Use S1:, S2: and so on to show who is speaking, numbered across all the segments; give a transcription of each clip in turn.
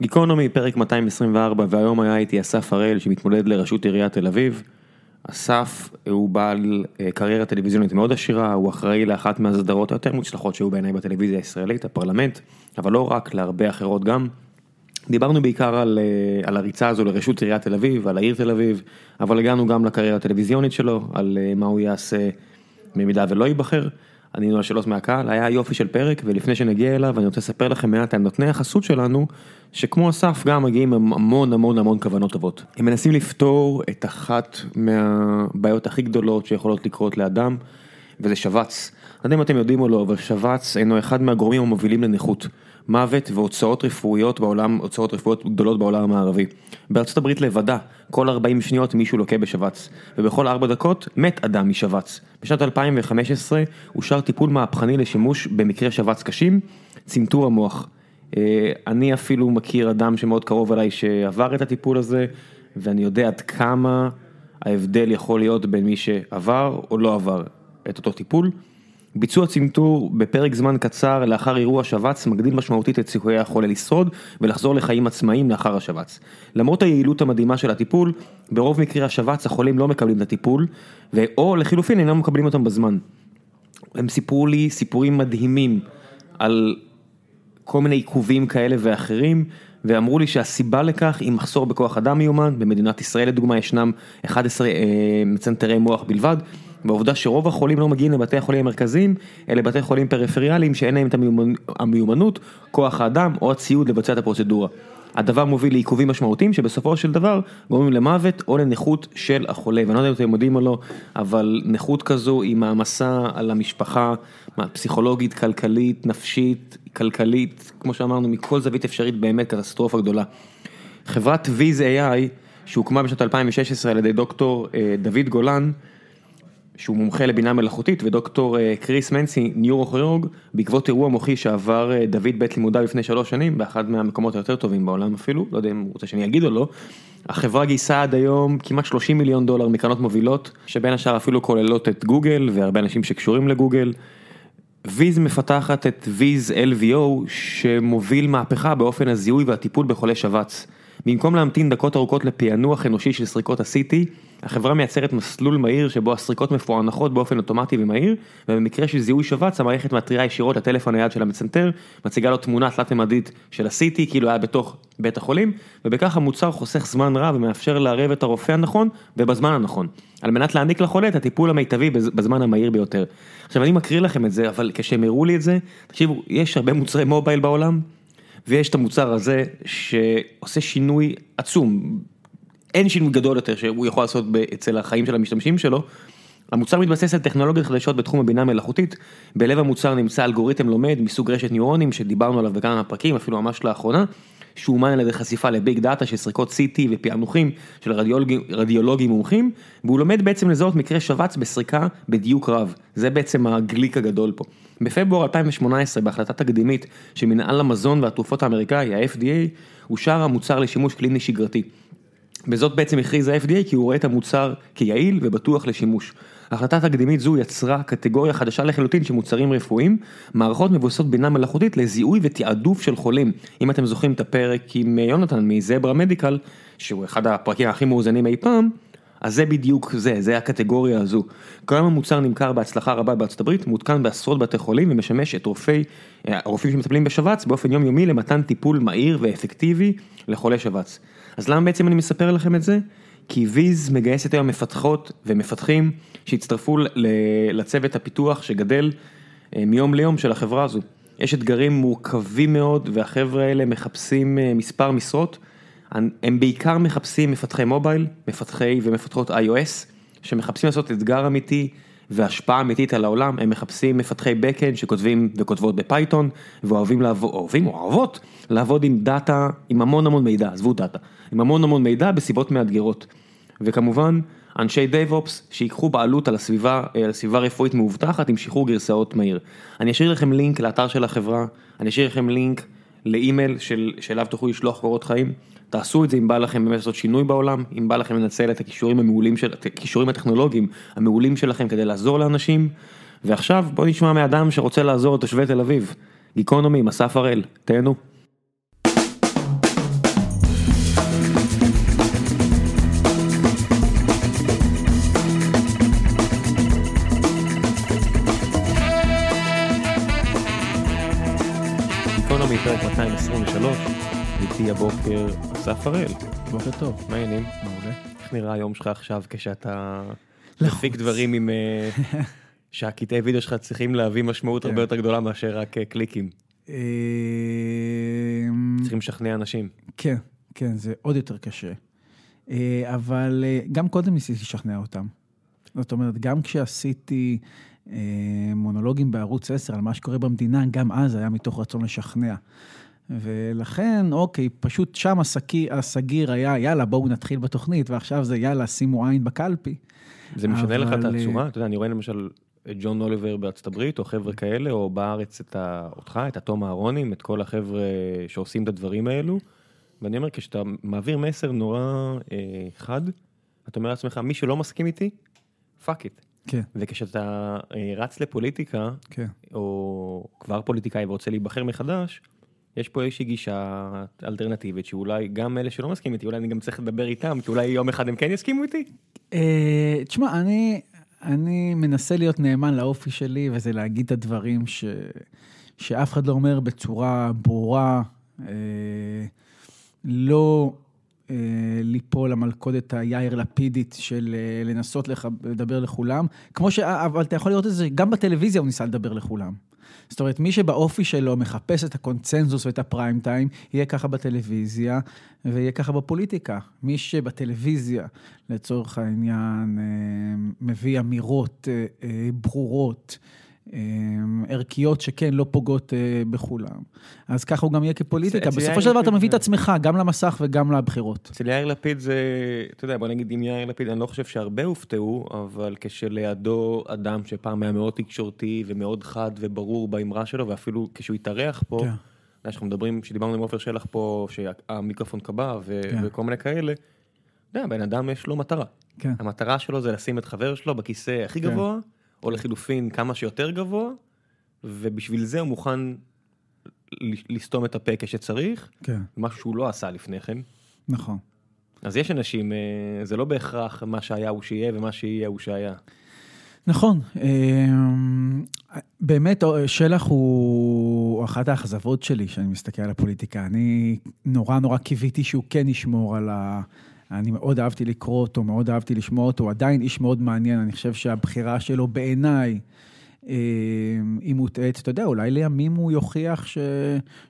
S1: גיקונומי, פרק 224, והיום היה איתי אסף הראל שמתמודד לראשות עיריית תל אביב. אסף הוא בעל אה, קריירה טלוויזיונית מאוד עשירה, הוא אחראי לאחת מהסדרות היותר מוצלחות שהיו בעיניי בטלוויזיה הישראלית, הפרלמנט, אבל לא רק, להרבה אחרות גם. דיברנו בעיקר על, אה, על הריצה הזו לראשות עיריית תל אביב, על העיר תל אביב, אבל הגענו גם לקריירה הטלוויזיונית שלו, על אה, מה הוא יעשה במידה ולא ייבחר. ענינו על שאלות מהקהל, היה יופי של פרק, ולפני שנגיע אליו אני רוצה לספר לכם מעט על נותני החסות שלנו, שכמו אסף גם מגיעים עם המון המון המון כוונות טובות. הם מנסים לפתור את אחת מהבעיות הכי גדולות שיכולות לקרות לאדם, וזה שבץ. לא יודע אם אתם יודעים או לא, אבל שבץ אינו אחד מהגורמים המובילים לנכות. מוות והוצאות רפואיות בעולם, הוצאות רפואיות גדולות בעולם המערבי. בארצות הברית לבדה, כל 40 שניות מישהו לוקה בשבץ, ובכל 4 דקות מת אדם משבץ. בשנת 2015 אושר טיפול מהפכני לשימוש במקרה שבץ קשים, צנתור המוח. אה, אני אפילו מכיר אדם שמאוד קרוב אליי שעבר את הטיפול הזה, ואני יודע עד כמה ההבדל יכול להיות בין מי שעבר או לא עבר את אותו טיפול. ביצוע צנתור בפרק זמן קצר לאחר אירוע שבץ מגדיל משמעותית את סיכויי החולה לשרוד ולחזור לחיים עצמאיים לאחר השבץ. למרות היעילות המדהימה של הטיפול, ברוב מקרי השבץ החולים לא מקבלים את הטיפול, או לחילופין אינם מקבלים אותם בזמן. הם סיפרו לי סיפורים מדהימים על כל מיני עיכובים כאלה ואחרים, ואמרו לי שהסיבה לכך היא מחסור בכוח אדם מיומן, במדינת ישראל לדוגמה ישנם 11 אה, מצנתרי מוח בלבד. בעובדה שרוב החולים לא מגיעים לבתי החולים המרכזיים, אלה בתי חולים פריפריאליים שאין להם את המיומנות, כוח האדם או הציוד לבצע את הפרוצדורה. הדבר מוביל לעיכובים משמעותיים שבסופו של דבר גורמים למוות או לנכות של החולה, ואני לא יודע אם אתם יודעים או לא, אבל נכות כזו היא מעמסה על המשפחה, פסיכולוגית, כלכלית, נפשית, כלכלית, כמו שאמרנו, מכל זווית אפשרית באמת קטסטרופה גדולה. חברת ויז AI, שהוקמה בשנת 2016 על ידי דוקטור אה, דוד גולן, שהוא מומחה לבינה מלאכותית, ודוקטור אה, קריס מנסי, ניורוכירוג, בעקבות אירוע מוחי שעבר אה, דוד בית לימודיו לפני שלוש שנים, באחד מהמקומות היותר טובים בעולם אפילו, לא יודע אם הוא רוצה שאני אגיד או לא. החברה גייסה עד היום כמעט 30 מיליון דולר מקרנות מובילות, שבין השאר אפילו כוללות את גוגל והרבה אנשים שקשורים לגוגל. ויז מפתחת את ויז LVO שמוביל מהפכה באופן הזיהוי והטיפול בחולי שבץ. במקום להמתין דקות ארוכות לפענוח אנושי של סריקות ה-CT, החברה מייצרת מסלול מהיר שבו הסריקות מפוענחות באופן אוטומטי ומהיר, ובמקרה של זיהוי שבץ המערכת מתריעה ישירות לטלפון היד של המצנתר, מציגה לו תמונה תלת-ממדית של ה-CT כאילו היה בתוך בית החולים, ובכך המוצר חוסך זמן רב ומאפשר לערב את הרופא הנכון ובזמן הנכון, על מנת להעניק לחולה את הטיפול המיטבי בזמן המהיר ביותר. עכשיו אני מקריא לכם את זה, אבל כשהם הראו לי את זה, תקשיבו, יש הרבה מוצרי מובייל בעולם, ויש את המוצר הזה שעושה שינוי עצום, אין שינוי גדול יותר שהוא יכול לעשות אצל החיים של המשתמשים שלו. המוצר מתבסס על טכנולוגיות חדשות בתחום הבינה מלאכותית, בלב המוצר נמצא אלגוריתם לומד מסוג רשת ניורונים שדיברנו עליו בכמה פרקים, אפילו ממש לאחרונה, שאומן על ידי חשיפה לביג דאטה של סריקות CT ופענוחים של רדיולוגים, רדיולוגים מומחים, והוא לומד בעצם לזהות מקרה שבץ בסריקה בדיוק רב, זה בעצם הגליק הגדול פה. בפברואר 2018 בהחלטה תקדימית של מנהל המזון והתרופות האמריקאי, ה-FDA, אושר המוצר לשימוש קליני שגרתי. בזאת בעצם הכריז ה-FDA כי הוא רואה את המוצר כיעיל ובטוח לשימוש. החלטה תקדימית זו יצרה קטגוריה חדשה לחלוטין של מוצרים רפואיים, מערכות מבוססות בינה מלאכותית לזיהוי ותעדוף של חולים. אם אתם זוכרים את הפרק עם יונתן מזברה מדיקל, שהוא אחד הפרקים הכי מאוזנים אי פעם, אז זה בדיוק זה, זה הקטגוריה הזו. כיום המוצר נמכר בהצלחה רבה בארצות הברית, מותקן בעשרות בתי חולים ומשמש את רופאי, הרופאים שמטפלים בשבץ באופן יומיומי למתן טיפול מהיר ואפקטיבי לחולי שבץ. אז למה בעצם אני מספר לכם את זה? כי ויז מגייסת היום מפתחות ומפתחים שהצטרפו לצוות הפיתוח שגדל אה, מיום ליום של החברה הזו. יש אתגרים מורכבים מאוד והחבר'ה האלה מחפשים אה, מספר משרות. הם בעיקר מחפשים מפתחי מובייל, מפתחי ומפתחות iOS, שמחפשים לעשות אתגר אמיתי והשפעה אמיתית על העולם, הם מחפשים מפתחי backend שכותבים וכותבות בפייתון, ואוהבים לעבוד, אוהבים או אוהבות, לעבוד עם דאטה, עם המון המון מידע, עזבו דאטה, עם המון המון מידע בסביבות מאתגרות. וכמובן, אנשי DevOps שיקחו בעלות על הסביבה, על סביבה רפואית מאובטחת עם שחרור גרסאות מהיר. אני אשאיר לכם לינק לאתר של החברה, אני אשאיר לכם לינק לאימייל של, שאליו תוכלו לשלוח קורות חיים. תעשו את זה אם בא לכם באמת לעשות שינוי בעולם, אם בא לכם לנצל את הכישורים המעולים של, הכישורים הטכנולוגיים המעולים שלכם כדי לעזור לאנשים. ועכשיו בוא נשמע מאדם שרוצה לעזור לתושבי תל אביב. גיקונומי אסף הראל, תהנו. 223, איתי הבוקר אסף הראל.
S2: בוקר טוב.
S1: מה העניינים?
S2: מעולה.
S1: איך נראה היום שלך עכשיו כשאתה. מפיק דברים עם... אה, שהקטעי וידאו שלך צריכים להביא משמעות
S2: כן.
S1: הרבה יותר גדולה מאשר רק אה, קליקים.
S2: אמ,
S1: צריכים לשכנע אנשים.
S2: כן, כן, זה עוד יותר קשה. אה, אבל גם קודם ניסיתי לשכנע אותם. זאת אומרת, גם כשעשיתי מונולוגים בערוץ 10 על מה שקורה במדינה, גם אז היה מתוך רצון לשכנע. ולכן, אוקיי, פשוט שם הסקי- הסגיר היה, יאללה, בואו נתחיל בתוכנית, ועכשיו זה יאללה, שימו עין בקלפי.
S1: זה משנה לך את
S2: אבל, אה,
S1: הצורה? אתה יודע, אני רואה למשל את ג'ון אוליבר בארצות הברית, או חבר'ה כאלה, או בארץ את ה- אותך, את התום אהרונים, את כל החבר'ה שעושים את הדברים האלו. ואני אומר, כשאתה מעביר מסר נורא אה, חד, אתה אומר לעצמך, מי שלא מסכים איתי, fuck it.
S2: כן,
S1: וכשאתה אה, רץ לפוליטיקה,
S2: כן.
S1: או כבר פוליטיקאי ורוצה להיבחר מחדש, יש פה איזושהי גישה אלטרנטיבית שאולי גם אלה שלא מסכימים איתי, אולי אני גם צריך לדבר איתם, כי אולי יום אחד הם כן יסכימו איתי.
S2: אה, תשמע, אני, אני מנסה להיות נאמן לאופי שלי, וזה להגיד את הדברים ש, שאף אחד לא אומר בצורה ברורה, אה, לא ליפול למלכודת היאיר לפידית של אה, לנסות לח, לדבר לכולם, כמו ש... אבל אתה יכול לראות את זה, גם בטלוויזיה הוא ניסה לדבר לכולם. זאת אומרת, מי שבאופי שלו מחפש את הקונצנזוס ואת הפריים טיים, יהיה ככה בטלוויזיה ויהיה ככה בפוליטיקה. מי שבטלוויזיה, לצורך העניין, אה, מביא אמירות אה, אה, ברורות, אה, ערכיות שכן לא פוגעות אה, בכולם. אז ככה הוא גם יהיה כפוליטיקה. בסופו של דבר אתה מביא את עצמך, גם למסך וגם לבחירות.
S1: אצל יאיר לפיד זה, אתה יודע, בוא נגיד עם יאיר לפיד, אני לא חושב שהרבה הופתעו, אבל כשלידו אדם שפעם היה מאוד תקשורתי ומאוד חד וברור באמרה שלו, ואפילו כשהוא התארח פה,
S2: כן.
S1: אתה יודע, שאנחנו מדברים, כשדיברנו עם עופר שלח פה, שהמיקרופון קבע
S2: כן.
S1: וכל מיני כאלה, אתה יודע, בן אדם יש לו מטרה.
S2: כן.
S1: המטרה שלו זה לשים את חבר שלו בכיסא הכי. גבוה, או לחילופין כמה שיותר גבוה, ובשביל זה הוא מוכן לסתום את הפה כשצריך,
S2: כן,
S1: משהו שהוא לא עשה לפני כן.
S2: נכון.
S1: אז יש אנשים, אה, זה לא בהכרח מה שהיה הוא שיהיה ומה שיהיה הוא שהיה.
S2: נכון, אמ, באמת שלח הוא אחת האכזבות שלי כשאני מסתכל על הפוליטיקה. אני נורא נורא קיוויתי שהוא כן ישמור על ה... אני מאוד אהבתי לקרוא אותו, מאוד אהבתי לשמוע אותו, הוא עדיין איש מאוד מעניין, אני חושב שהבחירה שלו בעיניי אמ, היא מוטעית. אתה יודע, אולי לימים הוא יוכיח ש...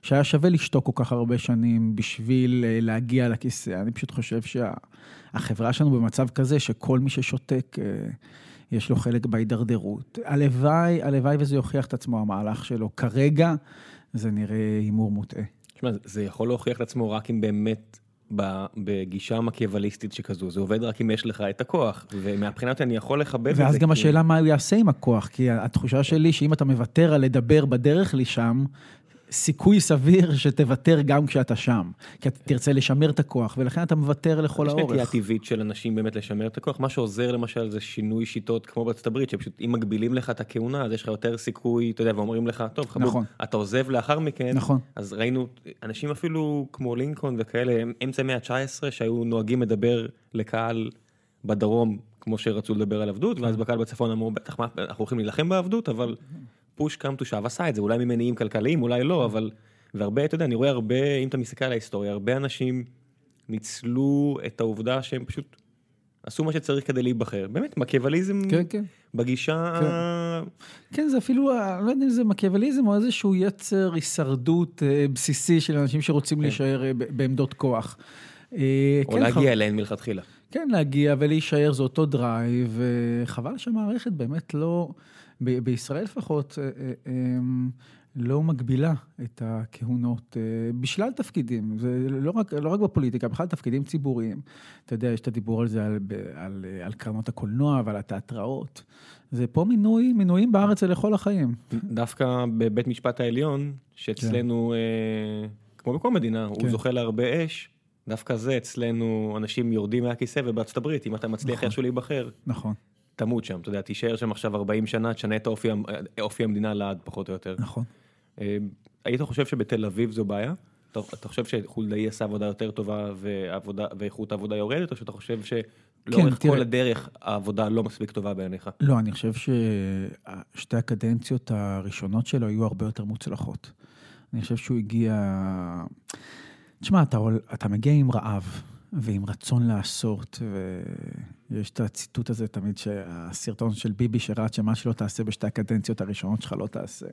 S2: שהיה שווה לשתוק כל כך הרבה שנים בשביל אה, להגיע לכיסא. אני פשוט חושב שהחברה שלנו במצב כזה שכל מי ששותק... אה, יש לו חלק בהידרדרות. הלוואי, הלוואי וזה יוכיח את עצמו המהלך שלו. כרגע זה נראה הימור מוטעה.
S1: תשמע, זה- יכול להוכיח את עצמו רק אם באמת בגישה מקיאווליסטית שכזו, זה עובד רק אם יש לך את הכוח, ומהבחינה הזאת אני יכול לכבד את זה.
S2: ואז גם
S1: כי-
S2: השאלה מה הוא יעשה עם הכוח, כי התחושה שלי שאם אתה מוותר על לדבר בדרך לשם, סיכוי סביר שתוותר גם כשאתה שם. כי אתה תרצה לשמר את הכוח, ולכן אתה מוותר לכל
S1: יש נטייה
S2: האורך.
S1: טבעית של אנשים באמת לשמר את הכוח, מה שעוזר למשל זה שינוי שיטות כמו בארצות הברית, שפשוט אם מגבילים לך את הכהונה אז יש לך יותר סיכוי, אתה יודע, ואומרים לך, טוב חבוב,
S2: נכון.
S1: אתה עוזב לאחר מכן,
S2: נכון.
S1: אז ראינו אנשים אפילו כמו לינקולן וכאלה, הם אמצע המאה ה-19 שהיו נוהגים לדבר לקהל בדרום כמו שרצו לדבר על עבדות, ואז בקהל בצפון אמרו, בטח מה, אנחנו הולכים להילחם בעבדות, אבל פוש קאם טו שב עשה את זה, אולי ממניעים כלכליים, אולי לא, אבל, והרבה, אתה יודע, אני רואה הרבה, אם אתה מסתכל על ההיסטוריה, הרבה אנשים ניצלו את העובדה שהם פשוט עשו מה שצריך כדי להיבחר. באמת, מקיאווליזם
S2: כן, כן.
S1: בגישה...
S2: כן. כן, זה אפילו, אני לא יודע אם זה מקיאווליזם או איזשהו יצר הישרדות אה, בסיסי של אנשים שרוצים להישאר אה, בעמדות כוח. אה,
S1: או
S2: כן,
S1: להגיע
S2: חב-
S1: אליהן מלכתחילה.
S2: כן, להגיע ולהישאר זה אותו drive, וחבל שהמערכת באמת לא, ב- בישראל לפחות, אה, אה, אה, לא מגבילה את הכהונות אה, בשלל תפקידים, זה לא רק, לא רק בפוליטיקה, בכלל תפקידים ציבוריים. אתה יודע, יש את הדיבור על זה, על, על, על קרנות הקולנוע ועל התיאטראות. זה פה מינוי, מינויים בארץ זה לכל החיים.
S1: דווקא בבית משפט העליון, שאצלנו, אה, כמו בכל מדינה, הוא
S2: כן.
S1: זוכה להרבה אש, דווקא זה אצלנו אנשים יורדים מהכיסא ובארצות הברית, אם אתה מצליח
S2: נכון.
S1: איכשהו להיבחר,
S2: נכון,
S1: תמות שם, אתה יודע, תישאר שם עכשיו 40 שנה, תשנה את אופי, המ- אופי המדינה לעד פחות או יותר.
S2: נכון.
S1: אה, היית חושב שבתל אביב זו בעיה? אתה, אתה חושב שחולדאי עשה עבודה יותר טובה ועבודה, ואיכות העבודה יורדת, או שאתה חושב שלאורך
S2: כן.
S1: כל הדרך העבודה לא מספיק טובה בעיניך?
S2: לא, אני חושב ששתי הקדנציות הראשונות שלו היו הרבה יותר מוצלחות. אני חושב שהוא הגיע... תשמע, אתה, אתה מגיע עם רעב ועם רצון לעשות, ויש את הציטוט הזה תמיד, שהסרטון של ביבי שרץ, שמה שלא תעשה בשתי הקדנציות הראשונות שלך לא תעשה.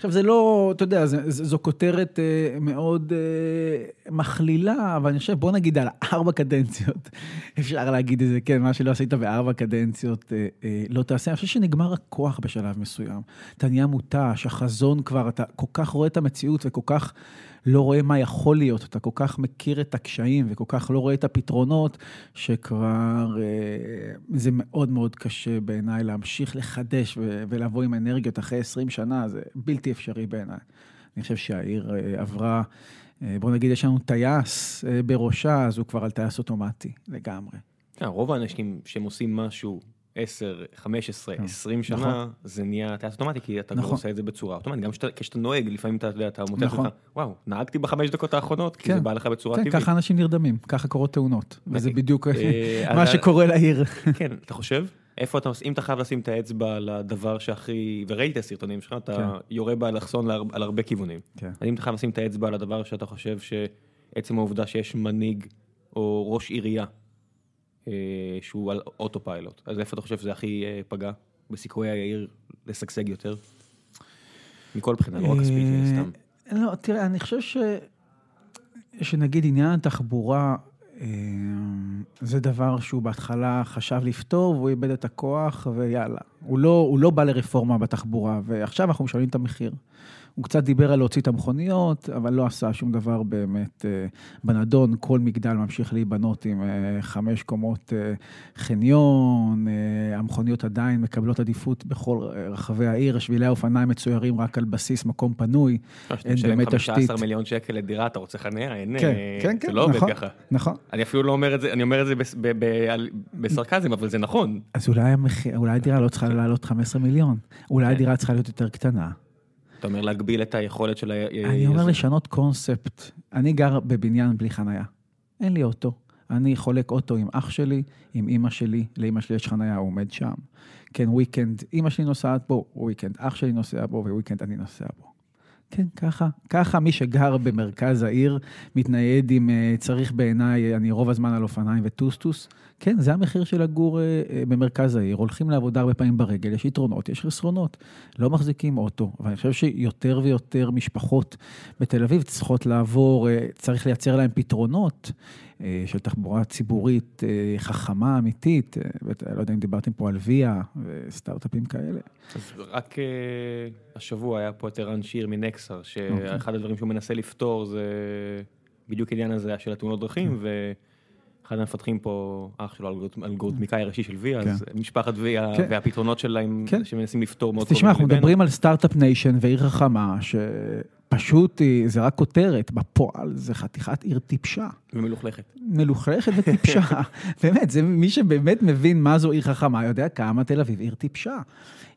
S2: עכשיו, זה לא, אתה יודע, זה, זו כותרת אה, מאוד אה, מכלילה, אבל אני חושב, בוא נגיד על ארבע קדנציות, אפשר להגיד את זה, כן, מה שלא עשית בארבע קדנציות, אה, אה, לא תעשה. אני חושב שנגמר הכוח בשלב מסוים. אתה נהיה מותש, החזון כבר, אתה כל כך רואה את המציאות וכל כך לא רואה מה יכול להיות, אתה כל כך מכיר את הקשיים וכל כך לא רואה את הפתרונות, שכבר אה, זה מאוד מאוד קשה בעיניי להמשיך לחדש ולבוא עם אנרגיות אחרי 20 שנה, זה בלתי אפשרי בעיניי. אני חושב שהעיר אה, עברה, אה, בוא נגיד, יש לנו טייס בראשה, אז הוא כבר על טייס אוטומטי לגמרי.
S1: רוב האנשים שהם עושים משהו 10, 15, 20 שנה, נכון. זה נהיה טייס אוטומטי, כי אתה נכון. עושה את זה בצורה אוטומטית. גם כשאתה נוהג, לפעמים אתה יודע, אתה מוצא נכון. לך, וואו, נהגתי בחמש דקות האחרונות, כי כן. זה בא לך בצורה
S2: כן,
S1: טבעית.
S2: כן, ככה אנשים נרדמים, ככה קורות תאונות, וזה בדיוק אה, מה שקורה לעיר.
S1: כן, אתה חושב? איפה אתה, אם אתה חייב לשים את האצבע על הדבר שהכי, וראיתי את הסרטונים שלך, אתה כן. יורה באלכסון על הרבה כיוונים. כן. אם אתה חייב לשים את האצבע על הדבר שאתה חושב שעצם העובדה שיש מנהיג או ראש עירייה שהוא על אוטו פיילוט. אז איפה אתה חושב שזה הכי אה, פגע בסיכויי העיר לשגשג יותר? מכל בחינה, לא רק כספית, סתם.
S2: לא, תראה, אני חושב ש... שנגיד עניין התחבורה, אה, זה דבר שהוא בהתחלה חשב לפתור והוא איבד את הכוח ויאללה. הוא לא, הוא לא בא לרפורמה בתחבורה, ועכשיו אנחנו משלמים את המחיר. הוא קצת דיבר על להוציא את המכוניות, אבל לא עשה שום דבר באמת אה, בנדון. כל מגדל ממשיך להיבנות עם אה, חמש קומות אה, חניון, המכוניות עדיין מקבלות עדיפות בכל רחבי העיר, שבילי האופניים מצוירים רק על בסיס מקום פנוי,
S1: אין באמת תשתית. 15 מיליון שקל לדירה, אתה רוצה חניה? אין,
S2: כן, כן, כן,
S1: זה לא
S2: נכון,
S1: עובד ככה.
S2: נכון.
S1: אני אפילו לא אומר את זה, אני אומר את זה בסרקזם, אבל זה נכון.
S2: אז אולי הדירה לא צריכה לעלות 15 מיליון, אולי כן. הדירה צריכה להיות יותר קטנה.
S1: אתה אומר להגביל את היכולת של ה...
S2: אני אומר לשנות קונספט. אני גר בבניין בלי חנייה. אין לי אוטו. אני חולק אוטו עם אח שלי, עם אימא שלי, לאימא שלי יש חנייה, הוא עומד שם. כן, weekend, אימא שלי נוסעת בו, weekend אח שלי נוסע בו, weekend אני נוסע בו. כן, ככה, ככה מי שגר במרכז העיר מתנייד עם, אה, צריך בעיניי, אני רוב הזמן על אופניים וטוסטוס. כן, זה המחיר של לגור אה, אה, במרכז העיר. הולכים לעבודה הרבה פעמים ברגל, יש יתרונות, יש חסרונות. לא מחזיקים אוטו, ואני חושב שיותר ויותר משפחות בתל אביב צריכות לעבור, צריך לייצר להם פתרונות. של תחבורה ציבורית חכמה, אמיתית, לא יודע אם דיברתם פה על ויה וסטארט-אפים כאלה.
S1: אז רק השבוע היה פה את ערן שיר מנקסר, שאחד אוקיי. הדברים שהוא מנסה לפתור זה בדיוק עניין הזה של התאונות דרכים, כן. ואחד המפתחים פה, אח שלו, אלגוריתמיקאי ראשי של אז כן. משפחת ויה כן. והפתרונות שלהם שמנסים לפתור מאוד
S2: קרובים. תשמע, אנחנו מדברים על סטארט-אפ nation ועיר חכמה, פשוט זה רק כותרת, בפועל זה חתיכת עיר טיפשה.
S1: ומלוכלכת.
S2: מלוכלכת וטיפשה. באמת, זה מי שבאמת מבין מה זו עיר חכמה, יודע כמה תל אביב עיר טיפשה.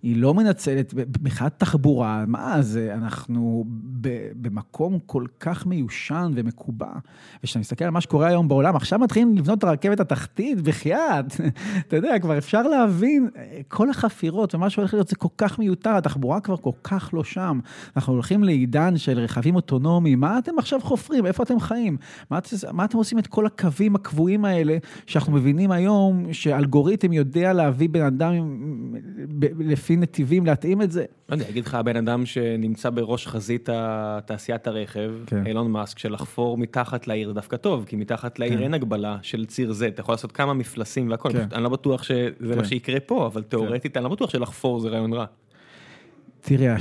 S2: היא לא מנצלת, מבחינת תחבורה, מה זה, אנחנו במקום כל כך מיושן ומקובע. וכשאתה מסתכל על מה שקורה היום בעולם, עכשיו מתחילים לבנות את הרכבת התחתית, בחייאת. אתה יודע, כבר אפשר להבין, כל החפירות ומה שהולך להיות זה כל כך מיותר, התחבורה כבר כל כך לא שם. אנחנו הולכים לעידן של רכבים אוטונומיים, מה אתם עכשיו חופרים? איפה אתם חיים? מה, מה אתם עושים את כל הקווים הקבועים האלה, שאנחנו מבינים היום שאלגוריתם יודע להביא בן אדם לפי נתיבים, להתאים את זה?
S1: לא יודע, אגיד לך, הבן אדם שנמצא בראש חזית תעשיית הרכב, כן. אילון מאסק, שלחפור מתחת לעיר דווקא טוב, כי מתחת לעיר כן. אין הגבלה של ציר Z, אתה יכול לעשות כמה מפלסים והכל, כן. אני לא בטוח שזה כן. מה שיקרה פה, אבל תאורטית כן. אני לא בטוח שלחפור זה רעיון רע.
S2: תראה,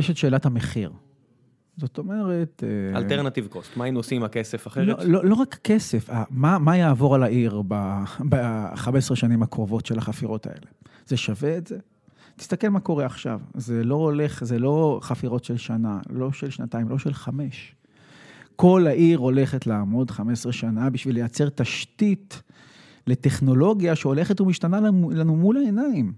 S2: יש את שאלת המחיר. זאת אומרת...
S1: אלטרנטיב אה, קוסט, מה היינו עושים עם הכסף אחרת?
S2: לא, לא, לא רק כסף, מה, מה יעבור על העיר ב-15 שנים הקרובות של החפירות האלה? זה שווה את זה? תסתכל מה קורה עכשיו, זה לא הולך, זה לא חפירות של שנה, לא של שנתיים, לא של חמש. כל העיר הולכת לעמוד 15 שנה בשביל לייצר תשתית לטכנולוגיה שהולכת ומשתנה לנו מול העיניים.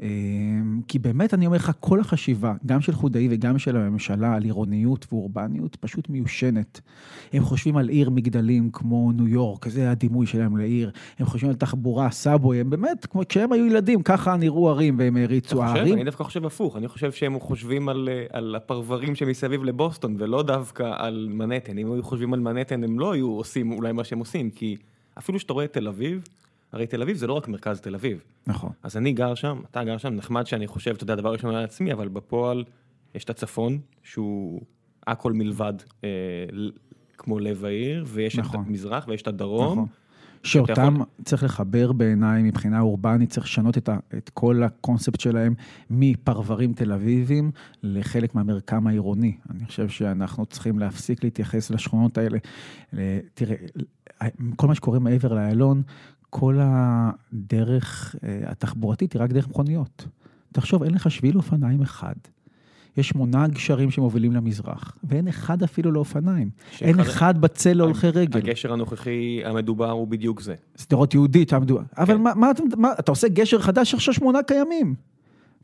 S2: אמ, כי באמת, אני אומר לך, כל החשיבה, גם של חולדאי וגם של הממשלה, על עירוניות ואורבניות, פשוט מיושנת. הם חושבים על עיר מגדלים כמו ניו יורק, זה הדימוי שלהם לעיר. הם חושבים על תחבורה, סאבווי, הם באמת, כמו כשהם היו ילדים, ככה נראו ערים והם הריצו הערים.
S1: אני דווקא חושב הפוך, אני חושב שהם חושבים על, על הפרברים שמסביב לבוסטון, ולא דווקא על מנהטן. אם היו חושבים על מנהטן, הם לא היו עושים אולי מה שהם עושים, כי אפילו שאתה רואה את תל אביב, הרי תל אביב זה לא רק מרכז תל אביב.
S2: נכון.
S1: אז אני גר שם, אתה גר שם, נחמד שאני חושב, אתה יודע, דבר ראשון על עצמי, אבל בפועל יש את הצפון, שהוא הכל מלבד אה, כמו לב העיר, ויש נכון. את המזרח ויש את הדרום. נכון.
S2: שאותם יכול... צריך לחבר בעיניי מבחינה אורבנית, צריך לשנות את, ה, את כל הקונספט שלהם מפרברים תל אביבים לחלק מהמרקם העירוני. אני חושב שאנחנו צריכים להפסיק להתייחס לשכונות האלה. תראה, כל מה שקורה מעבר לאיילון, כל הדרך אה, התחבורתית היא רק דרך מכוניות. תחשוב, אין לך שביל אופניים אחד. יש שמונה גשרים שמובילים למזרח, ואין אחד אפילו לאופניים. אין אחד בצל להולכי רגל.
S1: הגשר הנוכחי המדובר הוא בדיוק זה.
S2: שדרות יהודית המדובר. כן. אבל מה, מה, מה, אתה עושה גשר חדש, עכשיו שמונה קיימים.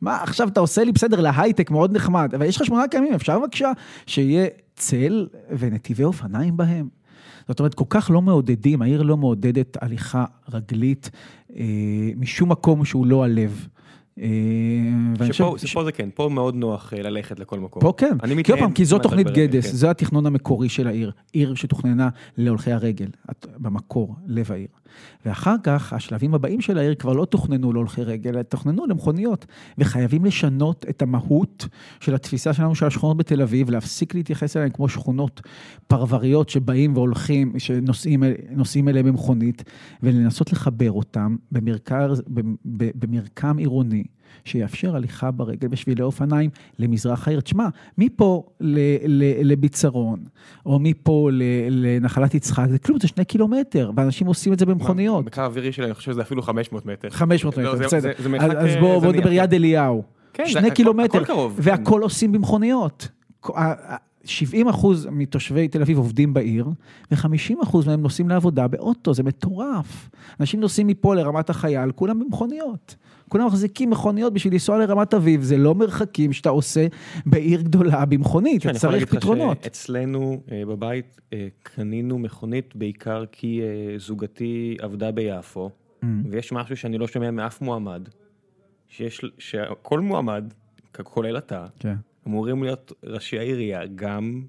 S2: מה, עכשיו אתה עושה לי בסדר להייטק, מאוד נחמד, אבל יש לך שמונה קיימים, אפשר בבקשה שיהיה צל ונתיבי אופניים בהם? זאת אומרת, כל כך לא מעודדים, העיר לא מעודדת הליכה רגלית אה, משום מקום שהוא לא הלב.
S1: אה, שפה, ש... זה כן, פה מאוד נוח אה, ללכת לכל מקום.
S2: פה כן, כי עוד פעם, כי זו תוכנית גדס, כן. זה התכנון המקורי של העיר, עיר שתוכננה להולכי הרגל, במקור, לב העיר. ואחר כך, השלבים הבאים של העיר כבר לא תוכננו להולכי רגל, אלא תוכננו למכוניות, וחייבים לשנות את המהות של התפיסה שלנו של השכונות בתל אביב, להפסיק להתייחס אליהן כמו שכונות פרבריות שבאים והולכים, שנוסעים אליהן במכונית, ולנסות לחבר אותם במרכז, במרקם עירוני. שיאפשר הליכה ברגל בשבילי אופניים למזרח העיר. תשמע, מפה לביצרון, או מפה לנחלת יצחק, זה כלום, זה שני קילומטר, ואנשים עושים את זה במכוניות.
S1: בקו האווירי שלי אני חושב שזה אפילו 500 מטר.
S2: 500 מטר, בסדר. אז בואו נדבר יד אליהו. כן, שני קילומטר, והכל עושים במכוניות. 70 אחוז מתושבי תל אביב עובדים בעיר, ו-50 אחוז מהם נוסעים לעבודה באוטו, זה מטורף. אנשים נוסעים מפה לרמת החייל, כולם במכוניות. כולם מחזיקים מכוניות בשביל לנסוע לרמת אביב, זה לא מרחקים שאתה עושה בעיר גדולה במכונית, אתה צריך פתרונות.
S1: אצלנו אה, בבית אה, קנינו מכונית בעיקר כי אה, זוגתי עבדה ביפו, mm. ויש משהו שאני לא שומע מאף מועמד, שיש, שכל מועמד, כולל אתה, כן. אמורים להיות ראשי העירייה, גם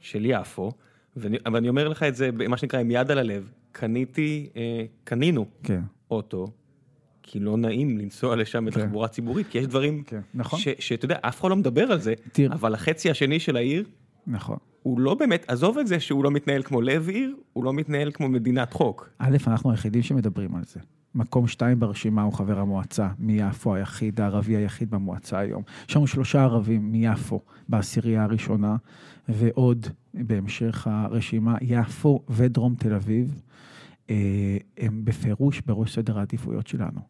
S1: של יפו, ואני, ואני אומר לך את זה, מה שנקרא, עם יד על הלב, קניתי, קנינו כן. אוטו. כי לא נעים לנסוע לשם כן. בתחבורה ציבורית, כי יש דברים כן, נכון. שאתה יודע, אף אחד לא מדבר על זה, תיר. אבל החצי השני של העיר,
S2: נכון.
S1: הוא לא באמת, עזוב את זה שהוא לא מתנהל כמו לב עיר, הוא לא מתנהל כמו מדינת חוק.
S2: א', אנחנו היחידים שמדברים על זה. מקום שתיים ברשימה הוא חבר המועצה, מיפו היחיד, הערבי היחיד במועצה היום. יש לנו שלושה ערבים מיפו בעשירייה הראשונה, ועוד בהמשך הרשימה, יפו ודרום תל אביב. אה, הם בפירוש בראש סדר העדיפויות שלנו.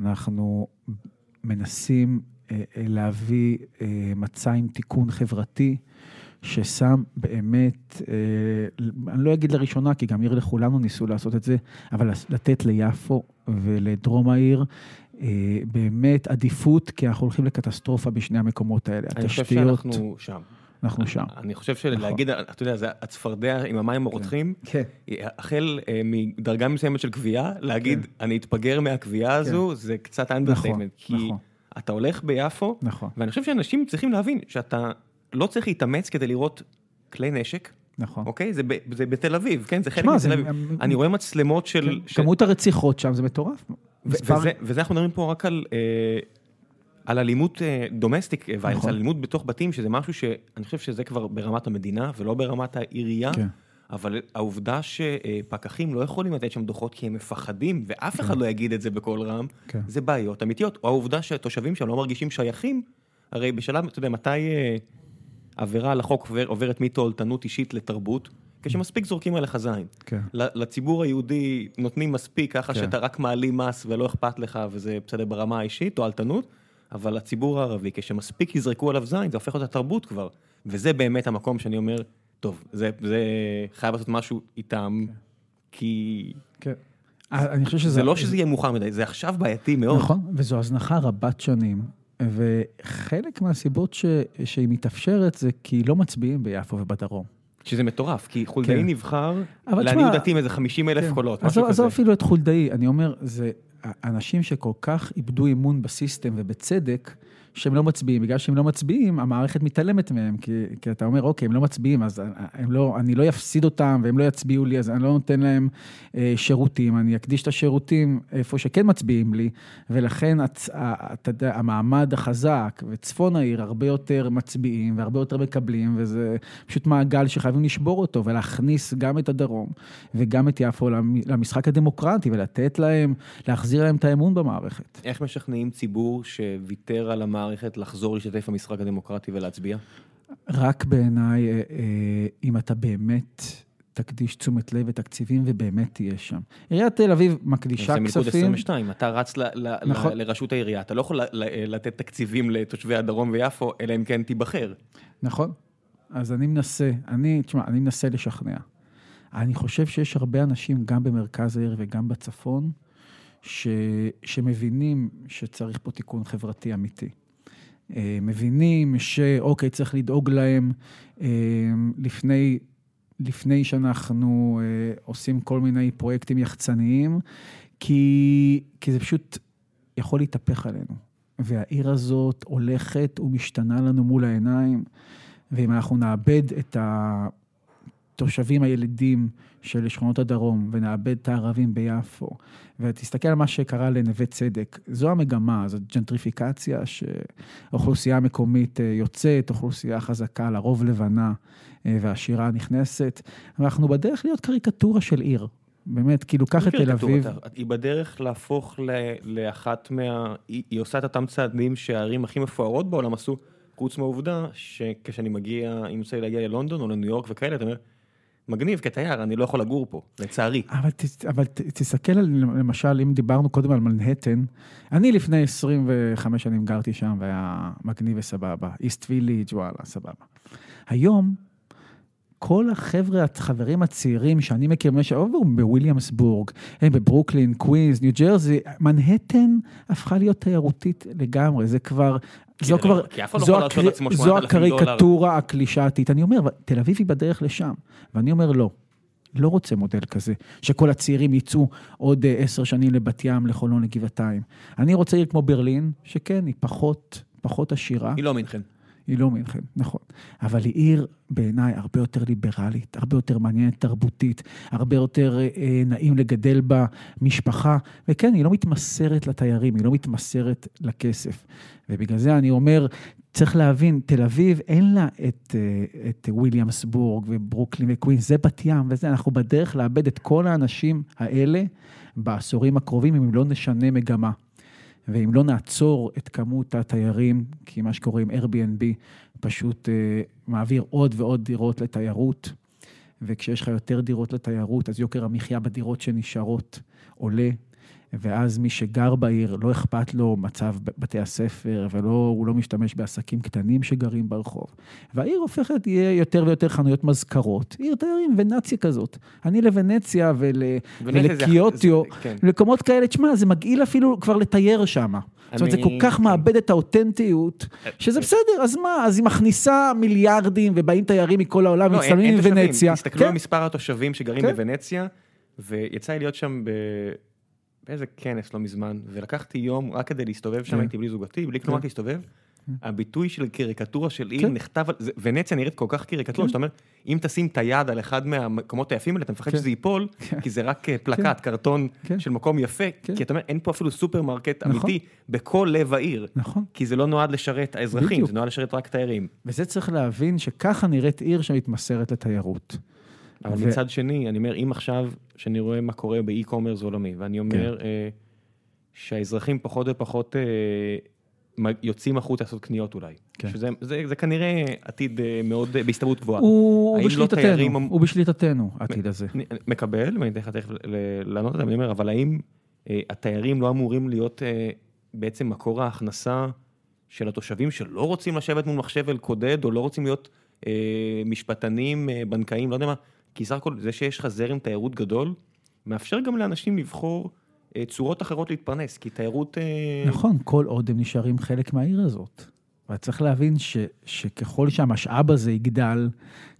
S2: אנחנו מנסים אה, אה, להביא מצע עם תיקון חברתי, ששם באמת, אני לא אגיד לראשונה, כי גם עיר לכולנו ניסו לעשות את זה, אבל לתת ליפו ולדרום העיר באמת עדיפות, כי אנחנו הולכים לקטסטרופה בשני המקומות האלה.
S1: אני חושב שאנחנו שם.
S2: אנחנו שם.
S1: אני חושב שלהגיד, נכון. אתה יודע, זה הצפרדע עם המים הרותחים, כן. כן. החל אה, מדרגה מסוימת של קביעה, להגיד, כן. אני אתפגר מהקביעה הזו, זה קצת אנדרטיימנט. נכון, כי אתה הולך ביפו, ואני חושב שאנשים צריכים להבין שאתה לא צריך להתאמץ כדי לראות כלי נשק.
S2: נכון.
S1: אוקיי? זה, זה בתל אביב, כן? זה חלק מתל אביב. אני רואה מצלמות של...
S2: כמות הרציחות שם זה מטורף.
S1: וזה אנחנו מדברים פה רק על אה, על אלימות דומסטיק ויילנס, על אלימות בתוך בתים, שזה משהו שאני חושב שזה כבר ברמת המדינה ולא ברמת העירייה. כן. אבל העובדה שפקחים לא יכולים לתת שם דוחות כי הם מפחדים, ואף אחד כן. לא יגיד את זה בקול רם, כן. זה בעיות אמיתיות. או העובדה שהתושבים שם לא מרגישים שייכים, הרי בשלב, אתה יודע, מתי אה, עבירה על החוק עובר, עוברת מתועלתנות אישית לתרבות? כשמספיק זורקים עליך זין. כן. לציבור היהודי נותנים מספיק ככה כן. שאתה רק מעלים מס ולא אכפת לך וזה בסדר ברמה האישית, תועלתנות. אבל הציבור הערבי, כשמספיק יזרקו עליו זין, זה הופך להיות התרבות כבר. וזה באמת המקום שאני אומר, טוב, זה, זה חייב לעשות משהו איתם, כי...
S2: כן. אני חושב שזה...
S1: זה לא שזה יהיה מאוחר מדי, זה עכשיו בעייתי מאוד.
S2: נכון, וזו הזנחה רבת שנים, וחלק מהסיבות ש... שהיא מתאפשרת זה כי לא מצביעים ביפו ובדרום.
S1: שזה מטורף, כי חולדאי כן. נבחר לעניות דעתי עם איזה 50 אלף
S2: כן.
S1: קולות, משהו כזה.
S2: עזוב אפילו את חולדאי, אני אומר, זה אנשים שכל כך איבדו אמון בסיסטם ובצדק, שהם לא מצביעים. בגלל שהם לא מצביעים, המערכת מתעלמת מהם, כי, כי אתה אומר, אוקיי, הם לא מצביעים, אז הם לא, אני לא אפסיד אותם והם לא יצביעו לי, אז אני לא נותן להם אה, שירותים, אני אקדיש את השירותים איפה שכן מצביעים לי, ולכן הצ, אתה יודע, המעמד החזק וצפון העיר הרבה יותר מצביעים והרבה יותר מקבלים, וזה פשוט מעגל שחייבים לשבור אותו ולהכניס גם את הדרום וגם את יפו למשחק הדמוקרטי ולתת להם, להחזיר להם את האמון במערכת.
S1: איך משכנעים ציבור שוויתר על המערכת? המערכת לחזור להשתתף במשחק הדמוקרטי ולהצביע?
S2: רק בעיניי, אה, אם אתה באמת תקדיש תשומת לב ותקציבים ובאמת תהיה שם. עיריית תל אביב מקדישה כספים.
S1: זה מלכוד 22, אתה רץ ל, ל, נכון. ל, לראשות העירייה, אתה לא יכול לתת תקציבים לתושבי הדרום ויפו, אלא אם כן תיבחר.
S2: נכון. אז אני מנסה, אני, תשמע, אני מנסה לשכנע. אני חושב שיש הרבה אנשים, גם במרכז העיר וגם בצפון, ש, שמבינים שצריך פה תיקון חברתי אמיתי. אה, מבינים שאוקיי, צריך לדאוג להם אה, לפני, לפני שאנחנו אה, עושים כל מיני פרויקטים יחצניים, כי, כי זה פשוט יכול להתהפך עלינו. והעיר הזאת הולכת ומשתנה לנו מול העיניים, ואם אנחנו נאבד את התושבים הילידים של שכונות הדרום, ונאבד את הערבים ביפו, ותסתכל על מה שקרה לנווה צדק, זו המגמה, זו ג'נטריפיקציה שאוכלוסייה מקומית אה, יוצאת, אוכלוסייה חזקה, לרוב לבנה אה, ועשירה נכנסת, ואנחנו בדרך להיות קריקטורה של עיר. באמת, כאילו, קח את תל אביב.
S1: היא בדרך להפוך לאחת מה... היא עושה את אותם צעדים שהערים הכי מפוארות בעולם עשו, חוץ מהעובדה שכשאני מגיע, אם יוצא לי להגיע ללונדון או לניו יורק וכאלה, אתה אומר, מגניב כתייר, אני לא יכול לגור פה, לצערי.
S2: אבל, ת, אבל ת, תסתכל על, למשל, אם דיברנו קודם על מנהטן, אני לפני 25 שנים גרתי שם והיה מגניב וסבבה, איסט ויליג' וואלה, סבבה. היום, כל החבר'ה, החברים הצעירים שאני מכיר, בוויליאמסבורג, הם בברוקלין, קווינס, ניו ג'רזי, מנהטן הפכה להיות תיירותית לגמרי, זה כבר, זו כבר, זו, הקר... זו הקריקטורה הקלישאתית. אני אומר, תל אביב היא בדרך לשם, ואני אומר לא. לא רוצה מודל כזה, שכל הצעירים יצאו עוד עשר שנים לבת ים, לחולון, לגבעתיים. אני רוצה עיר כמו ברלין, שכן, היא פחות, פחות עשירה.
S1: היא לא מינכן.
S2: היא לא מינכן, נכון. אבל היא עיר בעיניי הרבה יותר ליברלית, הרבה יותר מעניינת תרבותית, הרבה יותר אה, נעים לגדל בה משפחה, וכן, היא לא מתמסרת לתיירים, היא לא מתמסרת לכסף. ובגלל זה אני אומר, צריך להבין, תל אביב אין לה את, אה, את וויליאמסבורג וברוקלין וקווין, זה בת ים וזה, אנחנו בדרך לאבד את כל האנשים האלה בעשורים הקרובים, אם לא נשנה מגמה. ואם לא נעצור את כמות התיירים, כי מה שקורה עם Airbnb פשוט uh, מעביר עוד ועוד דירות לתיירות, וכשיש לך יותר דירות לתיירות, אז יוקר המחיה בדירות שנשארות עולה, ואז מי שגר בעיר, לא אכפת לו מצב בתי הספר, והוא לא משתמש בעסקים קטנים שגרים ברחוב. והעיר הופכת, יהיה יותר ויותר חנויות מזכרות. עיר תיירים, ונציה כזאת. אני לוונציה ול, ולקיוטיו, כן. למקומות כאלה, תשמע, זה מגעיל אפילו כבר לתייר שם. אני... זאת אומרת, זה כל כך כן. מאבד את האותנטיות, שזה בסדר, אז מה, אז היא מכניסה מיליארדים, ובאים תיירים מכל העולם,
S1: לא,
S2: מצטלמים עם ונציה.
S1: תסתכלו כן? על מספר התושבים שגרים כן? בוונציה, ויצא לי להיות שם ב... באיזה כנס לא מזמן, ולקחתי יום רק כדי להסתובב שם, כן. הייתי בלי זוגתי, בלי כלום רק להסתובב. הביטוי של קריקטורה של עיר נכתב, ונציה נראית כל כך קריקטורה, שאתה אומר, אם תשים את היד על אחד מהמקומות היפים האלה, אתה מפחד שזה ייפול, כי זה רק פלקט, קרטון של מקום יפה, כי אתה אומר, אין פה אפילו סופרמרקט נכון. אמיתי בכל לב העיר,
S2: נכון.
S1: כי זה לא נועד לשרת האזרחים, זה נועד לשרת רק תיירים.
S2: וזה צריך להבין שככה נראית עיר שמתמסרת לתיירות.
S1: אבל ו... מצד שני, אני אומר, אם עכשיו, שאני רואה מה קורה ב e-commerce עולמי, ואני אומר כן. אה, שהאזרחים פחות ופחות אה, יוצאים החוצה לעשות קניות אולי. כן. שזה זה, זה כנראה עתיד אה, מאוד, אה, בהסתברות גבוהה.
S2: הוא בשליטתנו, לא תיירים... הוא בשליטתנו, העתיד הזה.
S1: מקבל, ואני אתן לך תכף לענות על זה, אני אומר, אבל האם אה, התיירים לא אמורים להיות אה, בעצם מקור ההכנסה של התושבים שלא רוצים לשבת מול מחשב ולקודד, או לא רוצים להיות אה, משפטנים, אה, בנקאים, לא יודע מה. כי סך הכל זה שיש לך זרם תיירות גדול, מאפשר גם לאנשים לבחור אה, צורות אחרות להתפרנס, כי תיירות... אה,
S2: נכון, כל עוד הם נשארים חלק מהעיר הזאת. אבל צריך להבין ש, שככל שהמשאב הזה יגדל,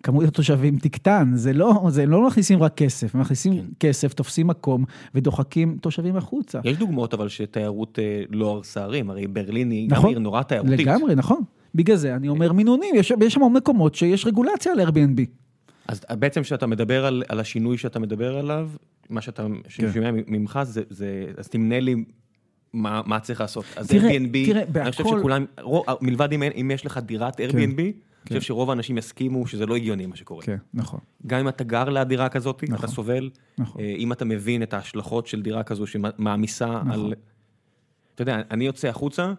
S2: כמות התושבים תקטן. זה לא, זה לא מכניסים רק כסף, הם מכניסים
S1: כן.
S2: כסף, תופסים מקום ודוחקים תושבים החוצה.
S1: יש דוגמאות אבל שתיירות אה, לא הרסה ערים, הרי ברלין היא גם
S2: נכון.
S1: עיר נורא תיירותית.
S2: לגמרי, נכון. בגלל זה אני אומר מינונים, יש, יש שם מקומות שיש רגולציה על Airbnb.
S1: אז בעצם כשאתה מדבר על, על השינוי שאתה מדבר עליו, מה שאתה
S2: כן.
S1: שומע ממך זה, זה, אז תמנה לי מה, מה צריך לעשות. אז
S2: תראה,
S1: Airbnb,
S2: תראה,
S1: אני חושב
S2: בהכל-
S1: שכולם, רוב, מלבד אם, אם יש לך דירת Airbnb, אני חושב שרוב האנשים יסכימו שזה לא הגיוני מה שקורה.
S2: כן, נכון.
S1: גם אם אתה גר ליד דירה כזאת, אתה
S2: נכון.
S1: סובל,
S2: נכון.
S1: אה, אם אתה מבין את ההשלכות של דירה כזו שמעמיסה
S2: נכון.
S1: על... אתה יודע, אני יוצא החוצה,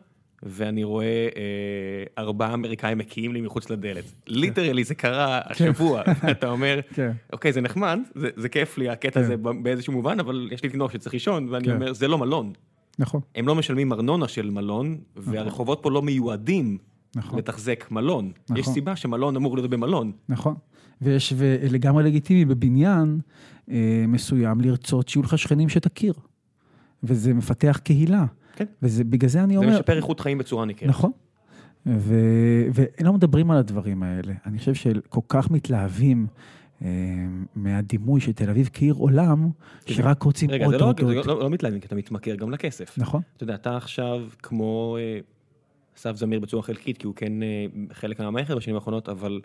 S1: ואני רואה אה, ארבעה אמריקאים מקיאים לי מחוץ לדלת. ליטרלי זה קרה השבוע, אתה אומר,
S2: כן.
S1: אוקיי, זה נחמד, זה, זה כיף לי הקטע
S2: כן.
S1: הזה באיזשהו מובן, אבל יש לי תינוק שצריך לישון, ואני
S2: כן.
S1: אומר, זה לא מלון.
S2: נכון.
S1: הם לא משלמים ארנונה של מלון, והרחובות פה לא מיועדים
S2: נכון.
S1: לתחזק מלון. יש
S2: נכון.
S1: סיבה שמלון אמור להיות במלון.
S2: נכון. ויש, ולגמרי לגיטימי בבניין אה, מסוים לרצות שיהיו לך שכנים שתכיר. וזה מפתח קהילה.
S1: כן.
S2: וזה, בגלל זה אני
S1: זה
S2: אומר...
S1: משפר איכות חיים בצורה ניכרת.
S2: נכון. ו... ולא מדברים על הדברים האלה. אני חושב שכל כך מתלהבים אה, מהדימוי של תל אביב כעיר עולם, שרק רוצים
S1: רגע,
S2: עוד
S1: זה לא,
S2: עוד
S1: זה
S2: עוד.
S1: לא, לא מתלהבים, כי אתה מתמכר גם לכסף.
S2: נכון,
S1: אתה יודע, אתה עכשיו כמו אה, אסף זמיר בצורה חלקית, כי הוא כן אה, חלק מהמערכת בשנים האחרונות, אבל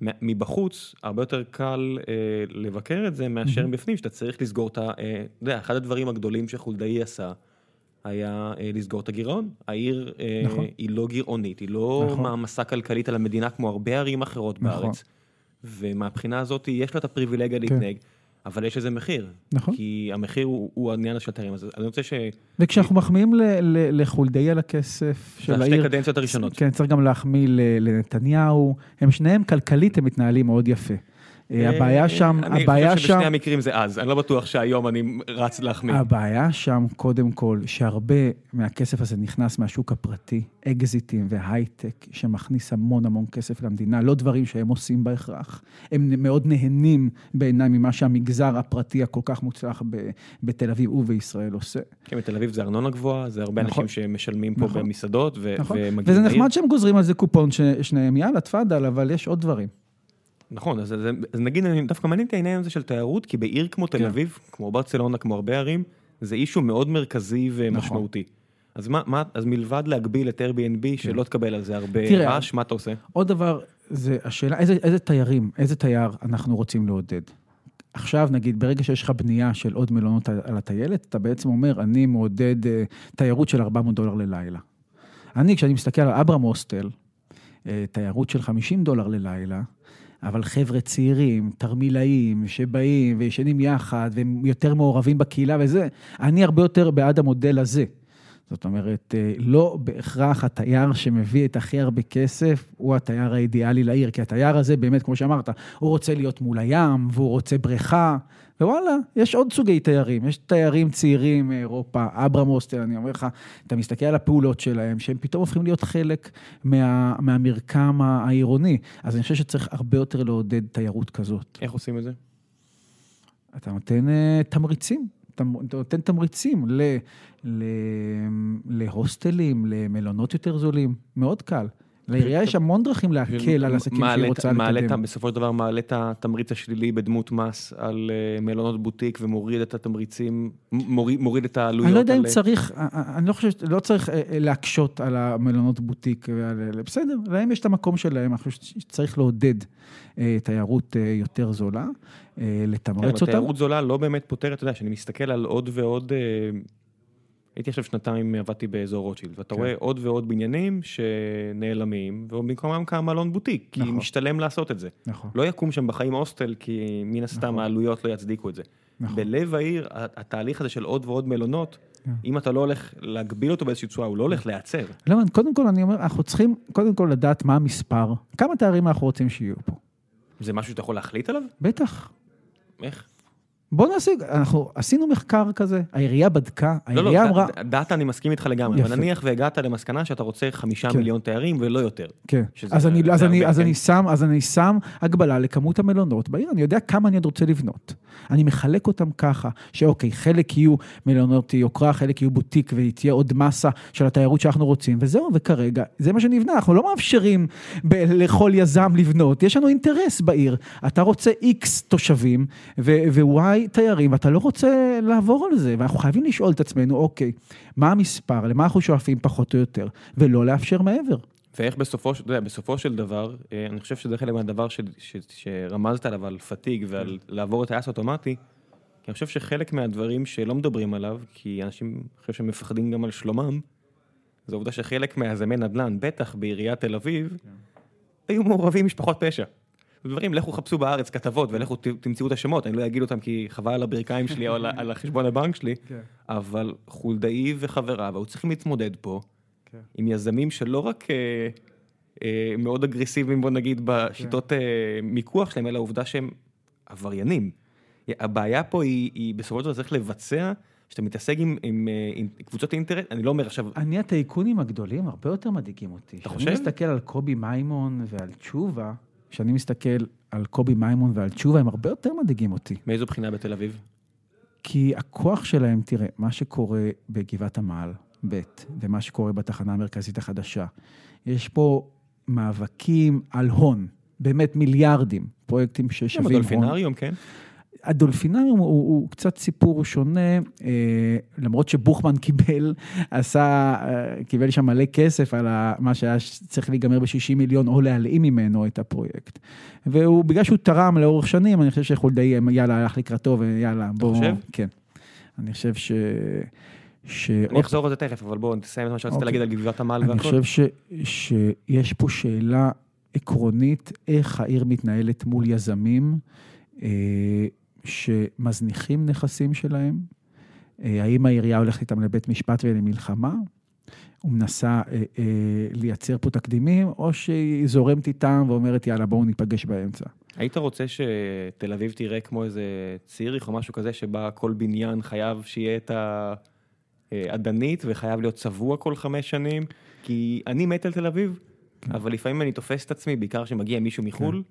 S1: מבחוץ הרבה יותר קל אה, לבקר את זה מאשר מבפנים, שאתה צריך לסגור את ה... אתה יודע, אחד הדברים הגדולים שחולדאי עשה, היה אה, לסגור את הגירעון. העיר אה,
S2: נכון.
S1: היא לא גירעונית, היא לא
S2: נכון.
S1: מעמסה כלכלית על המדינה כמו הרבה ערים אחרות
S2: נכון.
S1: בארץ. ומהבחינה הזאת יש לה את הפריבילגיה להתנהג, אבל יש לזה מחיר.
S2: נכון.
S1: כי המחיר הוא, הוא העניין של התיירים. אז אני רוצה ש...
S2: וכשאנחנו מחמיאים ל- ל- לחולדאי על הכסף של
S1: זה
S2: העיר,
S1: השתי קדנציות הראשונות.
S2: כן, צריך גם להחמיא לנתניהו, הם שניהם כלכלית, הם מתנהלים מאוד יפה. אה, הבעיה שם, הבעיה
S1: אני חושב
S2: שם,
S1: שבשני המקרים זה אז, אני לא בטוח שהיום אני רץ להחמיא.
S2: הבעיה שם, קודם כל, שהרבה מהכסף הזה נכנס מהשוק הפרטי, אקזיטים והייטק, שמכניס המון המון כסף למדינה, לא דברים שהם עושים בהכרח. הם מאוד נהנים בעיניי ממה שהמגזר הפרטי הכל כך מוצלח ב- בתל אביב ובישראל עושה.
S1: כן, בתל אביב זה ארנונה גבוהה, זה הרבה
S2: נכון.
S1: אנשים שמשלמים פה
S2: נכון.
S1: במסעדות ו-
S2: נכון?
S1: ומגיעים
S2: וזה. נחמד שהם גוזרים על זה קופון ששניהם, יאללה, תפאדל, אבל יש עוד דברים.
S1: נכון, אז, אז, אז נגיד, אני דווקא מעניין אותי העניין הזה של תיירות, כי בעיר כמו תל
S2: כן.
S1: אביב, כמו ברצלונה, כמו הרבה ערים, זה אישו מאוד מרכזי ומשמעותי. אז מה, מה, אז מלבד להגביל את Airbnb, שלא תקבל על זה הרבה
S2: כן. תראה,
S1: רעש, מה אתה עושה?
S2: עוד דבר, זה השאלה, איזה, איזה תיירים, איזה תייר אנחנו רוצים לעודד? עכשיו, נגיד, ברגע שיש לך בנייה של עוד מלונות על על הטיילת, אתה בעצם אומר, אני מעודד אה, תיירות של 400 דולר ללילה. אני, כשאני מסתכל על אברהם הוסטל, אה, תיירות של 50 דולר ללילה, אבל חבר'ה צעירים, תרמילאים, שבאים וישנים יחד, והם יותר מעורבים בקהילה וזה, אני הרבה יותר בעד המודל הזה. זאת אומרת, אה, לא בהכרח התייר שמביא את הכי הרבה כסף הוא התייר האידיאלי לעיר, כי התייר הזה באמת, כמו שאמרת, הוא רוצה להיות מול הים, והוא רוצה בריכה, ווואלה, יש עוד סוגי תיירים, יש תיירים צעירים מאירופה, אברהם הוסטל, אני אומר לך, אתה מסתכל על הפעולות שלהם, שהם פתאום הופכים להיות חלק מה, מהמרקם העירוני, אז אני חושב שצריך הרבה יותר לעודד תיירות כזאת.
S1: איך עושים את זה?
S2: אתה נותן uh, תמריצים, אתה נותן תמריצים ל, ל, להוסטלים, למלונות יותר זולים, מאוד קל. לעירייה יש המון דרכים להקל על עסקים שהיא רוצה לקדם.
S1: בסופו של דבר מעלה את התמריץ השלילי בדמות מס על אה, מלונות בוטיק ומוריד את התמריצים, מוריד, את העלויות.
S2: אני לא יודע אם צריך, אה, אה, אני לא חושב, לא צריך להקשות על המלונות בוטיק, בסדר, להם יש את המקום שלהם, אני חושב שצריך לעודד תיירות יותר זולה,
S1: כן,
S2: לתמרץ
S1: אבל
S2: אותה.
S1: תיירות זולה לא באמת פותרת, אתה יודע, שאני מסתכל על עוד ועוד, הייתי עכשיו שנתיים, עבדתי באזור רוטשילד, ואתה
S2: כן.
S1: רואה עוד ועוד בניינים שנעלמים, ובמקומם קם מלון בוטיק, כי
S2: נכון.
S1: משתלם לעשות את זה.
S2: נכון,
S1: לא יקום שם בחיים הוסטל, כי מן הסתם
S2: נכון.
S1: העלויות לא יצדיקו את זה.
S2: נכון.
S1: בלב העיר, התהליך הזה של עוד ועוד מלונות,
S2: כן.
S1: אם אתה לא הולך להגביל אותו באיזושהי צורה, הוא לא הולך להיעצר.
S2: לא, קודם כל אני אומר, אנחנו צריכים קודם כל לדעת מה המספר, כמה תיירים אנחנו רוצים שיהיו פה.
S1: זה משהו שאתה יכול להחליט עליו?
S2: בטח.
S1: איך?
S2: בוא נעשה, אנחנו עשינו מחקר כזה, העירייה בדקה,
S1: לא, לא,
S2: העירייה אמרה...
S1: דאטה אני מסכים איתך לגמרי, אבל
S2: יפה.
S1: נניח והגעת למסקנה שאתה רוצה חמישה
S2: כן.
S1: מיליון תיירים ולא יותר.
S2: כן,
S1: שזה-
S2: אז, אני, אז, אני, אז,
S1: כן.
S2: אני שם, אז אני שם הגבלה לכמות המלונות בעיר, אני יודע כמה אני עוד רוצה לבנות. אני מחלק אותם ככה, שאוקיי, חלק יהיו מלונות יוקרה, חלק יהיו בוטיק ותהיה עוד מסה של התיירות שאנחנו רוצים, וזהו, וכרגע, זה מה שנבנה, אנחנו לא מאפשרים ב- לכל יזם לבנות, יש לנו אינטרס בעיר. אתה רוצה איקס תושבים ו-Y תיירים, ואתה לא רוצה לעבור על זה, ואנחנו חייבים לשאול את עצמנו, אוקיי, מה המספר, למה אנחנו שואפים פחות או יותר, ולא לאפשר מעבר.
S1: ואיך בסופו, אתה יודע, בסופו של דבר, אה, אני חושב שזה חלק מהדבר ש, ש, שרמזת עליו, על פתיג ועל לעבור את הטייס האוטומטי, כי אני חושב שחלק מהדברים שלא מדברים עליו, כי אנשים, אני חושב שהם מפחדים גם על שלומם, זה העובדה שחלק מהיזמי נדל"ן, בטח בעיריית תל אביב, היו מעורבים משפחות פשע. דברים, לכו חפשו בארץ כתבות ולכו תמצאו את השמות, אני לא אגיד אותם כי חבל על הברכיים שלי או על, החשבון הבנק שלי,
S2: כן.
S1: אבל חולדאי וחבריו היו צריכים להתמודד פה
S2: כן.
S1: עם יזמים שלא רק אה, אה, מאוד אגרסיביים, בוא נגיד, בשיטות אה, מיקוח שלהם, אלא העובדה שהם עבריינים. הבעיה פה היא, היא בסופו של דבר צריך לבצע, שאתה מתעסק עם, עם, עם קבוצות אינטרנט, אני לא אומר עכשיו,
S2: אני, הטייקונים הגדולים הרבה יותר מדאיגים אותי.
S1: אתה
S2: כשאני
S1: חושב?
S2: מסתכל על קובי מימון ועל תשובה, כשאני מסתכל על קובי מימון ועל תשובה, הם הרבה יותר מדאיגים אותי.
S1: מאיזו בחינה בתל אביב?
S2: כי הכוח שלהם, תראה, מה שקורה בגבעת עמל, ב', ומה שקורה בתחנה המרכזית החדשה, יש פה מאבקים על הון, באמת מיליארדים, פרויקטים ששווים הון.
S1: הדולפינריום, כן?
S2: הדולפינריום הוא, הוא קצת סיפור שונה, אה, למרות שבוכמן קיבל, עשה, אה, קיבל שם מלא כסף על מה שהיה צריך להיגמר ב-60 מיליון, או להלאים ממנו את הפרויקט. והוא, בגלל שהוא תרם לאורך שנים, אני חושב שחולדאי, יאללה, הלך לקראתו, ויאללה, בוא...
S1: חושב?
S2: כן. אני חושב ש... ש...
S1: אני אחזור על זה תכף, אבל בואו נסיים את מה שרצית
S2: אוקיי.
S1: להגיד על גבעת עמל
S2: אני
S1: והכל.
S2: חושב ש, שיש פה שאלה עקרונית, איך העיר מתנהלת מול יזמים אה, שמזניחים נכסים שלהם, אה, האם העירייה הולכת איתם לבית משפט ולמלחמה, ומנסה אה, אה, לייצר פה תקדימים, או שהיא זורמת איתם ואומרת, יאללה, בואו ניפגש באמצע.
S1: היית רוצה שתל אביב תראה כמו איזה ציריך או משהו כזה, שבה כל בניין חייב שיהיה את האדנית וחייב להיות צבוע כל חמש שנים? כי אני מת על תל אביב,
S2: כן.
S1: אבל לפעמים אני תופס את עצמי, בעיקר כשמגיע מישהו מחו"ל,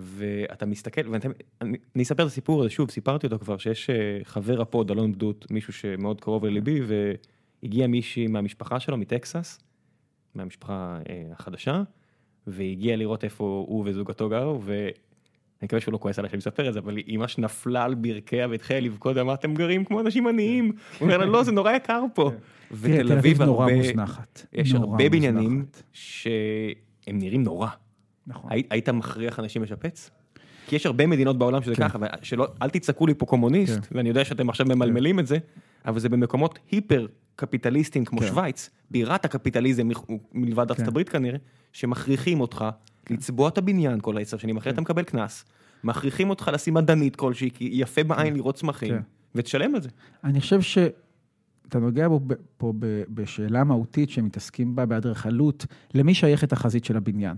S1: ואתה מסתכל, ואני אני אספר את הסיפור הזה, שוב, סיפרתי אותו כבר, שיש אה, חבר הפוד, אלון בדות, מישהו שמאוד קרוב לליבי, והגיע מישהי מהמשפחה שלו, מטקסס, מהמשפחה אה, החדשה, והגיע לראות איפה הוא וזוגתו גרו, ואני מקווה שהוא לא כועס עליי שאני מספר את זה, אבל היא ממש נפלה על ברכיה והתחילה לבכות, אמרה, אתם גרים כמו אנשים עניים. הוא אומר לה, לא, זה נורא יקר פה.
S2: תראה, תל אביב נורא מוזנחת.
S1: יש הרבה בניינים. שהם נראים נורא.
S2: נכון.
S1: היית, היית מכריח אנשים לשפץ? כי יש הרבה מדינות בעולם שזה
S2: כן.
S1: ככה, שלא, אל תצעקו לי פה קומוניסט,
S2: כן.
S1: ואני יודע שאתם עכשיו ממלמלים את זה, אבל זה במקומות היפר קפיטליסטיים כמו
S2: כן.
S1: שווייץ, בירת הקפיטליזם מלבד ארצות
S2: כן.
S1: הברית כנראה, שמכריחים אותך לצבוע את הבניין כל העשר שנים,
S2: כן.
S1: אחרי אתה מקבל קנס, מכריחים אותך לשים מדענית כלשהי, כי יפה בעין לראות צמחים,
S2: כן.
S1: ותשלם על זה.
S2: אני חושב שאתה נוגע פה, פה בשאלה מהותית שמתעסקים בה באדריכלות, למי שייכת החזית של הבניין?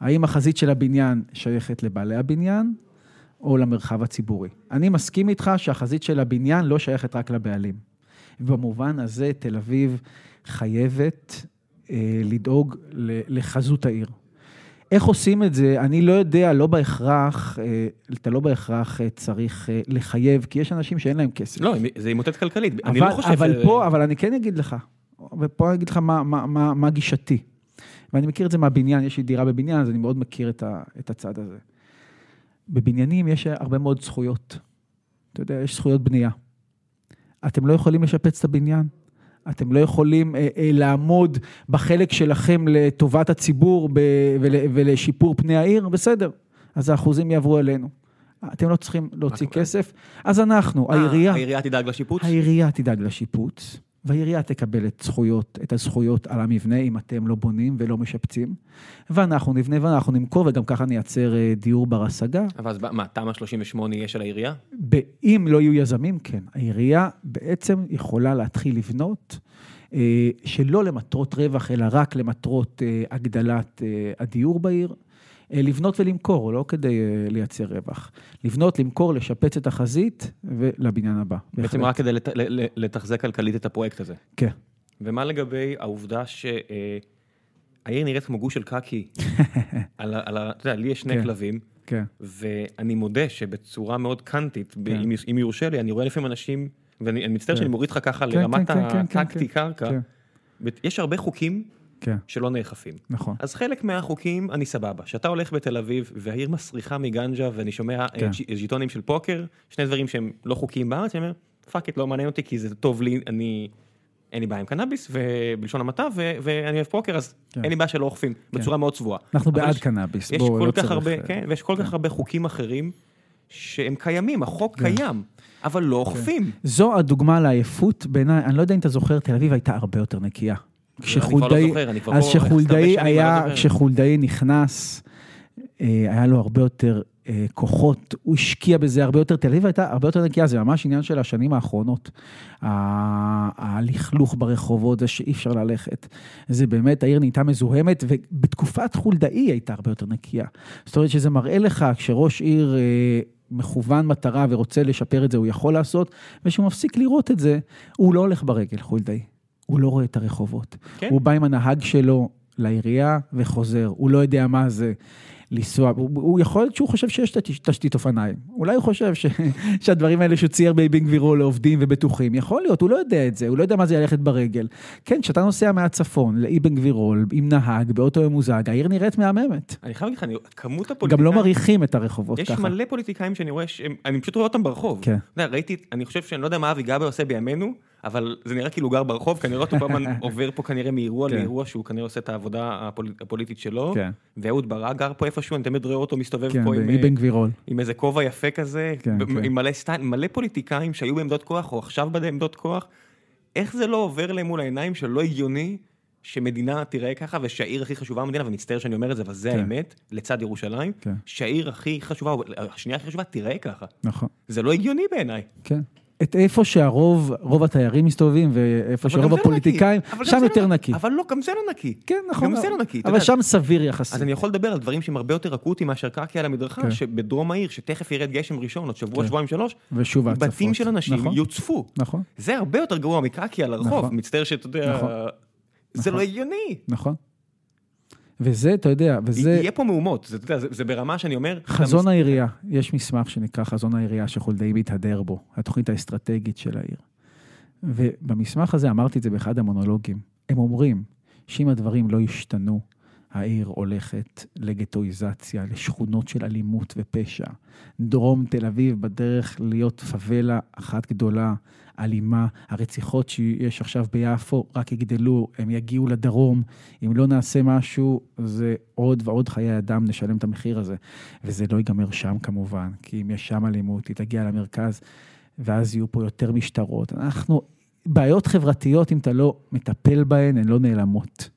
S2: האם החזית של הבניין שייכת לבעלי הבניין או למרחב הציבורי? אני מסכים איתך שהחזית של הבניין לא שייכת רק לבעלים. במובן הזה תל אביב חייבת אה, לדאוג לחזות העיר. איך עושים את זה, אני לא יודע, לא בהכרח, אה, אתה לא בהכרח אה, צריך אה, לחייב, כי יש אנשים שאין להם כסף.
S1: לא, זה ימוטט כלכלית,
S2: אבל,
S1: אני לא חושב
S2: אבל
S1: ש...
S2: פה, אבל אני כן אגיד לך, ופה אני אגיד לך מה, מה, מה, מה גישתי. ואני מכיר את זה מהבניין, יש לי דירה בבניין, אז אני מאוד מכיר את, ה, את הצד הזה. בבניינים יש הרבה מאוד זכויות. אתה יודע, יש זכויות בנייה. אתם לא יכולים לשפץ את הבניין. אתם לא יכולים אה, אה, לעמוד בחלק שלכם לטובת הציבור ב, ול, ולשיפור פני העיר, בסדר. אז האחוזים יעברו אלינו. אתם לא צריכים להוציא. כסף, אז אנחנו,
S1: אה,
S2: העירייה,
S1: העירייה תדאג לשיפוץ?
S2: העירייה תדאג לשיפוץ, והעירייה תקבל את זכויות, את הזכויות על המבנה אם אתם לא בונים ולא משפצים, ואנחנו נבנה ואנחנו נמכור, וגם ככה נייצר אה, דיור בר השגה.
S1: אבל אז מה, תמ"א 38 יהיה של העירייה?
S2: אם לא יהיו יזמים, כן. העירייה בעצם יכולה להתחיל לבנות, אה, שלא למטרות רווח, אלא רק למטרות אה, הגדלת הדיור בעיר. אה, לבנות ולמכור, לא כדי אה, לייצר רווח. לבנות, למכור, לשפץ את החזית ולבניין הבא.
S1: בעצם רק כדי לת, לתחזק כלכלית את הפרויקט הזה.
S2: כן.
S1: ומה לגבי העובדה שהעיר נראית כמו גוש של קקי, על, על, אתה יודע, לי יש שני כן. כלבים.
S2: כן.
S1: ואני מודה שבצורה מאוד קאנטית, כן. אם, אם יורשה לי, אני רואה לפעמים אנשים, ואני מצטער כן. שאני מוריד לך ככה כן, לרמת כן, כן, הטקטי כן, קרקע, כן. יש הרבה חוקים כן. שלא נאכפים.
S2: נכון.
S1: אז חלק מהחוקים, אני סבבה. כשאתה הולך בתל אביב, והעיר מסריחה מגנג'ה, ואני שומע אה, כן. ז'יטונים של פוקר, שני דברים שהם לא חוקיים בארץ, אני אומר, fuck it, לא מעניין אותי, כי זה טוב לי, אני... אין לי בעיה עם קנאביס, ובלשון המעטה, ואני אוהב פוקר, אז כן. אין לי בעיה שלא אוכפים, כן. בצורה מאוד צבועה.
S2: אנחנו בעד יש, קנאביס,
S1: בואו, לא צריך... הרבה, אה, כן, ויש כל כן. כך הרבה חוקים אחרים שהם קיימים, החוק כן. קיים, אבל לא כן. אוכפים. כן.
S2: זו הדוגמה לעייפות בעיניי, אני לא יודע אם אתה זוכר, תל אביב הייתה הרבה יותר נקייה.
S1: כשחולדאי,
S2: לא אז כשחולדאי היה, כשחולדאי נכנס, אה, היה לו הרבה יותר אה, כוחות, הוא השקיע בזה הרבה יותר, תל אביב הייתה הרבה יותר נקייה, זה ממש עניין של השנים האחרונות. הלכלוך ברחובות, זה שאי אפשר ללכת. זה באמת, העיר נהייתה מזוהמת, ובתקופת חולדאי הייתה הרבה יותר נקייה. זאת אומרת שזה מראה לך, כשראש עיר אה, מכוון מטרה ורוצה לשפר את זה, הוא יכול לעשות, וכשהוא מפסיק לראות את זה, הוא לא הולך ברגל, חולדאי. הוא לא רואה את הרחובות. כן. הוא בא עם הנהג שלו לעירייה וחוזר, הוא לא יודע מה זה. לנסוע, הוא, הוא יכול להיות שהוא חושב שיש תשתית אופניים, אולי הוא חושב ש, שהדברים האלה שהוא צייר באבן גבירו לעובדים ובטוחים, יכול להיות, הוא לא יודע את זה, הוא לא יודע מה זה ללכת ברגל. כן, כשאתה נוסע מהצפון לאבן גבירול עם נהג באוטו ממוזג, העיר נראית מהממת.
S1: אני חייב להגיד לך, כמות הפוליטיקאים...
S2: גם לא מריחים את הרחובות
S1: יש
S2: ככה.
S1: יש מלא פוליטיקאים שאני רואה, שהם, אני פשוט רואה אותם ברחוב. כן. ראיתי, אני חושב שאני לא יודע מה אבי גבי עושה בימינו, אבל זה נראה כאילו הוא גר ברחוב, רואה אותו הזמן עובר פה כנראה מאירוע כן. לאירוע, שהוא כנראה עושה את העבודה הפוליטית שלו. כן. ואהוד ברק גר פה איפשהו, אני תמיד רואה אותו מסתובב
S2: כן,
S1: פה
S2: עם, גבירול.
S1: עם איזה כובע יפה כזה, עם מלא סטייל, מלא פוליטיקאים שהיו בעמדות כוח, או עכשיו בעמדות כוח. איך זה לא עובר להם מול העיניים שלא הגיוני שמדינה תראה ככה, ושהעיר הכי חשובה במדינה, ומצטער שאני אומר את זה, אבל זה האמת, לצד ירושלים, שהעיר הכי חשובה, השנייה הכי חשובה, תראה ככה.
S2: נכון.
S1: זה לא הגיוני בעיניי.
S2: כן. את איפה שהרוב, רוב התיירים מסתובבים, ואיפה שרוב לא הפוליטיקאים, שם יותר
S1: לא,
S2: נקי.
S1: אבל לא, גם זה לא נקי.
S2: כן, נכון.
S1: גם זה לא נקי.
S2: אבל שם סביר יחסית.
S1: אז אני יכול לדבר על דברים שהם הרבה יותר אקוטיים מאשר קרקע על המדרכה, כן. שבדרום העיר, שתכף ירד גשם ראשון, עוד שבוע, כן. שבועיים, שלוש,
S2: ושוב ההצפות.
S1: בתים של אנשים
S2: נכון.
S1: יוצפו.
S2: נכון.
S1: זה הרבה יותר גרוע מקרקע על הרחוב, נכון. מצטער שאתה יודע, זה לא הגיוני.
S2: נכון. וזה, אתה יודע, וזה...
S1: יהיה פה מהומות, זה, אתה יודע, זה, זה ברמה שאני אומר...
S2: חזון העירייה, יש מסמך שנקרא חזון העירייה שחולדאי מתהדר בו, התוכנית האסטרטגית של העיר. ובמסמך הזה, אמרתי את זה באחד המונולוגים, הם אומרים שאם הדברים לא ישתנו, העיר הולכת לגטואיזציה, לשכונות של אלימות ופשע. דרום תל אביב בדרך להיות פאבלה אחת גדולה, אלימה. הרציחות שיש עכשיו ביפו רק יגדלו, הם יגיעו לדרום. אם לא נעשה משהו, זה עוד ועוד חיי אדם, נשלם את המחיר הזה. וזה לא ייגמר שם כמובן, כי אם יש שם אלימות, היא תגיע למרכז, ואז יהיו פה יותר משטרות. אנחנו, בעיות חברתיות, אם אתה לא מטפל בהן, הן לא נעלמות.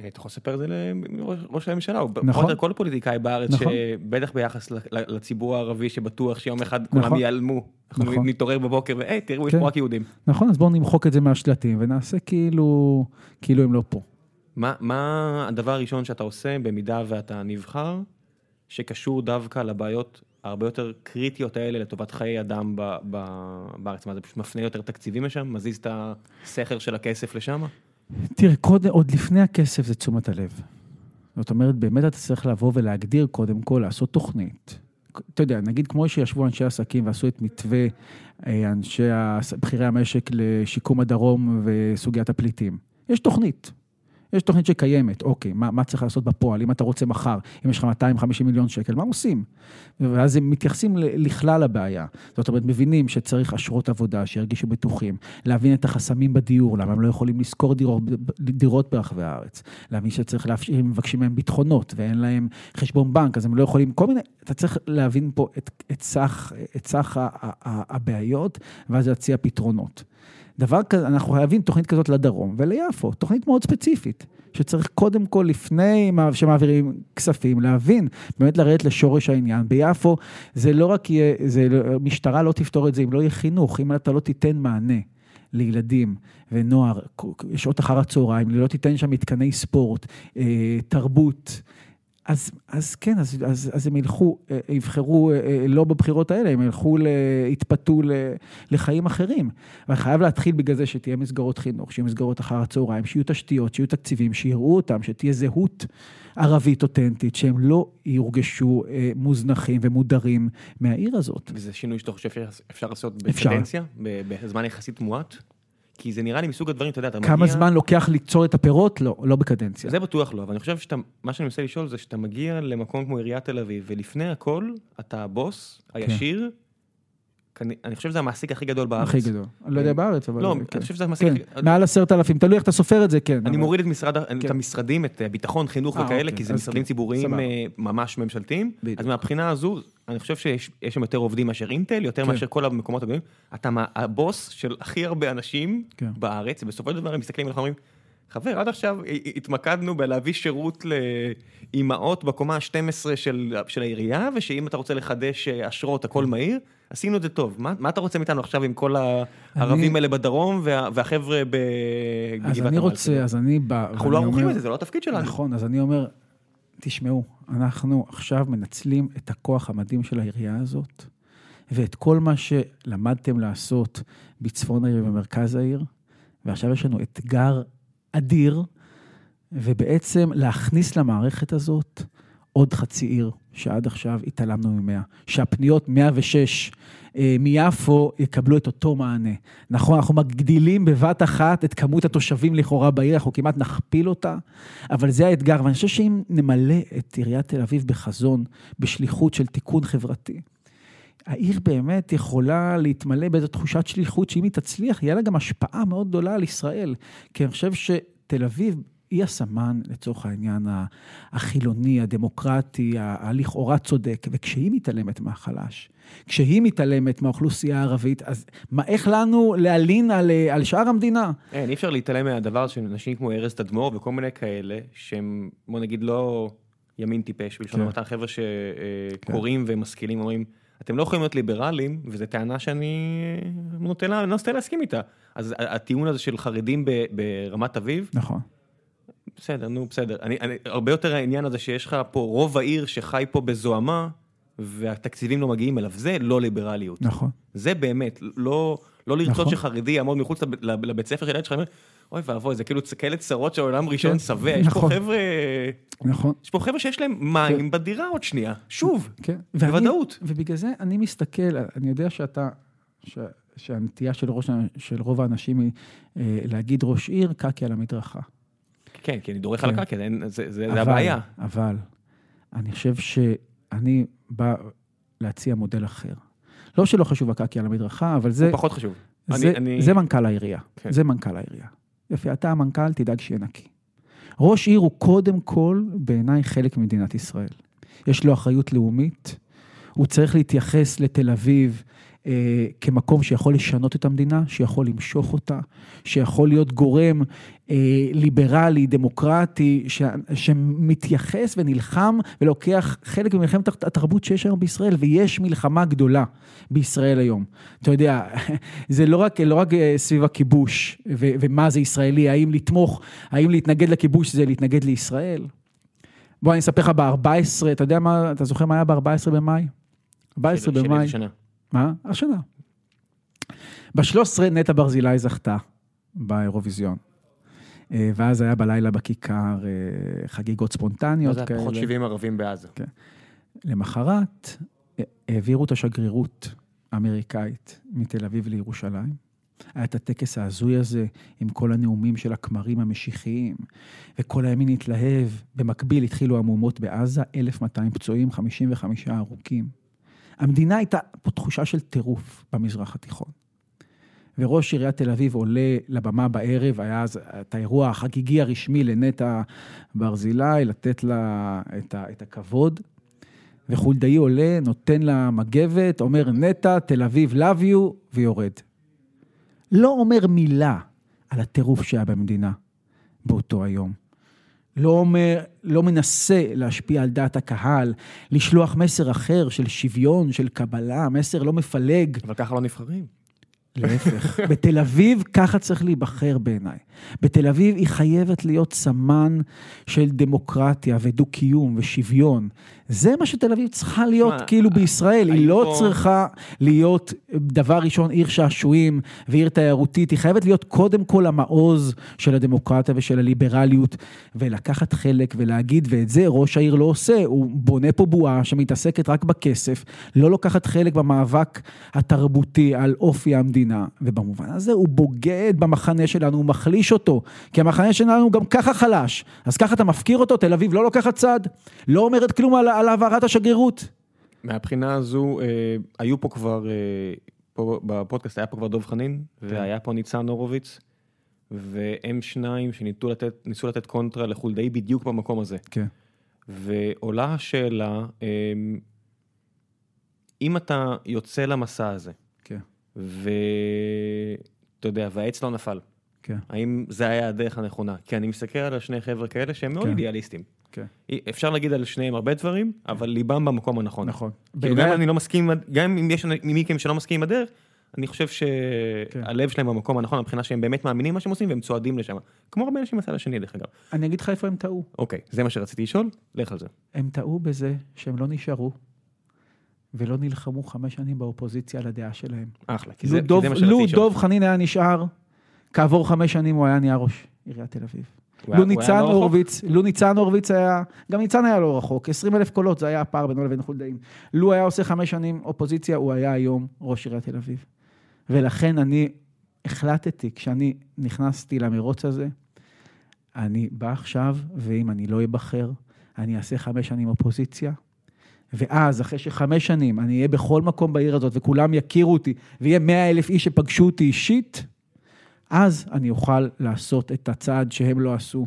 S1: אתה יכול לספר את זה לראש הממשלה, נכון, כל הפוליטיקאי בארץ, נכון. שבטח ביחס לציבור הערבי שבטוח שיום אחד כולם נכון. ייעלמו, אנחנו נכון. נתעורר בבוקר והי תראו יש פה כן. רק יהודים.
S2: נכון, אז בואו נמחוק את זה מהשלטים ונעשה כאילו, כאילו הם לא פה.
S1: מה, מה הדבר הראשון שאתה עושה במידה ואתה נבחר, שקשור דווקא לבעיות הרבה יותר קריטיות האלה לטובת חיי אדם ב, ב, בארץ? מה זה פשוט מפנה יותר תקציבים לשם? מזיז את הסכר של הכסף לשם?
S2: תראה, קודם, עוד לפני הכסף זה תשומת הלב. זאת אומרת, באמת אתה צריך לבוא ולהגדיר קודם כל, לעשות תוכנית. אתה יודע, נגיד כמו שישבו אנשי עסקים ועשו את מתווה אה, אנשי, בכירי המשק לשיקום הדרום וסוגיית הפליטים. יש תוכנית. יש תוכנית שקיימת, אוקיי, מה, מה צריך לעשות בפועל? אם אתה רוצה מחר, אם יש לך 250 מיליון שקל, מה עושים? ואז הם מתייחסים לכלל הבעיה. זאת אומרת, מבינים שצריך אשרות עבודה, שירגישו בטוחים, להבין את החסמים בדיור, למה הם לא יכולים לשכור דירות, דירות ברחבי הארץ, להבין שצריך להפש... הם מבקשים מהם ביטחונות ואין להם חשבון בנק, אז הם לא יכולים, כל מיני, אתה צריך להבין פה את, את סך, את סך הבעיות, ואז להציע פתרונות. דבר כזה, אנחנו חייבים תוכנית כזאת לדרום וליפו, תוכנית מאוד ספציפית, שצריך קודם כל, לפני שמעבירים כספים, להבין, באמת לרדת לשורש העניין. ביפו זה לא רק יהיה, זה, לא, משטרה לא תפתור את זה אם לא יהיה חינוך, אם אתה לא תיתן מענה. לילדים ונוער, שעות אחר הצהריים, לא תיתן שם מתקני ספורט, אה, תרבות. אז, אז כן, אז, אז, אז הם ילכו, אה, יבחרו אה, לא בבחירות האלה, הם ילכו, יתפתו לחיים אחרים. אבל חייב להתחיל בגלל זה שתהיה מסגרות חינוך, שיהיו מסגרות אחר הצהריים, שיהיו תשתיות, שיהיו תקציבים, שיראו אותם, שתהיה זהות ערבית אותנטית, שהם לא יורגשו אה, מוזנחים ומודרים מהעיר הזאת.
S1: וזה שינוי שאתה חושב שאפשר לעשות בקדנציה? בזמן יחסית מועט? כי זה נראה לי מסוג הדברים, אתה יודע, אתה
S2: מגיע... כמה זמן לוקח ליצור את הפירות? לא, לא בקדנציה.
S1: זה בטוח לא, אבל אני חושב שאתה, מה שאני מנסה לשאול זה שאתה מגיע למקום כמו עיריית תל אביב, ולפני הכל, אתה הבוס הישיר, כן. אני חושב שזה המעסיק הכי גדול בארץ.
S2: הכי גדול. אני לא יודע כן. בארץ, אבל...
S1: לא, אני חושב שזה המעסיק הכי...
S2: גדול. מעל עשרת אלפים, תלוי איך אתה סופר את זה, כן.
S1: אני מוריד את כן. המשרדים, את ביטחון, חינוך אה, וכאלה, אוקיי, כי זה משרדים ציבוריים אה, ממש ממשלתיים. אז מהבחינה הזו, אני חושב שיש שם יותר עובדים מאשר אינטל, יותר מאשר כל המקומות הגדולים. אתה הבוס של הכי הרבה אנשים בארץ, ובסופו של דבר הם מסתכלים עליך ואומרים, חבר, עד עכשיו התמקדנו בלהביא שירות לאימהות בקומה ה-12 של העירייה, ושאם אתה רוצה לחדש אה, אשרות, הכל מהיר. עשינו את זה טוב, מה, מה אתה רוצה מאיתנו עכשיו עם כל הערבים אני... האלה בדרום וה, והחבר'ה בגבעת?
S2: אז אני רוצה, אז אני בא...
S1: אנחנו לא ערוכים לזה, זה לא התפקיד שלנו.
S2: נכון, אז אני אומר, תשמעו, אנחנו עכשיו מנצלים את הכוח המדהים של העירייה הזאת, ואת כל מה שלמדתם לעשות בצפון העיר ובמרכז העיר, ועכשיו יש לנו אתגר אדיר, ובעצם להכניס למערכת הזאת עוד חצי עיר, שעד עכשיו התעלמנו ממאה. שהפניות 106 אה, מיפו יקבלו את אותו מענה. נכון, אנחנו מגדילים בבת אחת את כמות התושבים לכאורה בעיר, אנחנו כמעט נכפיל אותה, אבל זה האתגר. ואני חושב שאם נמלא את עיריית תל אביב בחזון, בשליחות של תיקון חברתי, העיר באמת יכולה להתמלא באיזו תחושת שליחות, שאם היא תצליח, יהיה לה גם השפעה מאוד גדולה על ישראל. כי אני חושב שתל אביב היא הסמן, לצורך העניין, החילוני, הדמוקרטי, הלכאורה צודק, וכשהיא מתעלמת מהחלש, כשהיא מתעלמת מהאוכלוסייה הערבית, אז מה, איך לנו להלין על, על שאר המדינה?
S1: אין, אי אפשר להתעלם מהדבר של אנשים כמו ארז תדמור וכל מיני כאלה, שהם, בוא נגיד, לא ימין טיפש, בלשון המעטה, כן. חבר'ה שקוראים כן. ומשכילים, אומרים, אתם לא יכולים להיות ליברלים, וזו טענה שאני נוטה, נוטה להסכים איתה. אז הטיעון הזה של חרדים ברמת אביב,
S2: נכון.
S1: בסדר, נו, בסדר. אני, אני, הרבה יותר העניין הזה שיש לך פה רוב העיר שחי פה בזוהמה, והתקציבים לא מגיעים אליו, זה לא ליברליות.
S2: נכון.
S1: זה באמת, לא, לא לרצות נכון. שחרדי יעמוד מחוץ לב, לבית ספר של הילד שלך, אוי ואבוי, זה כאילו כאלה צרות של עולם ראשון כן, שבע, יש נכון. פה חבר'ה...
S2: נכון.
S1: יש פה חבר'ה שיש להם מים כן. בדירה עוד שנייה, שוב, כן. בוודאות.
S2: ובגלל זה אני מסתכל, אני יודע שאתה, ש, שהנטייה של, ראש, של רוב האנשים היא אה, להגיד ראש עיר, קקי על המדרכה.
S1: כן, כי אני דורך על כן. הקרקע, זה הבעיה.
S2: אבל, אני חושב שאני בא להציע מודל אחר. לא שלא חשוב הקקי על המדרכה, אבל זה...
S1: פחות חשוב.
S2: זה, אני, זה מנכ"ל העירייה, כן. זה מנכ"ל העירייה. יפה, אתה המנכ"ל, תדאג שיהיה נקי. ראש עיר הוא קודם כל, בעיניי, חלק ממדינת ישראל. יש לו אחריות לאומית, הוא צריך להתייחס לתל אביב אה, כמקום שיכול לשנות את המדינה, שיכול למשוך אותה, שיכול להיות גורם אה, ליברלי, דמוקרטי, ש, שמתייחס ונלחם ולוקח חלק ממלחמת התרבות שיש היום בישראל, ויש מלחמה גדולה בישראל היום. אתה יודע, זה לא רק, לא רק אה, סביב הכיבוש ו, ומה זה ישראלי, האם לתמוך, האם להתנגד לכיבוש זה להתנגד לישראל. בוא אני אספר לך ב-14, אתה יודע מה, אתה זוכר מה היה ב-14 במאי? 14 במאי. שנה. מה? השנה. ב-13 נטע ברזילי זכתה באירוויזיון. אה, ואז היה בלילה בכיכר אה, חגיגות ספונטניות
S1: כאלה. פחות 70 ערבים בעזה. כן.
S2: למחרת אה, העבירו את השגרירות האמריקאית מתל אביב לירושלים. היה את הטקס ההזוי הזה עם כל הנאומים של הכמרים המשיחיים, וכל הימין התלהב. במקביל התחילו המהומות בעזה, 1,200 פצועים, 55 הרוגים. המדינה הייתה פה תחושה של טירוף במזרח התיכון. וראש עיריית תל אביב עולה לבמה בערב, היה אז את האירוע החגיגי הרשמי לנטע ברזילי, לתת לה את, ה, את הכבוד. וחולדאי עולה, נותן לה מגבת, אומר נטע, תל אביב, love you, ויורד. לא אומר מילה על הטירוף שהיה במדינה באותו היום. לא אומר, לא מנסה להשפיע על דעת הקהל, לשלוח מסר אחר של שוויון, של קבלה, מסר לא מפלג.
S1: אבל ככה לא נבחרים.
S2: להפך, בתל אביב ככה צריך להיבחר בעיניי. בתל אביב היא חייבת להיות סמן של דמוקרטיה ודו-קיום ושוויון. זה מה שתל אביב צריכה להיות
S1: מה,
S2: כאילו בישראל, היא לא
S1: פה-
S2: צריכה להיות דבר ראשון עיר שעשועים ועיר תיירותית, היא חייבת להיות קודם כל המעוז של הדמוקרטיה ושל הליברליות, ולקחת חלק ולהגיד, ואת זה ראש העיר לא עושה, הוא בונה פה בועה שמתעסקת רק בכסף, לא לוקחת חלק במאבק התרבותי על אופי המדינה, ובמובן הזה הוא בוגד במחנה שלנו, הוא מחליש אותו, כי המחנה שלנו גם ככה חלש, אז ככה אתה מפקיר אותו, תל אביב לא לוקחת צד, לא אומרת כלום על, על העברת השגרירות.
S1: מהבחינה הזו, אה, היו פה כבר, אה, פה בפודקאסט היה פה כבר דב חנין, והיה פה ניצן הורוביץ, והם שניים שניסו לתת, ניסו לתת קונטרה לחולדאי בדיוק במקום הזה.
S2: כן.
S1: ועולה השאלה, אה, אם אתה יוצא למסע הזה,
S2: כן.
S1: ואתה יודע, והעץ לא נפל,
S2: כן.
S1: האם זה היה הדרך הנכונה? כי אני מסתכל על השני חבר'ה כאלה שהם מאוד
S2: כן.
S1: אידיאליסטים.
S2: כן.
S1: אפשר להגיד על שניהם הרבה דברים, אבל ליבם במקום הנכון.
S2: נכון.
S1: כאילו גם אני לא מסכים, גם אם יש מי מכם שלא מסכים עם הדרך, אני חושב
S2: כן.
S1: שהלב שלהם במקום הנכון, מבחינה שהם באמת מאמינים מה שהם עושים והם צועדים לשם. כמו הרבה אנשים מהצד השני דרך אגב.
S2: אני אגיד לך איפה הם טעו.
S1: אוקיי, זה מה שרציתי לשאול, לך על זה.
S2: הם טעו בזה שהם לא נשארו ולא נלחמו חמש שנים באופוזיציה על הדעה שלהם.
S1: אחלה, כי
S2: לו
S1: זה כי
S2: דוב-
S1: זה מה שרציתי
S2: לו
S1: לשאול.
S2: דוב חנין היה נשאר, כעבור חמש שנים הוא היה נהיה ראש עיריית תל אביב. לו ניצן? הורוביץ, לו ניצן הורוביץ היה, גם ניצן היה לא רחוק, 20 אלף קולות, זה היה הפער בינו לבין חולדאים. לו היה עושה חמש שנים אופוזיציה, הוא היה היום ראש עיריית תל אביב. ולכן אני החלטתי, כשאני נכנסתי למרוץ הזה, אני בא עכשיו, ואם אני לא אבחר, אני אעשה חמש שנים אופוזיציה, ואז, אחרי שחמש שנים אני אהיה בכל מקום בעיר הזאת וכולם יכירו אותי, ויהיה מאה אלף איש שפגשו אותי אישית, אז אני אוכל לעשות את הצעד שהם לא עשו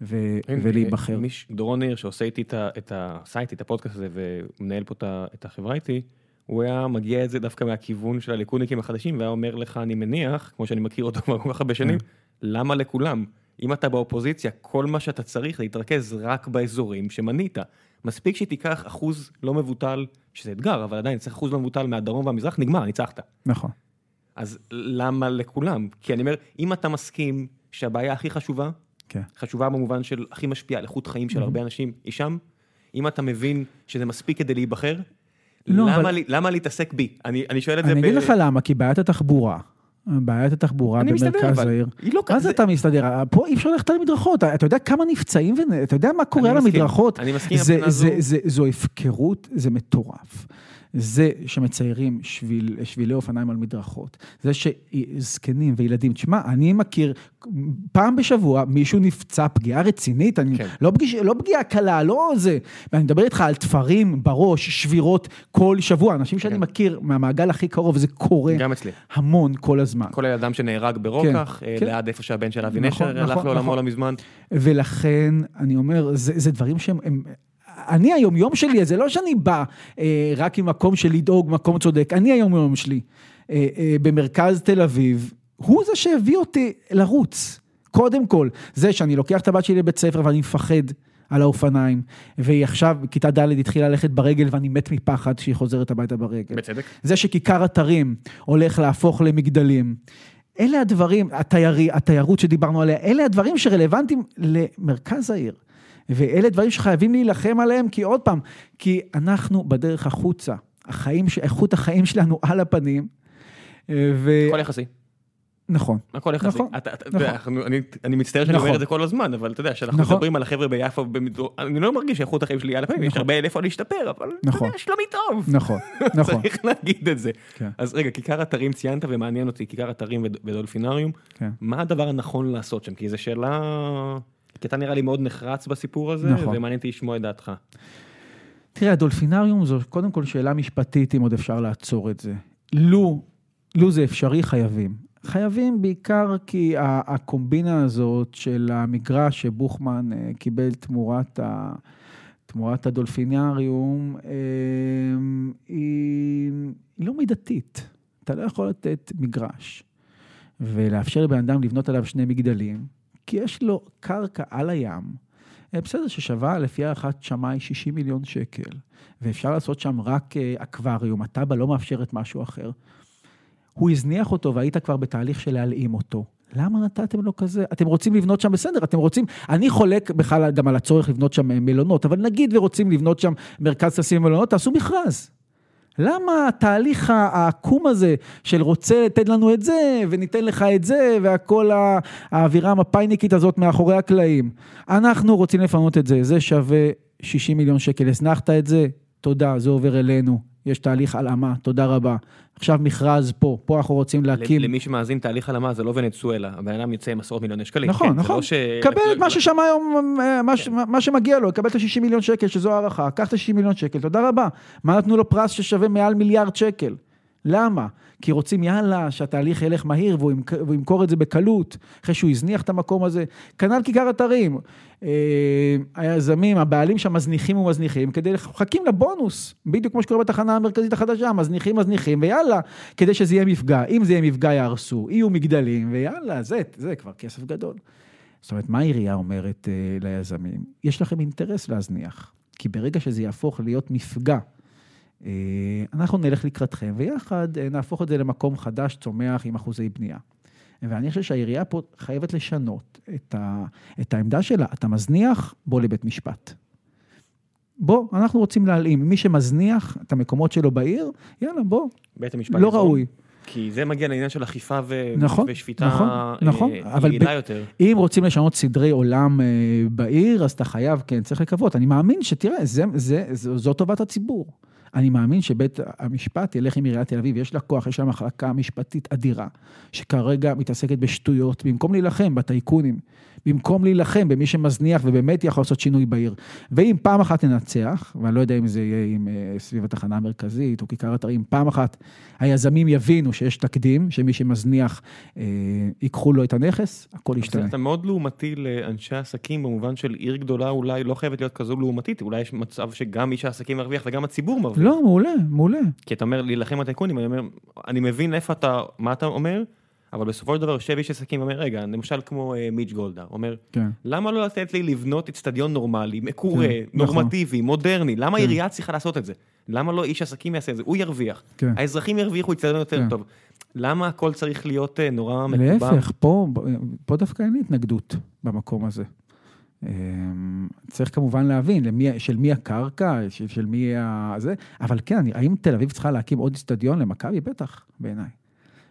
S2: ו-
S1: הנה,
S2: ולהיבחר.
S1: אה, מיש- דורון ניר שעושה איתי את ה- את ה- עשה איתי את הפודקאסט הזה ומנהל פה את החברה איתי, הוא היה מגיע את זה דווקא מהכיוון של הליכודניקים החדשים והיה אומר לך אני מניח, כמו שאני מכיר אותו כבר כל כך הרבה שנים, למה לכולם? אם אתה באופוזיציה, כל מה שאתה צריך להתרכז רק באזורים שמנית. מספיק שתיקח אחוז לא מבוטל, שזה אתגר, אבל עדיין צריך אחוז לא מבוטל מהדרום והמזרח, נגמר, ניצחת.
S2: נכון.
S1: אז למה לכולם? כי אני אומר, אם אתה מסכים שהבעיה הכי חשובה,
S2: כן.
S1: חשובה במובן של הכי משפיעה על איכות חיים של הרבה אנשים, היא שם, אם אתה מבין שזה מספיק כדי להיבחר,
S2: לא,
S1: למה,
S2: אבל-
S1: לי- למה להתעסק בי? אני, אני שואל את זה
S2: אני אגיד לך למה, כי בעיית התחבורה, בעיית התחבורה
S1: אני
S2: במרכז העיר.
S1: לא
S2: מה זה אתה מסתדר? פה אי אפשר ללכת על המדרכות, אתה יודע כמה נפצעים, ואתה יודע מה קורה על
S1: אני מסכים,
S2: המדרכות?
S1: אני מסכים הזו.
S2: זה- זו הפקרות, זה מטורף. זה שמציירים שביל, שבילי אופניים על מדרכות, זה שזקנים וילדים, תשמע, אני מכיר, פעם בשבוע מישהו נפצע פגיעה רצינית, אני,
S1: כן.
S2: לא, פגיש, לא פגיעה קלה, לא זה, ואני מדבר איתך על תפרים בראש, שבירות כל שבוע, אנשים שאני
S1: כן.
S2: מכיר מהמעגל הכי קרוב, זה קורה
S1: גם אצלי.
S2: המון כל הזמן.
S1: כל האדם שנהרג ברוקח, אה,
S2: כן.
S1: ליד איפה שהבן של אבי
S2: נכון,
S1: נשר הלך
S2: נכון,
S1: לעולמו
S2: נכון.
S1: לא מזמן.
S2: ולכן, אני אומר, זה, זה דברים שהם... הם, אני היום יום שלי, זה לא שאני בא אה, רק ממקום של לדאוג, מקום צודק, אני היום יום שלי אה, אה, במרכז תל אביב, הוא זה שהביא אותי לרוץ. קודם כל, זה שאני לוקח את הבת שלי לבית ספר ואני מפחד על האופניים, והיא עכשיו בכיתה ד' התחילה ללכת ברגל ואני מת מפחד שהיא חוזרת הביתה ברגל.
S1: בצדק.
S2: זה שכיכר אתרים הולך להפוך למגדלים. אלה הדברים, התיירי, התיירות שדיברנו עליה, אלה הדברים שרלוונטיים למרכז העיר. ואלה דברים שחייבים להילחם עליהם, כי עוד פעם, כי אנחנו בדרך החוצה. החיים, איכות החיים שלנו על הפנים. ו...
S1: הכל יחסי.
S2: נכון.
S1: הכל יחסי.
S2: נכון,
S1: אתה- אתה-
S2: נכון.
S1: אתה אנחנו- אני- אני מצטער שאני אומר
S2: נכון.
S1: את זה כל הזמן, אבל אתה יודע, כשאנחנו
S2: נכון.
S1: מדברים על החבר'ה ביפו, במדרום, אני לא מרגיש שאיכות החיים שלי על הפנים, יש
S2: נכון.
S1: הרבה איפה להשתפר, אבל אתה
S2: נכון.
S1: יודע, שלומי טוב.
S2: נכון, נכון.
S1: צריך להגיד את זה.
S2: כן.
S1: אז רגע, כיכר אתרים ציינת ומעניין אותי, כיכר אתרים וד- ודולפינריום,
S2: כן.
S1: מה הדבר הנכון לעשות שם? כי זו שאלה, כי אתה נראה לי מאוד נחרץ בסיפור הזה,
S2: נכון.
S1: ומעניין אותי לשמוע את דעתך.
S2: תראה, הדולפינריום זו קודם כל שאלה משפטית, אם עוד אפשר לעצור את זה. לו, לו זה אפשרי, חייבים. חייבים בעיקר כי הקומבינה הזאת של המגרש שבוכמן אה, קיבל תמורת, ה, תמורת הדולפיניאריום, אה, היא, היא לא מידתית. אתה לא יכול לתת מגרש ולאפשר לבן אדם לבנות עליו שני מגדלים, כי יש לו קרקע על הים. אה, בסדר, ששווה לפי הערכת שמאי 60 מיליון שקל, ואפשר לעשות שם רק אה, אקווריום, התב"ע לא מאפשרת משהו אחר. הוא הזניח אותו והיית כבר בתהליך של להלאים אותו. למה נתתם לו כזה? אתם רוצים לבנות שם בסדר, אתם רוצים, אני חולק בכלל גם על הצורך לבנות שם מלונות, אבל נגיד ורוצים לבנות שם מרכז טסים ומלונות, תעשו מכרז. למה התהליך העקום הזה של רוצה לתת לנו את זה, וניתן לך את זה, והכל האווירה המפאיניקית הזאת מאחורי הקלעים. אנחנו רוצים לפנות את זה, זה שווה 60 מיליון שקל, הזנחת את זה, תודה, זה עובר אלינו. יש תהליך הלאמה, תודה רבה. עכשיו מכרז פה, פה אנחנו רוצים להקים...
S1: למי שמאזין, תהליך הלאמה זה לא ונצואלה, הבן אדם יוצא עם עשרות מיליוני שקלים.
S2: נכון,
S1: כן,
S2: נכון.
S1: לא ש...
S2: קבל את מה ששמע היום, אה, מה, כן. מה שמגיע לו, קבל את ה-60 מיליון שקל, שזו הערכה, קח את ה-60 מיליון שקל, תודה רבה. מה נתנו לו פרס ששווה מעל מיליארד שקל? למה? כי רוצים יאללה, שהתהליך ילך מהיר והוא ימכור את זה בקלות, אחרי שהוא הזניח את המקום הזה. כנ"ל כיכר אתרים. אה, היזמים, הבעלים שם מזניחים ומזניחים, כדי, מחכים לבונוס, בדיוק כמו שקורה בתחנה המרכזית החדשה, מזניחים, מזניחים, ויאללה, כדי שזה יהיה מפגע. אם זה יהיה מפגע יהרסו, יהיו מגדלים, ויאללה, זה, זה כבר כסף גדול. זאת אומרת, מה העירייה אומרת uh, ליזמים? יש לכם אינטרס להזניח, כי ברגע שזה יהפוך להיות מפגע, אנחנו נלך לקראתכם, ויחד uh, נהפוך את זה למקום חדש, צומח עם אחוזי בנייה. ואני חושב שהעירייה פה חייבת לשנות את, ה, את העמדה שלה. אתה מזניח, בוא לבית משפט. בוא, אנחנו רוצים להלאים. מי שמזניח את המקומות שלו בעיר, יאללה, בוא.
S1: בית המשפט
S2: לא ראוי.
S1: כי זה מגיע לעניין של אכיפה ו...
S2: נכון,
S1: ושפיטה
S2: נכון, נכון, אבל
S1: יעילה יותר.
S2: אם רוצים לשנות סדרי עולם אה, בעיר, אז אתה חייב, כן, צריך לקוות. אני מאמין שתראה, זה, זה, זה, זו טובת הציבור. אני מאמין שבית המשפט ילך עם עיריית תל אביב, יש לה כוח, יש לה מחלקה משפטית אדירה, שכרגע מתעסקת בשטויות, במקום להילחם בטייקונים, במקום להילחם במי שמזניח ובאמת יכול לעשות שינוי בעיר. ואם פעם אחת ננצח, ואני לא יודע אם זה יהיה עם, אה, סביב התחנה המרכזית או כיכר אתרים, פעם אחת היזמים יבינו שיש תקדים, שמי שמזניח, אה, ייקחו לו את הנכס, הכל ישתנה.
S1: אתה מאוד לעומתי לאנשי עסקים, במובן של עיר גדולה אולי לא חייבת להיות כזו לעומתית, אולי יש מצב שגם איש העסקים מרוויח וגם הציבור מרוויח.
S2: לא, מעולה, מעולה.
S1: כי אתה אומר להילחם בטייקונים, אני אומר, אני מבין איפה אתה, מה אתה אומר, אבל בסופו של דבר יושב איש עסקים ואומר, רגע, למשל כמו uh, מיץ' גולדה, אומר,
S2: כן.
S1: למה לא לתת לי לבנות אצטדיון נורמלי, מקורה,
S2: כן, נכון.
S1: נורמטיבי, מודרני, למה
S2: כן.
S1: העירייה צריכה לעשות את זה? למה לא איש עסקים יעשה את זה? הוא ירוויח.
S2: כן.
S1: האזרחים ירוויחו אצטדיון יותר
S2: כן.
S1: טוב. למה הכל צריך להיות uh, נורא מקובע?
S2: להפך, פה, פה דווקא אין התנגדות במקום הזה. אמ, צריך כמובן להבין למי, של מי הקרקע, של, של מי ה... זה, אבל כן, האם תל אביב צריכה להקים עוד אצטדיון למכבי? בטח, בעיניי.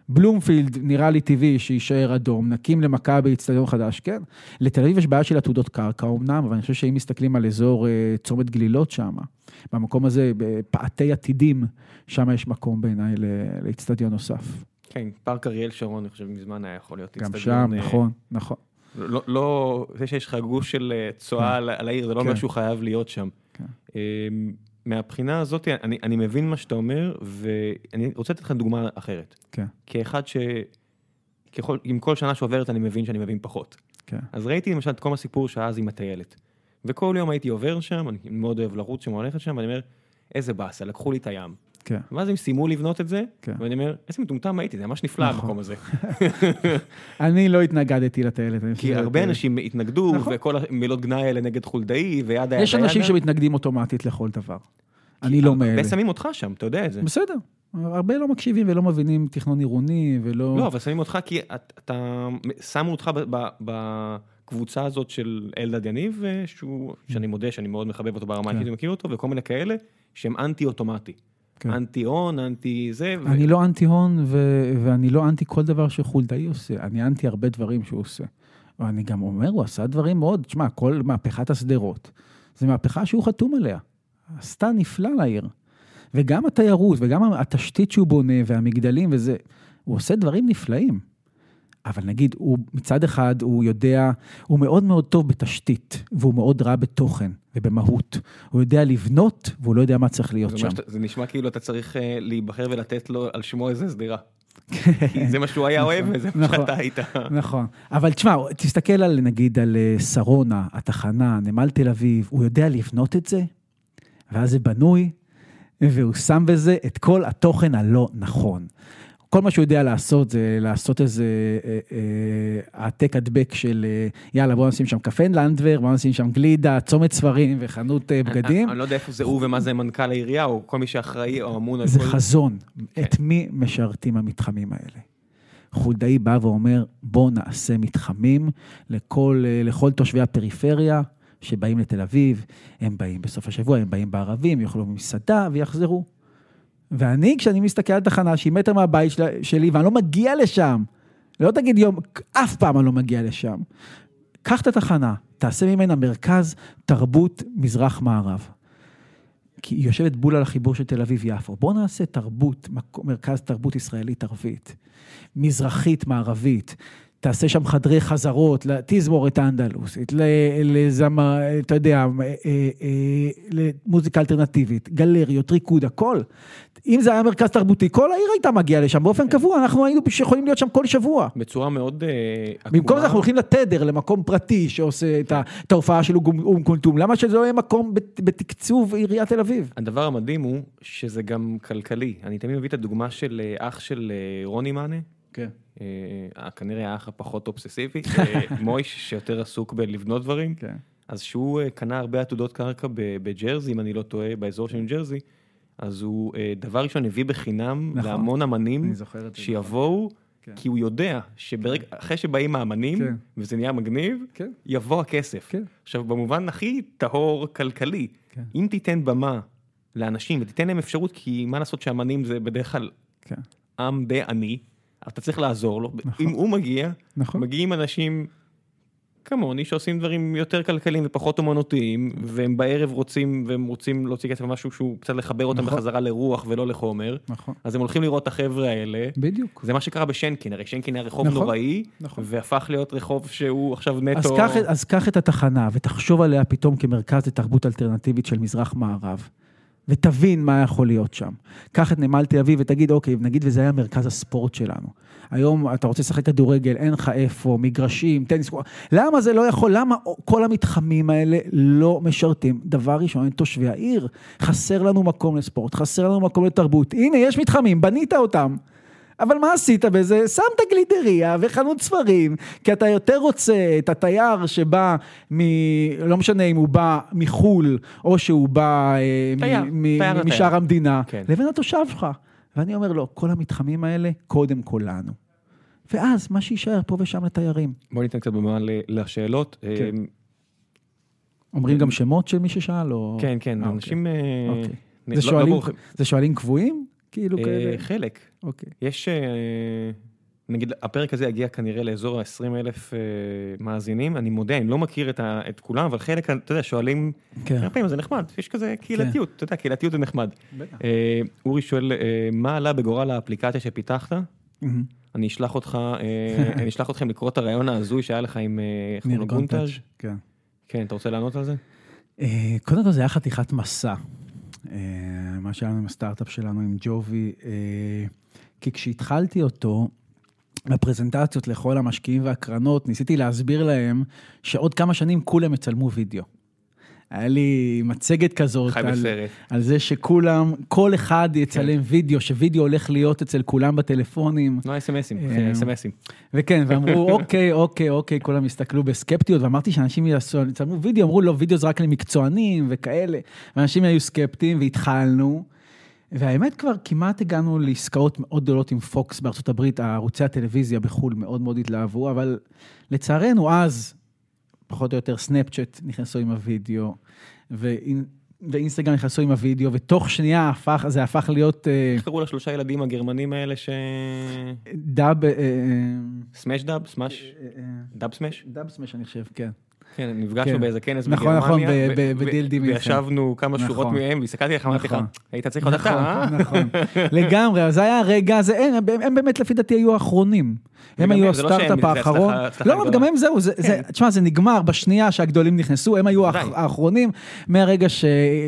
S2: בלומפילד נראה לי טבעי שיישאר אדום, נקים למכבי אצטדיון חדש, כן. לתל אביב יש בעיה של עתודות קרקע אמנם, אבל אני חושב שאם מסתכלים על אזור אה, צומת גלילות שם, במקום הזה, בפאתי עתידים, שם יש מקום בעיניי לאצטדיון נוסף.
S1: כן, פארק אריאל שרון, אני חושב מזמן היה יכול להיות
S2: גם
S1: אצטדיון,
S2: שם,
S1: אה,
S2: נכון, נכון.
S1: לא, לא, זה שיש לך גוש של אה, צואה על, על העיר, זה לא אומר
S2: כן.
S1: שהוא חייב להיות שם. מהבחינה הזאת, אני, אני מבין מה שאתה אומר, ואני רוצה לתת לך דוגמה אחרת.
S2: כן,
S1: כאחד ש... ככל, עם כל שנה שעוברת אני מבין שאני מבין פחות.
S2: כן.
S1: אז ראיתי למשל את כל הסיפור שאז עם הטיילת. וכל יום הייתי עובר שם, אני מאוד אוהב לרוץ שם, ללכת שם, ואני אומר, איזה באסה, לקחו לי את הים.
S2: כן.
S1: ואז הם סיימו לבנות את זה,
S2: כן.
S1: ואני אומר, איזה מטומטם הייתי, זה ממש נפלא
S2: נכון.
S1: המקום הזה.
S2: אני לא התנגדתי לטיילת.
S1: כי הרבה אנשים התנגדו,
S2: נכון.
S1: וכל המילות גנאי האלה נגד חולדאי, וידה ידה
S2: יש אנשים
S1: ידה.
S2: שמתנגדים אוטומטית לכל דבר. אני לא מאלה.
S1: הרבה שמים אותך שם, אתה יודע את זה.
S2: בסדר, הרבה לא מקשיבים ולא מבינים תכנון עירוני ולא...
S1: לא, אבל שמים אותך כי את- אתה, שמו אותך בקבוצה הזאת של אלדד יניב, אה, שהוא, שאני מודה שאני מאוד מחבב אותו ברמה
S2: כן.
S1: האישית, אני מכיר אותו, וכל מיני כאלה, שהם אנטי אוטומטי.
S2: כן.
S1: אנטי הון, אנטי זה. ו-
S2: אני לא אנטי הון ו- ואני לא אנטי כל דבר שחולדאי עושה, אני אנטי הרבה דברים שהוא עושה. ואני גם אומר, הוא עשה דברים מאוד, תשמע, כל מהפכת השדרות, זו מהפכה שהוא חתום עליה. עשתה נפלא לעיר. וגם התיירות וגם התשתית שהוא בונה והמגדלים וזה, הוא עושה דברים נפלאים. אבל נגיד, הוא מצד אחד, הוא יודע, הוא מאוד מאוד טוב בתשתית, והוא מאוד רע בתוכן ובמהות. הוא יודע לבנות, והוא לא יודע מה צריך להיות
S1: זה
S2: שם.
S1: זה נשמע כאילו אתה צריך אה, להיבחר ולתת לו על שמו איזה סדירה. כי זה מה שהוא היה אוהב, וזה מה
S2: נכון.
S1: שאתה היית.
S2: נכון, אבל תשמע, תסתכל על נגיד על אה, שרונה, התחנה, נמל תל אביב, הוא יודע לבנות את זה, ואז זה בנוי, והוא שם בזה את כל התוכן הלא נכון. כל מה שהוא יודע לעשות זה לעשות איזה אה, אה, העתק הדבק של אה, יאללה בוא נשים שם קפה לנדבר, בוא נשים שם גלידה, צומת ספרים וחנות אה, בגדים.
S1: אני לא יודע איפה זה הוא ומה זה מנכ"ל העירייה, או כל מי שאחראי או אמון על
S2: זה
S1: כל...
S2: חזון.
S1: כן.
S2: את מי משרתים המתחמים האלה? חולדאי בא ואומר, בואו נעשה מתחמים לכל, לכל תושבי הפריפריה שבאים לתל אביב, הם באים בסוף השבוע, הם באים בערבים, יאכלו במסעדה ויחזרו. ואני, כשאני מסתכל על תחנה שהיא מטר מהבית שלי, ואני לא מגיע לשם, לא תגיד יום, אף פעם אני לא מגיע לשם. קח את התחנה, תעשה ממנה מרכז תרבות מזרח-מערב. כי היא יושבת בול על החיבור של תל אביב-יפו. בואו נעשה תרבות, מרכז תרבות ישראלית ערבית, מזרחית מערבית. תעשה שם חדרי חזרות, לתזמורת האנדלוסית, לזמר, אתה יודע, אה, אה, למוזיקה אלטרנטיבית, גלריות, ריקוד, הכל. אם זה היה מרכז תרבותי, כל העיר הייתה מגיעה לשם באופן כן. קבוע, אנחנו היינו יכולים להיות שם כל שבוע.
S1: בצורה מאוד
S2: עקומה. במקום זה אנחנו הולכים לתדר, למקום פרטי שעושה את ההופעה של אום כולתום, למה שזה לא יהיה מקום בתקצוב עיריית תל אביב?
S1: הדבר המדהים הוא שזה גם כלכלי. אני תמיד מביא את הדוגמה של אה, אח של אה, רוני מאנה.
S2: כן.
S1: אה, כנראה האח הפחות אובססיבי, מויש שיותר עסוק בלבנות דברים. כן. אז שהוא קנה הרבה עתודות קרקע בג'רזי, אם אני לא טועה, באזור של ניו ג'רזי. אז הוא אה, דבר ראשון הביא בחינם נכון, להמון אמנים שיבואו, כן. כי הוא יודע שאחרי שבאים האמנים, כן. וזה נהיה מגניב, כן. יבוא הכסף. כן. עכשיו, במובן הכי טהור כלכלי, כן. אם תיתן במה לאנשים ותיתן להם אפשרות, כי מה לעשות שאמנים זה בדרך כלל כן. עם די עני, אתה צריך לעזור לו. נכון. אם הוא מגיע, נכון. מגיעים אנשים כמוני שעושים דברים יותר כלכליים ופחות אומנותיים, והם בערב רוצים, והם רוצים להוציא כסף משהו שהוא קצת לחבר אותם נכון. בחזרה לרוח ולא לחומר, נכון. אז הם הולכים לראות את החבר'ה האלה.
S2: בדיוק.
S1: זה מה שקרה בשנקין, הרי שנקין היה רחוב נכון. נוראי, נכון. והפך להיות רחוב שהוא עכשיו נטו... אז
S2: קח, אז קח את התחנה ותחשוב עליה פתאום כמרכז לתרבות אלטרנטיבית של מזרח מערב. ותבין מה יכול להיות שם. קח את נמל תל אביב ותגיד, אוקיי, נגיד וזה היה מרכז הספורט שלנו. היום אתה רוצה לשחק כדורגל, אין לך איפה, מגרשים, טניס, למה זה לא יכול, למה כל המתחמים האלה לא משרתים? דבר ראשון, את תושבי העיר. חסר לנו מקום לספורט, חסר לנו מקום לתרבות. הנה, יש מתחמים, בנית אותם. אבל מה עשית בזה? שמת גלידריה וחנות ספרים, כי אתה יותר רוצה את התייר שבא מ... לא משנה אם הוא בא מחו"ל, או שהוא בא אה, תייר, מ... תייר משאר תייר. המדינה, כן. לבין התושב שלך. ואני אומר לו, כל המתחמים האלה, קודם כל לנו. ואז מה שיישאר פה ושם לתיירים.
S1: בוא ניתן קצת במה לשאלות. כן.
S2: אמ, אומרים גם שמות של מי ששאל, או...
S1: כן, כן, אה, אנשים...
S2: אוקיי. אוקיי. לא, שואלים, לא זה שואלים קבועים? כאילו
S1: אה, כאלה? חלק. אוקיי. יש, אה, נגיד, הפרק הזה יגיע כנראה לאזור ה-20 אלף אה, מאזינים, אני מודה, אני לא מכיר את, ה, את כולם, אבל חלק, אתה יודע, שואלים, כן. כמה פעמים זה נחמד, יש כזה קהילתיות, כן. אתה יודע, קהילתיות זה נחמד. בטח. אורי שואל, מה עלה בגורל האפליקציה שפיתחת? אני אשלח אותך, אני אשלח אתכם לקרוא את הרעיון ההזוי שהיה לך עם ניר גונטאז'. כן. כן, אתה רוצה לענות על זה?
S2: קודם כל זה היה חתיכת מסע. אה, מה שהיה לנו עם הסטארט-אפ שלנו, עם ג'ובי, אה, כי כשהתחלתי אותו, בפרזנטציות לכל המשקיעים והקרנות, ניסיתי להסביר להם שעוד כמה שנים כולם יצלמו וידאו. היה לי מצגת כזאת על, על זה שכולם, כל אחד יצלם כן. וידאו, שווידאו הולך להיות אצל כולם בטלפונים.
S1: לא אסמסים, אסמסים.
S2: וכן, ואמרו, אוקיי, אוקיי, אוקיי, כולם הסתכלו בסקפטיות, ואמרתי שאנשים יצלמו וידאו, אמרו, לא, וידאו זה רק למקצוענים וכאלה, ואנשים היו סקפטיים, והתחלנו. והאמת כבר כמעט הגענו לעסקאות מאוד גדולות עם פוקס בארצות הברית, ערוצי הטלוויזיה בחו"ל מאוד מאוד התלהבו, אבל לצערנו אז, פחות או יותר סנאפצ'אט נכנסו עם הוידאו, ואינסטגרם נכנסו עם הוידאו, ותוך שנייה הפך, זה הפך להיות...
S1: אה, איך קראו לשלושה ילדים הגרמנים האלה ש...
S2: דאב...
S1: Smash דאב? Smash? דאב סמאש?
S2: Dubsmash אני חושב, כן.
S1: כן, נפגשנו כן. באיזה כנס נכון, נכון בגרמניה. נכון, נכון, ב-DLD. וישבנו כמה שורות נכון. מהם, והסתכלתי לך, אמרתי לך, היית צריך עוד אתה, אה?
S2: נכון, לגמרי, זה היה הרגע הזה, הם באמת לפי דעתי היו האחרונים. הם היו לא הסטארט-אפ האחרון. לא, גם הם זהו, כן. תשמע, זה נגמר בשנייה שהגדולים נכנסו, הם היו האחרונים, מהרגע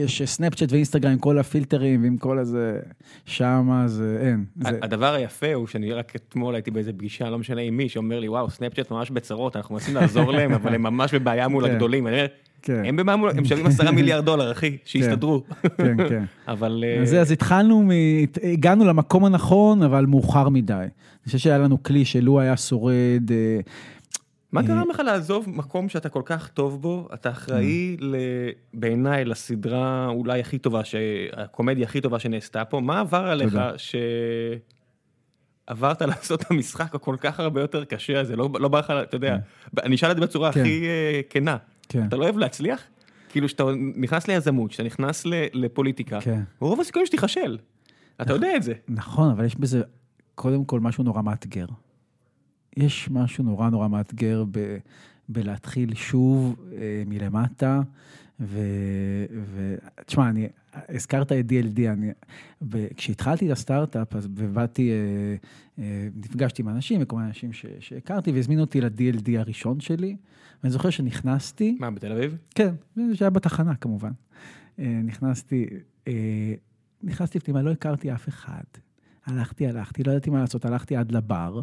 S2: שסנאפצ'אט ואינסטגרם עם כל הפילטרים ועם כל הזה, שמה זה אין.
S1: הדבר היפה הוא שאני רק אתמול הייתי באיזה פגישה, לא משנה עם מי, שאומר לי, וואו, סנאפצ'אט ממש בצרות, אנחנו מנסים לעזור להם, אבל הם ממש בבעיה מול כן. הגדולים. אני אומר, כן. הם במה מול, הם שווים עשרה מיליארד דולר, אחי, שיסתדרו.
S2: כן, כן.
S1: אבל...
S2: אז אז התחלנו, הגענו למקום הנכון, אבל מאוחר מדי. אני חושב שהיה לנו כלי שלו היה שורד... אה,
S1: מה גרם לך לעזוב מקום שאתה כל כך טוב בו? אתה אחראי בעיניי לסדרה אולי הכי טובה, הקומדיה הכי טובה שנעשתה פה. מה עבר עליך ש... עברת לעשות את המשחק הכל כך הרבה יותר קשה הזה, לא לא בא לך, אתה יודע, אני אשאל את זה בצורה
S2: כן.
S1: הכי אה, כנה.
S2: כן.
S1: אתה לא אוהב להצליח? כאילו שאתה נכנס ליזמות, שאתה נכנס ל- לפוליטיקה,
S2: כן.
S1: רוב הסיכויים שתיכשל. אתה יודע את זה.
S2: נכון, אבל יש בזה קודם כל משהו נורא מאתגר. יש משהו נורא נורא מאתגר ב, בלהתחיל שוב אה, מלמטה, ו... ו... תשמע, אני, הזכרת את DLD, אני, כשהתחלתי את הסטארט-אפ, אז ובאתי, אה, אה, נפגשתי עם אנשים, וכל מיני אנשים ש... שהכרתי, והזמינו אותי ל-DLD הראשון שלי, ואני זוכר שנכנסתי,
S1: מה, בתל אביב?
S2: כן, זה היה בתחנה כמובן. אה, נכנסתי, אה, נכנסתי פנימה, לא הכרתי אף אחד. הלכתי, הלכתי, לא ידעתי מה לעשות, הלכתי עד לבר,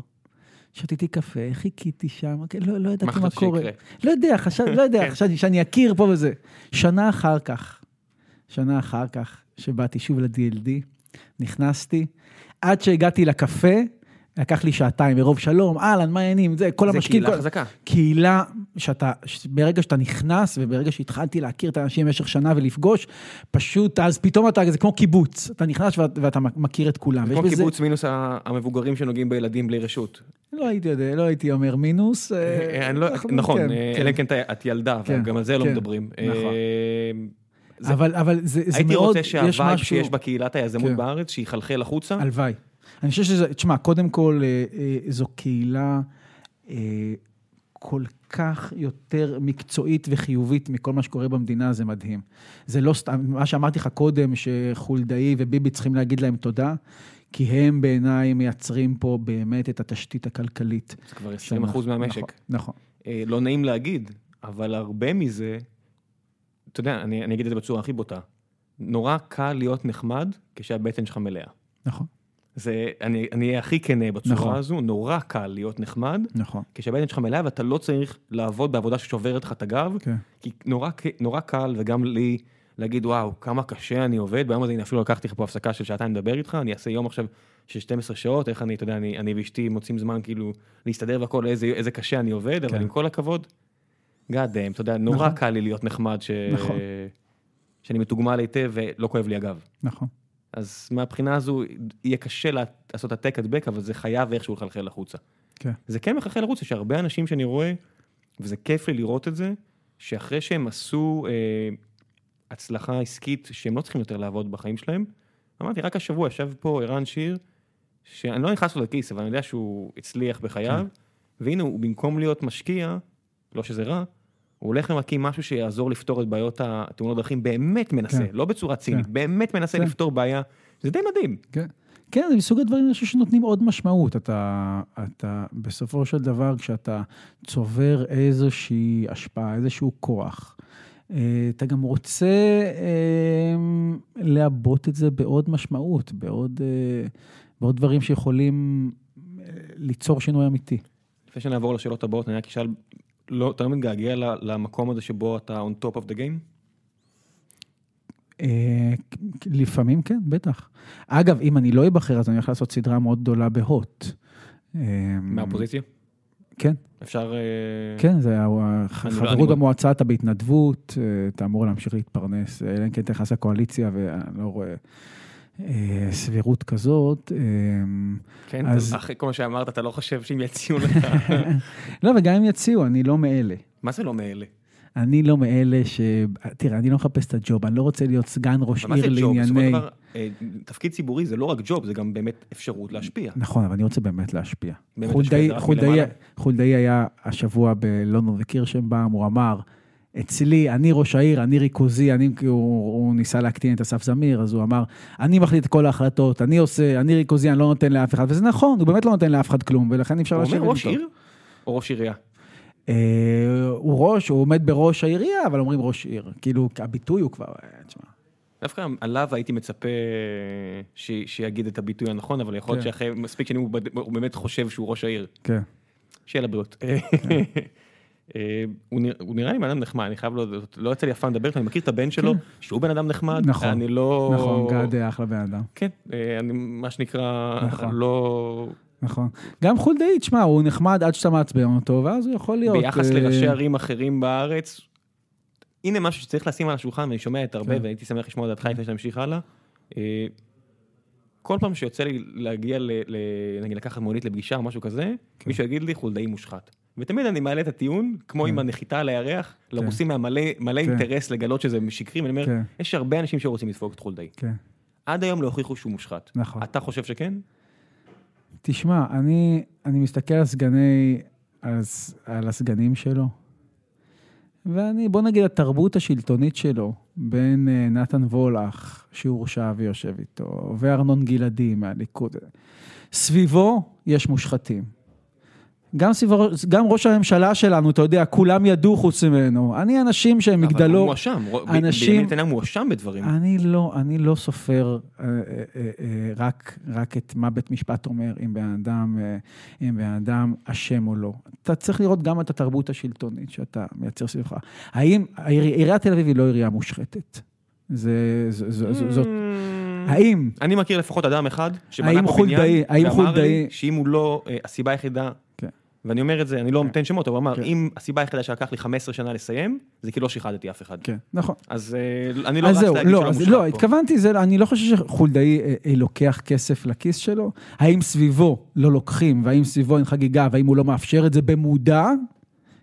S2: שתיתי קפה, חיכיתי שם, כן, לא, לא ידעתי מה, קורה. לא יודע, חשב, לא יודע,
S1: כן.
S2: חשבתי שאני אכיר פה וזה. שנה אחר כך, שנה אחר כך, שבאתי שוב ל-DLD, נכנסתי, עד שהגעתי לקפה, לקח לי שעתיים, מרוב שלום, אהלן, מה העניינים, זה, כל
S1: זה
S2: המשקיעים.
S1: קהילה
S2: כל-
S1: חזקה.
S2: קהילה שאתה, ברגע שאתה נכנס וברגע שהתחלתי להכיר את האנשים במשך שנה ולפגוש, פשוט אז פתאום אתה, זה כמו קיבוץ, אתה נכנס ואת- ואתה מכיר את כולם.
S1: זה כמו
S2: בזה-
S1: קיבוץ מינוס המבוגרים שנוגעים בילדים בלי רשות.
S2: לא הייתי יודע, לא הייתי אומר מינוס. אה,
S1: אה, אני לא-
S2: אנחנו-
S1: נכון,
S2: כן,
S1: אה,
S2: כן.
S1: אלא אם כן את ילדה,
S2: כן,
S1: גם על זה לא
S2: כן,
S1: מדברים.
S2: נכון.
S1: אה, זה-
S2: אבל, אבל זה, זה
S1: הייתי
S2: מאוד,
S1: רוצה
S2: יש
S1: שהווייב
S2: משהו...
S1: שיש בקהילת היזמות
S2: כן.
S1: בארץ, שיחלחל החוצה.
S2: הלוואי. אני חושב שזה, תשמע, קודם כל, אה, אה, זו קהילה אה, כל כך יותר מקצועית וחיובית מכל מה שקורה במדינה, זה מדהים. זה לא סתם, מה שאמרתי לך קודם, שחולדאי וביבי צריכים להגיד להם תודה, כי הם בעיניי מייצרים פה באמת את התשתית הכלכלית.
S1: זה כבר 20% מהמשק.
S2: נכון, נכון.
S1: אה, לא נעים להגיד, אבל הרבה מזה, אתה יודע, אני אני אגיד את זה בצורה הכי בוטה, נורא קל להיות נחמד כשהבטן שלך מלאה.
S2: נכון,
S1: זה, אני אני אהיה הכי כנה בצורה
S2: נכון.
S1: הזו, נורא קל להיות נחמד,
S2: נכון.
S1: כשהבטן שלך מלאה ואתה לא צריך לעבוד בעבודה ששוברת לך את הגב,
S2: כן.
S1: כי נורא, נורא קל, וגם לי, להגיד, וואו, כמה קשה אני עובד, ביום הזה הנה אפילו לקחתי לך פה הפסקה של שעתיים לדבר איתך, אני אעשה יום עכשיו של 12 שעות, איך אני, אתה יודע, אני, אני ואשתי מוצאים זמן כאילו להסתדר והכל, איזה, איזה קשה אני עובד, אבל
S2: כן.
S1: עם כל הכבוד, God damn, אתה יודע, נורא
S2: נכון.
S1: קל לי להיות נחמד, ש...
S2: נכון.
S1: שאני מתוגמל היטב ולא כואב לי הגב.
S2: נכון.
S1: אז מהבחינה הזו, יהיה קשה לעשות העתק הדבק, אבל זה חייב איכשהו לחלחל החוצה.
S2: כן.
S1: זה כן מחלחל החוצה, שהרבה אנשים שאני רואה, וזה כיף לי לראות את זה, שאחרי שהם עשו אה, הצלחה עסקית שהם לא צריכים יותר לעבוד בחיים שלהם, אמרתי, רק השבוע ישב פה ערן שיר, שאני לא נכנס לו לכיס, אבל אני יודע שהוא הצליח בחייו, והנה הוא במקום להיות משקיע, לא שזה רע, הוא הולך ומקים משהו שיעזור לפתור את בעיות התאונות דרכים, באמת מנסה,
S2: כן.
S1: לא בצורה צינית,
S2: כן.
S1: באמת מנסה
S2: כן.
S1: לפתור בעיה, זה די מדהים.
S2: כן. כן, זה מסוג הדברים אני חושב שנותנים עוד משמעות. אתה, אתה, בסופו של דבר, כשאתה צובר איזושהי השפעה, איזשהו כוח, אה, אתה גם רוצה אה, לעבות את זה בעוד משמעות, בעוד, אה, בעוד דברים שיכולים אה, ליצור שינוי אמיתי.
S1: לפני שנעבור לשאלות הבאות, אני רק אשאל, לא, אתה לא מתגעגע למקום הזה שבו אתה on top of the game?
S2: אה, לפעמים כן, בטח. אגב, אם אני לא אבחר, אז אני הולך לעשות סדרה מאוד גדולה בהוט. אה,
S1: מהאופוזיציה?
S2: כן.
S1: אפשר... אה,
S2: כן, זה
S1: לא-
S2: חברות
S1: לא-
S2: במועצה, אתה בהתנדבות, אה, אתה אמור להמשיך להתפרנס, אלא אם כן אתה נכנס לקואליציה ואני לא רואה אה, סבירות כזאת. אה,
S1: כן,
S2: אז-
S1: אחרי כל מה שאמרת, אתה לא חושב שהם יציעו לך...
S2: לא, וגם אם יציעו, אני לא מאלה.
S1: מה זה לא מאלה?
S2: אני לא מאלה ש... תראה, אני לא מחפש את הג'וב, אני לא רוצה להיות סגן ראש
S1: אבל מה זה
S2: עיר
S1: ג'וב? בסופו של
S2: לענייני...
S1: דבר, אה, תפקיד ציבורי זה לא רק ג'וב, זה גם באמת אפשרות להשפיע.
S2: נכון, אבל אני רוצה באמת להשפיע.
S1: באמת.
S2: חולדאי היה השבוע בלונדון וקירשנבאום, הוא אמר, אצלי, אני ראש העיר, אני ריכוזי, אני, הוא, הוא ניסה להקטין את אסף זמיר, אז הוא אמר, אני מחליט את כל ההחלטות, אני עושה, אני ריכוזי, אני לא נותן לאף אחד, וזה נכון, הוא באמת לא נותן לאף אחד כלום, ולכן אי אפשר
S1: הוא
S2: לשבת
S1: אומר
S2: איתו.
S1: ראש עיר או ראש עירייה?
S2: אה, הוא ראש, הוא עומד בראש העירייה, אבל אומרים ראש עיר. כאילו, הביטוי הוא כבר, אה, תשמע.
S1: דווקא עליו הייתי מצפה ש- שיגיד את הביטוי הנכון, אבל יכול להיות
S2: כן.
S1: שאחרי מספיק שנים הוא הוא באמת חושב שהוא ראש העיר.
S2: כן.
S1: שיהיה לבריאות. אה, הוא נראה- הוא נראה לי בן אדם נחמד, אני חייב להודות, לא יצא לי אף פעם לדבר איתו, אני מכיר את הבן שלו, שהוא בן אדם נחמד,
S2: כן. נכון,
S1: אני לא...
S2: נכון, גד אה, אחלה בן אדם.
S1: כן, אה, אני מה שנקרא,
S2: נכון.
S1: לא...
S2: נכון. גם חולדאי, תשמע, הוא נחמד עד שאתה מעצבן אותו, ואז הוא יכול להיות...
S1: ביחס
S2: אה,
S1: לראשי ערים אחרים בארץ, הנה משהו שצריך לשים על השולחן, ואני שומע את הרבה,
S2: כן.
S1: והייתי שמח לשמוע דעתך לפני שנמשיך הלאה. אה, כל פעם שיוצא לי להגיע, ל, ל, נגיד לקחת מונית לפגישה או משהו כזה,
S2: כן.
S1: מישהו יגיד לי חולדאי מושחת. ותמיד אני מעלה את הטיעון, כמו עם הנחיתה על הירח, לרוסים היה מלא,
S2: כן.
S1: אינטרס לגלות שזה שקרי, ואני אומר,
S2: כן.
S1: יש הרבה אנשים שרוצים לדפוק את חולדאי.
S2: כן,
S1: עד היום לא הוכיחו שהוא מושחת.
S2: נכון.
S1: אתה חושב שכן?
S2: תשמע, אני, אני מסתכל על סגני, על, על הסגנים שלו, ואני, בוא נגיד, התרבות השלטונית שלו, בין אה, נתן וולך, שהורשע ויושב איתו, וארנון גלעדי מהליכוד, סביבו יש מושחתים. גם, סביבו, גם ראש הממשלה שלנו, אתה יודע, כולם ידעו חוץ ממנו. אני אנשים שהם
S1: אבל הוא. מואשם,
S2: אנשים-
S1: בנימין נתניהו מואשם בדברים.
S2: אני לא, אני לא סופר אה, אה, אה, אה, רק, רק את מה בית משפט אומר, אם בן אדם, אה, אם בן אדם אשם או לא. אתה צריך לראות גם את התרבות השלטונית שאתה מייצר סביבך. האם, עיריית תל אביב היא לא עירייה מושחתת. זה, זה, זה, זה, זאת,
S1: Mm.
S2: האם,
S1: אני מכיר לפחות אדם אחד שבנה פה בניין, ואמר לי שאם הוא לא, אה, הסיבה היחידה. ואני אומר את זה, אני לא נותן שמות, אבל הוא אמר,
S2: כן.
S1: אם הסיבה היחידה שלקח לי 15 שנה לסיים, זה כי לא שיחדתי אף אחד.
S2: כן, נכון.
S1: אז אה, אני לא
S2: אז
S1: רץ להגיד
S2: לא,
S1: שלא מושחת
S2: לא,
S1: פה.
S2: התכוונתי, זה, אני לא חושב שחולדאי אה, אה, לוקח כסף לכיס שלו. האם סביבו לא לוקחים, והאם סביבו אין חגיגה, והאם הוא לא מאפשר את זה במודע,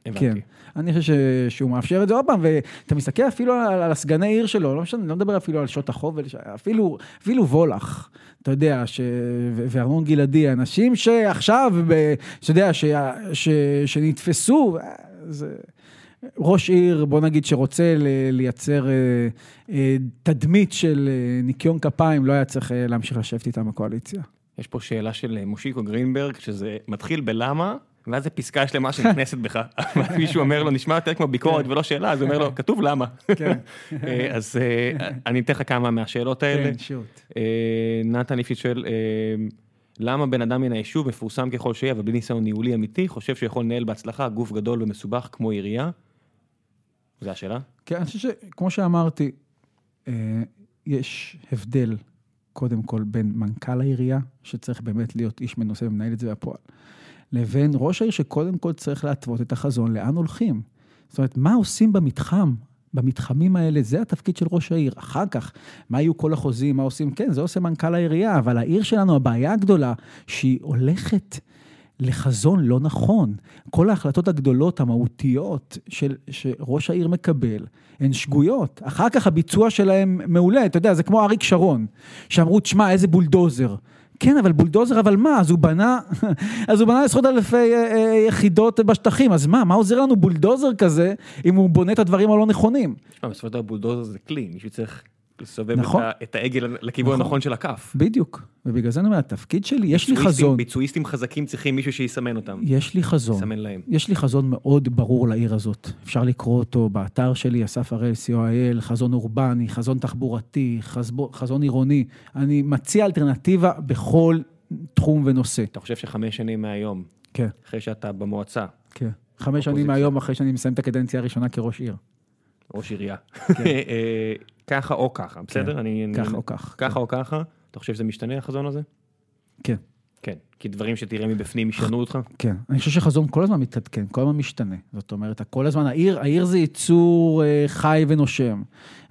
S1: הבנתי.
S2: אני חושב ש- שהוא מאפשר את זה עוד פעם, ואתה מסתכל אפילו על, על הסגני עיר שלו, לא משנה, אני לא מדבר אפילו על שעות החוב, אפילו, אפילו וולך, אתה יודע, ש... וארנון גלעדי, אנשים שעכשיו, ב- אתה יודע, ש... ש... שנתפסו, אה, זה... ראש עיר, בוא נגיד, שרוצה לייצר אה, אה, תדמית של אה, ניקיון כפיים, לא היה צריך להמשיך לשבת איתם בקואליציה.
S1: יש פה שאלה של מושיקו גרינברג, שזה מתחיל בלמה, ואז זה פסקה שלמה שנכנסת בך. מישהו אומר לו, נשמע יותר כמו ביקורת ולא שאלה, אז הוא אומר לו, כתוב למה.
S2: כן.
S1: אה, אז אה, אני אתן לך כמה מהשאלות האלה.
S2: כן, שוט.
S1: אה, נתן ליפשיץ שואל, למה בן אדם מן היישוב, מפורסם ככל שיהיה, אבל בלי ניסיון ניהולי אמיתי, חושב שיכול לנהל בהצלחה גוף גדול ומסובך כמו עירייה? זו השאלה?
S2: כן, אני חושב שכמו שאמרתי, יש הבדל, קודם כל, בין מנכ"ל העירייה, שצריך באמת להיות איש מנוסה ומנהל את זה בפועל, לבין ראש העיר שקודם כל צריך להתוות את החזון, לאן הולכים. זאת אומרת, מה עושים במתחם? במתחמים האלה, זה התפקיד של ראש העיר. אחר כך, מה יהיו כל החוזים, מה עושים? כן, זה עושה מנכ"ל העירייה, אבל העיר שלנו, הבעיה הגדולה, שהיא הולכת לחזון לא נכון. כל ההחלטות הגדולות, המהותיות, של, שראש העיר מקבל, הן שגויות. אחר כך הביצוע שלהם מעולה, אתה יודע, זה כמו אריק שרון, שאמרו, תשמע, איזה בולדוזר. כן, אבל בולדוזר, אבל מה? אז הוא בנה, אז הוא בנה עשרות אלפי אה, אה, יחידות בשטחים, אז מה? מה עוזר לנו בולדוזר כזה, אם הוא בונה את הדברים הלא נכונים?
S1: בסופו של דבר בולדוזר זה כלי, מישהו צריך לסובב
S2: נכון.
S1: את ה- את העגל לכיוון
S2: נכון.
S1: הנכון של הכף.
S2: בדיוק. ובגלל זה אני אומר, התפקיד שלי, יש לי חזון.
S1: ביצועיסטים חזקים צריכים מישהו שיסמן אותם,
S2: יש לי חזון.
S1: יסמן להם.
S2: יש לי חזון מאוד ברור לעיר הזאת. אפשר לקרוא אותו באתר שלי, אסף הראל, co.il, חזון אורבני, חזון תחבורתי, חזבו- חזון עירוני. אני מציע אלטרנטיבה בכל תחום ונושא.
S1: אתה חושב שחמש שנים מהיום,
S2: כן,
S1: אחרי שאתה במועצה,
S2: כן. חמש שנים. מהיום אחרי שאני מסיים את הקדנציה הראשונה כראש עיר.
S1: ראש עירייה, אה, ככה או ככה, בסדר? אני- אני-
S2: כן. ככה או כך.
S1: ככה או ככה, אתה חושב שזה משתנה החזון הזה?
S2: כן,
S1: כן, כי דברים שתראה מבפנים ישנו אותך?
S2: כן. אני חושב שחזון כל הזמן מתעדכן, כל הזמן משתנה. זאת אומרת, כל הזמן, העיר, העיר זה יצור אה, חי ונושם.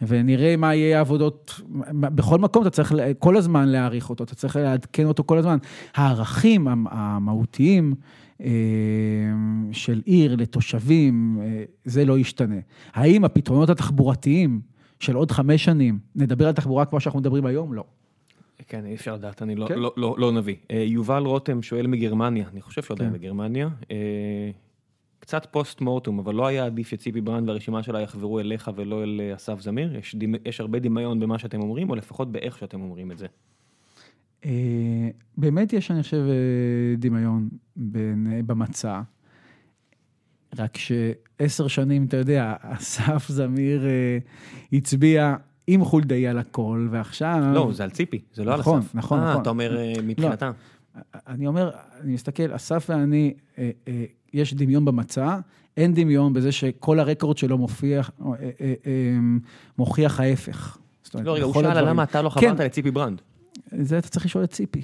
S2: ונראה מה יהיה העבודות, בכל מקום אתה צריך כל הזמן להעריך אותו, אתה צריך לעדכן אותו כל הזמן. הערכים המ- המהותיים אה, של עיר לתושבים, אה, זה לא ישתנה. האם הפתרונות התחבורתיים של עוד חמש שנים, נדבר על תחבורה כמו שאנחנו מדברים היום? לא.
S1: כן, אי אפשר לדעת, אני לא,
S2: כן.
S1: לא, לא, לא נביא. אה, יובל רותם שואל מגרמניה, אני חושב שהוא עדיין
S2: כן.
S1: בגרמניה. אה, קצת post mortem, אבל לא היה עדיף שציפי ברנד והרשימה שלה יחברו אליך ולא אל אה, אסף זמיר? יש, דימ, יש הרבה דמיון במה שאתם אומרים, או לפחות באיך שאתם אומרים את זה.
S2: באמת יש, אני חושב, דמיון בין, במצע. רק שעשר שנים, אתה יודע, אסף זמיר אה, הצביע עם חולדאי על הכל, ועכשיו...
S1: לא, זה על ציפי, זה לא
S2: נכון,
S1: על אסף.
S2: נכון,
S1: אה,
S2: נכון.
S1: אתה אומר אה, מבחינתה.
S2: אני אומר, אני מסתכל, אסף ואני, אה, אה, יש דמיון במצע, אין דמיון בזה שכל הרקורד שלו מופיע, אה, אה, אה, מוכיח ההפך.
S1: לא, רגע, הוא שאל. למה אתה לא
S2: כן.
S1: חברת לציפי ברנד.
S2: זה אתה צריך לשאול את ציפי.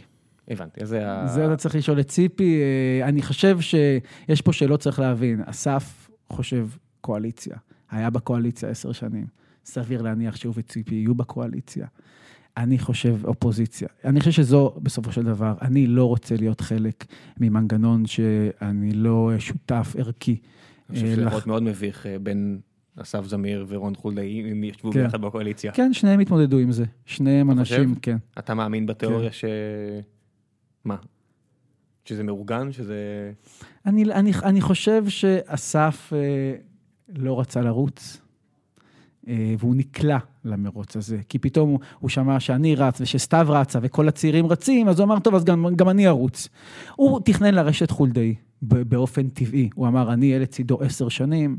S1: הבנתי, זה ה...
S2: זה אתה צריך לשאול את ציפי. אה, אני חושב שיש פה שאלות צריך להבין. אסף חושב קואליציה, היה בקואליציה עשר שנים. סביר להניח שהוא וציפי יהיו בקואליציה. אני חושב אופוזיציה. אני חושב שזו, בסופו של דבר, אני לא רוצה להיות חלק ממנגנון שאני לא שותף ערכי.
S1: אני חושב שזה להיות מאוד מביך בין אסף זמיר ורון חולדאי, אם ישבו
S2: כן.
S1: ביחד בקואליציה.
S2: כן, שניהם התמודדו עם זה. שניהם אנשים,
S1: חושב?
S2: כן.
S1: אתה מאמין בתיאוריה
S2: כן.
S1: ש... מה? שזה מאורגן? שזה...
S2: אני, אני, אני חושב שאסף אה, לא רצה לרוץ, אה, והוא נקלע למרוץ הזה, כי פתאום הוא, הוא שמע שאני רץ ושסתיו רצה וכל הצעירים רצים, אז הוא אמר, טוב, אז גם, גם אני ארוץ. הוא תכנן לרשת חולדאי באופן טבעי. הוא אמר, אני אהיה לצידו עשר שנים,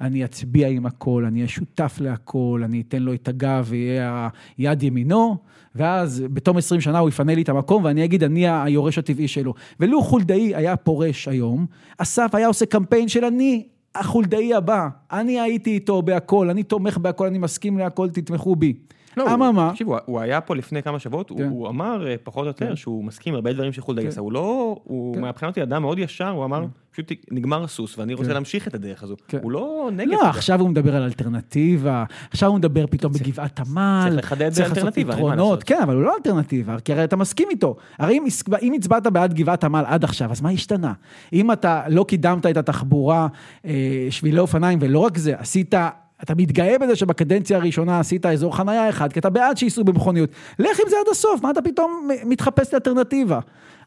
S2: אני אצביע עם הכל, אני אהיה שותף להכל, אני אתן לו את הגב ויהיה יד ימינו, ואז בתום 20 שנה הוא יפנה לי את המקום ואני אגיד, אני היורש הטבעי שלו. ולו חולדאי היה פורש היום, אסף היה עושה קמפיין של אני החולדאי הבא, אני הייתי איתו בהכל, אני תומך בהכל, אני מסכים להכל, תתמכו בי.
S1: לא,
S2: אממה,
S1: תקשיב, הוא- הוא היה פה לפני כמה שבועות,
S2: כן.
S1: הוא אמר אה, פחות או יותר
S2: כן.
S1: שהוא מסכים הרבה דברים שחולדאי
S2: כן.
S1: עשה, הוא לא, הוא
S2: כן.
S1: מהבחינה אותי אדם מאוד ישר, הוא אמר, פשוט נגמר הסוס ואני רוצה
S2: כן.
S1: להמשיך את הדרך הזו.
S2: כן.
S1: הוא לא נגד
S2: לא. עכשיו הוא מדבר על אלטרנטיבה, עכשיו הוא מדבר פתאום בגבעת עמל.
S1: צריך לחדד
S2: צריך
S1: אלטרנטיבה,
S2: פתרונות. כן, אבל הוא לא אלטרנטיבה, כי הרי אתה מסכים איתו. הרי אם, אם הצבעת בעד גבעת עמל עד עכשיו, אז מה השתנה? אם אתה לא קידמת את התחבורה, אה, שבילי אופניים, ולא רק זה, עשית... אתה מתגאה בזה שבקדנציה הראשונה עשית אזור חנייה אחד, כי אתה בעד שייסעו במכוניות. לך עם זה עד הסוף, מה אתה פתאום מתחפש לאלטרנטיבה?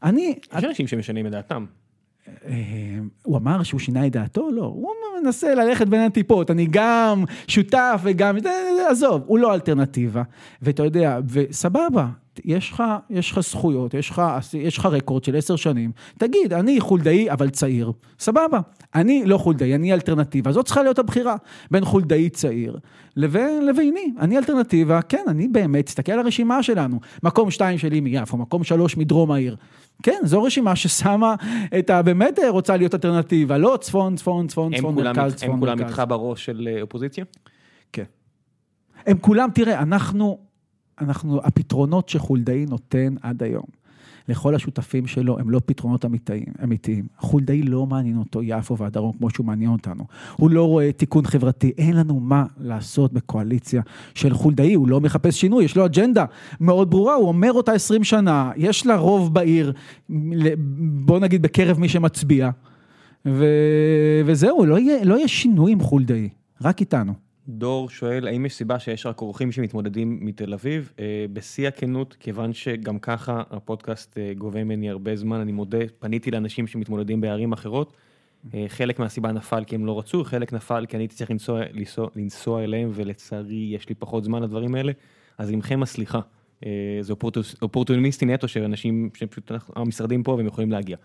S2: אני,
S1: יש אנשים שמשנים את דעתם.
S2: אה, הוא אמר שהוא שינה את דעתו? לא, הוא מנסה ללכת בין הטיפות, אני גם שותף וגם, עזוב, הוא לא אלטרנטיבה. ואתה יודע, וסבבה, יש לך, יש לך זכויות, יש לך, יש לך רקורד של עשר שנים, תגיד, אני חולדאי אבל צעיר, סבבה. אני לא חולדאי, אני אלטרנטיבה, זאת צריכה להיות הבחירה בין חולדאי צעיר לבין, לביני. אני אלטרנטיבה, כן, אני באמת, תסתכל על הרשימה שלנו, מקום שתיים שלי מיפו, מקום שלוש מדרום העיר. כן, זו רשימה ששמה את ה... באמת רוצה להיות אלטרנטיבה, לא צפון, צפון, צפון, צפון, מרכז, צפון,
S1: הם כולם
S2: מרכז.
S1: איתך בראש של אה, אופוזיציה?
S2: כן. הם כולם, תראה, אנחנו, אנחנו, הפתרונות שחולדאי נותן עד היום, לכל השותפים שלו, הם לא פתרונות אמיתיים. אמיתיים. חולדאי לא מעניין אותו יפו והדרום כמו שהוא מעניין אותנו. הוא לא רואה תיקון חברתי, אין לנו מה לעשות בקואליציה של חולדאי, הוא לא מחפש שינוי, יש לו אג'נדה מאוד ברורה, הוא אומר אותה 20 שנה, יש לה רוב בעיר, בוא נגיד בקרב מי שמצביע, ו... וזהו, לא יהיה, לא יהיה שינוי עם חולדאי, רק איתנו.
S1: דור שואל, האם יש סיבה שיש רק אורחים שמתמודדים מתל אביב? אה, בשיא הכנות, כיוון שגם ככה הפודקאסט אה, גובה ממני הרבה זמן, אני מודה, פניתי לאנשים שמתמודדים בערים אחרות. אה, חלק מהסיבה נפל כי הם לא רצו, חלק נפל כי אני הייתי צריך לנסוע, לנסוע, לנסוע אליהם, ולצערי יש לי פחות זמן לדברים האלה, אז עמכם הסליחה. אה, זה אופורטוניסטי נטו של אנשים שפשוט המשרדים פה והם יכולים להגיע.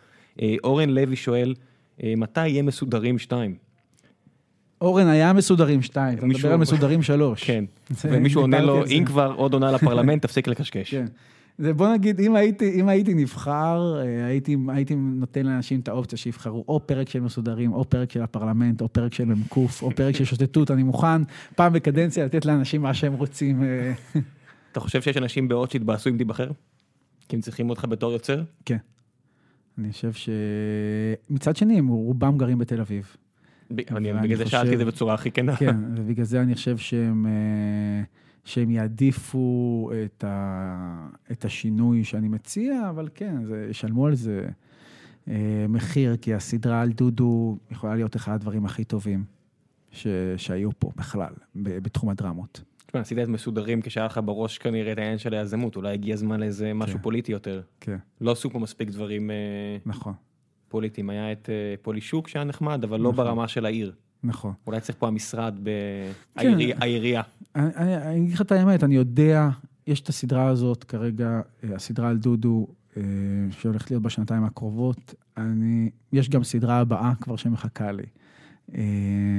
S1: אה, אורן לוי שואל, אה, מתי יהיה מסודרים שתיים?
S2: אורן היה מסודרים שתיים, אתה מדבר על מסודרים שלוש.
S1: כן, ומישהו עונה לו. אם כבר עוד עונה לפרלמנט, תפסיק לקשקש.
S2: כן. זה בוא נגיד, אם הייתי, אם הייתי נבחר, אה, הייתי, הייתי נותן לאנשים את האופציה שיבחרו או פרק של מסודרים, או פרק של הפרלמנט, או פרק של מ"ק, או פרק של שוטטות, אני מוכן פעם בקדנציה לתת לאנשים מה שהם רוצים. אה,
S1: אתה חושב שיש אנשים בעוד שיתבאסו אם תיבחר? כי הם צריכים אותך בתור יוצר?
S2: כן. אני חושב ש... מצד שני, הם רובם גרים בתל אביב.
S1: בגלל זה שאלתי את זה בצורה הכי כנה.
S2: כן, ובגלל זה אני חושב שהם, אה, שהם יעדיפו את, ה, את השינוי שאני מציע, אבל כן, זה, ישלמו על זה אה, מחיר, כי הסדרה על דודו יכולה להיות אחד הדברים הכי טובים ש, שהיו פה בכלל, ב- בתחום הדרמות.
S1: תשמע, עשית את מסודרים כשהיה לך בראש כנראה את העניין של היזמות, אולי הגיע הזמן לאיזה משהו
S2: כן.
S1: פוליטי יותר.
S2: כן,
S1: לא עשו פה מספיק דברים אה,
S2: נכון,
S1: פוליטיים, היה את אה, פולישוק שהיה נחמד, אבל לא
S2: נכון.
S1: ברמה של העיר.
S2: נכון.
S1: אולי צריך פה המשרד
S2: כן.
S1: בעירייה.
S2: אני, אני, אגיד לך את האמת, אני יודע, יש את הסדרה הזאת כרגע, אה, הסדרה על דודו, אה, שהולכת להיות בשנתיים הקרובות. אני, יש גם סדרה הבאה כבר שמחכה לי.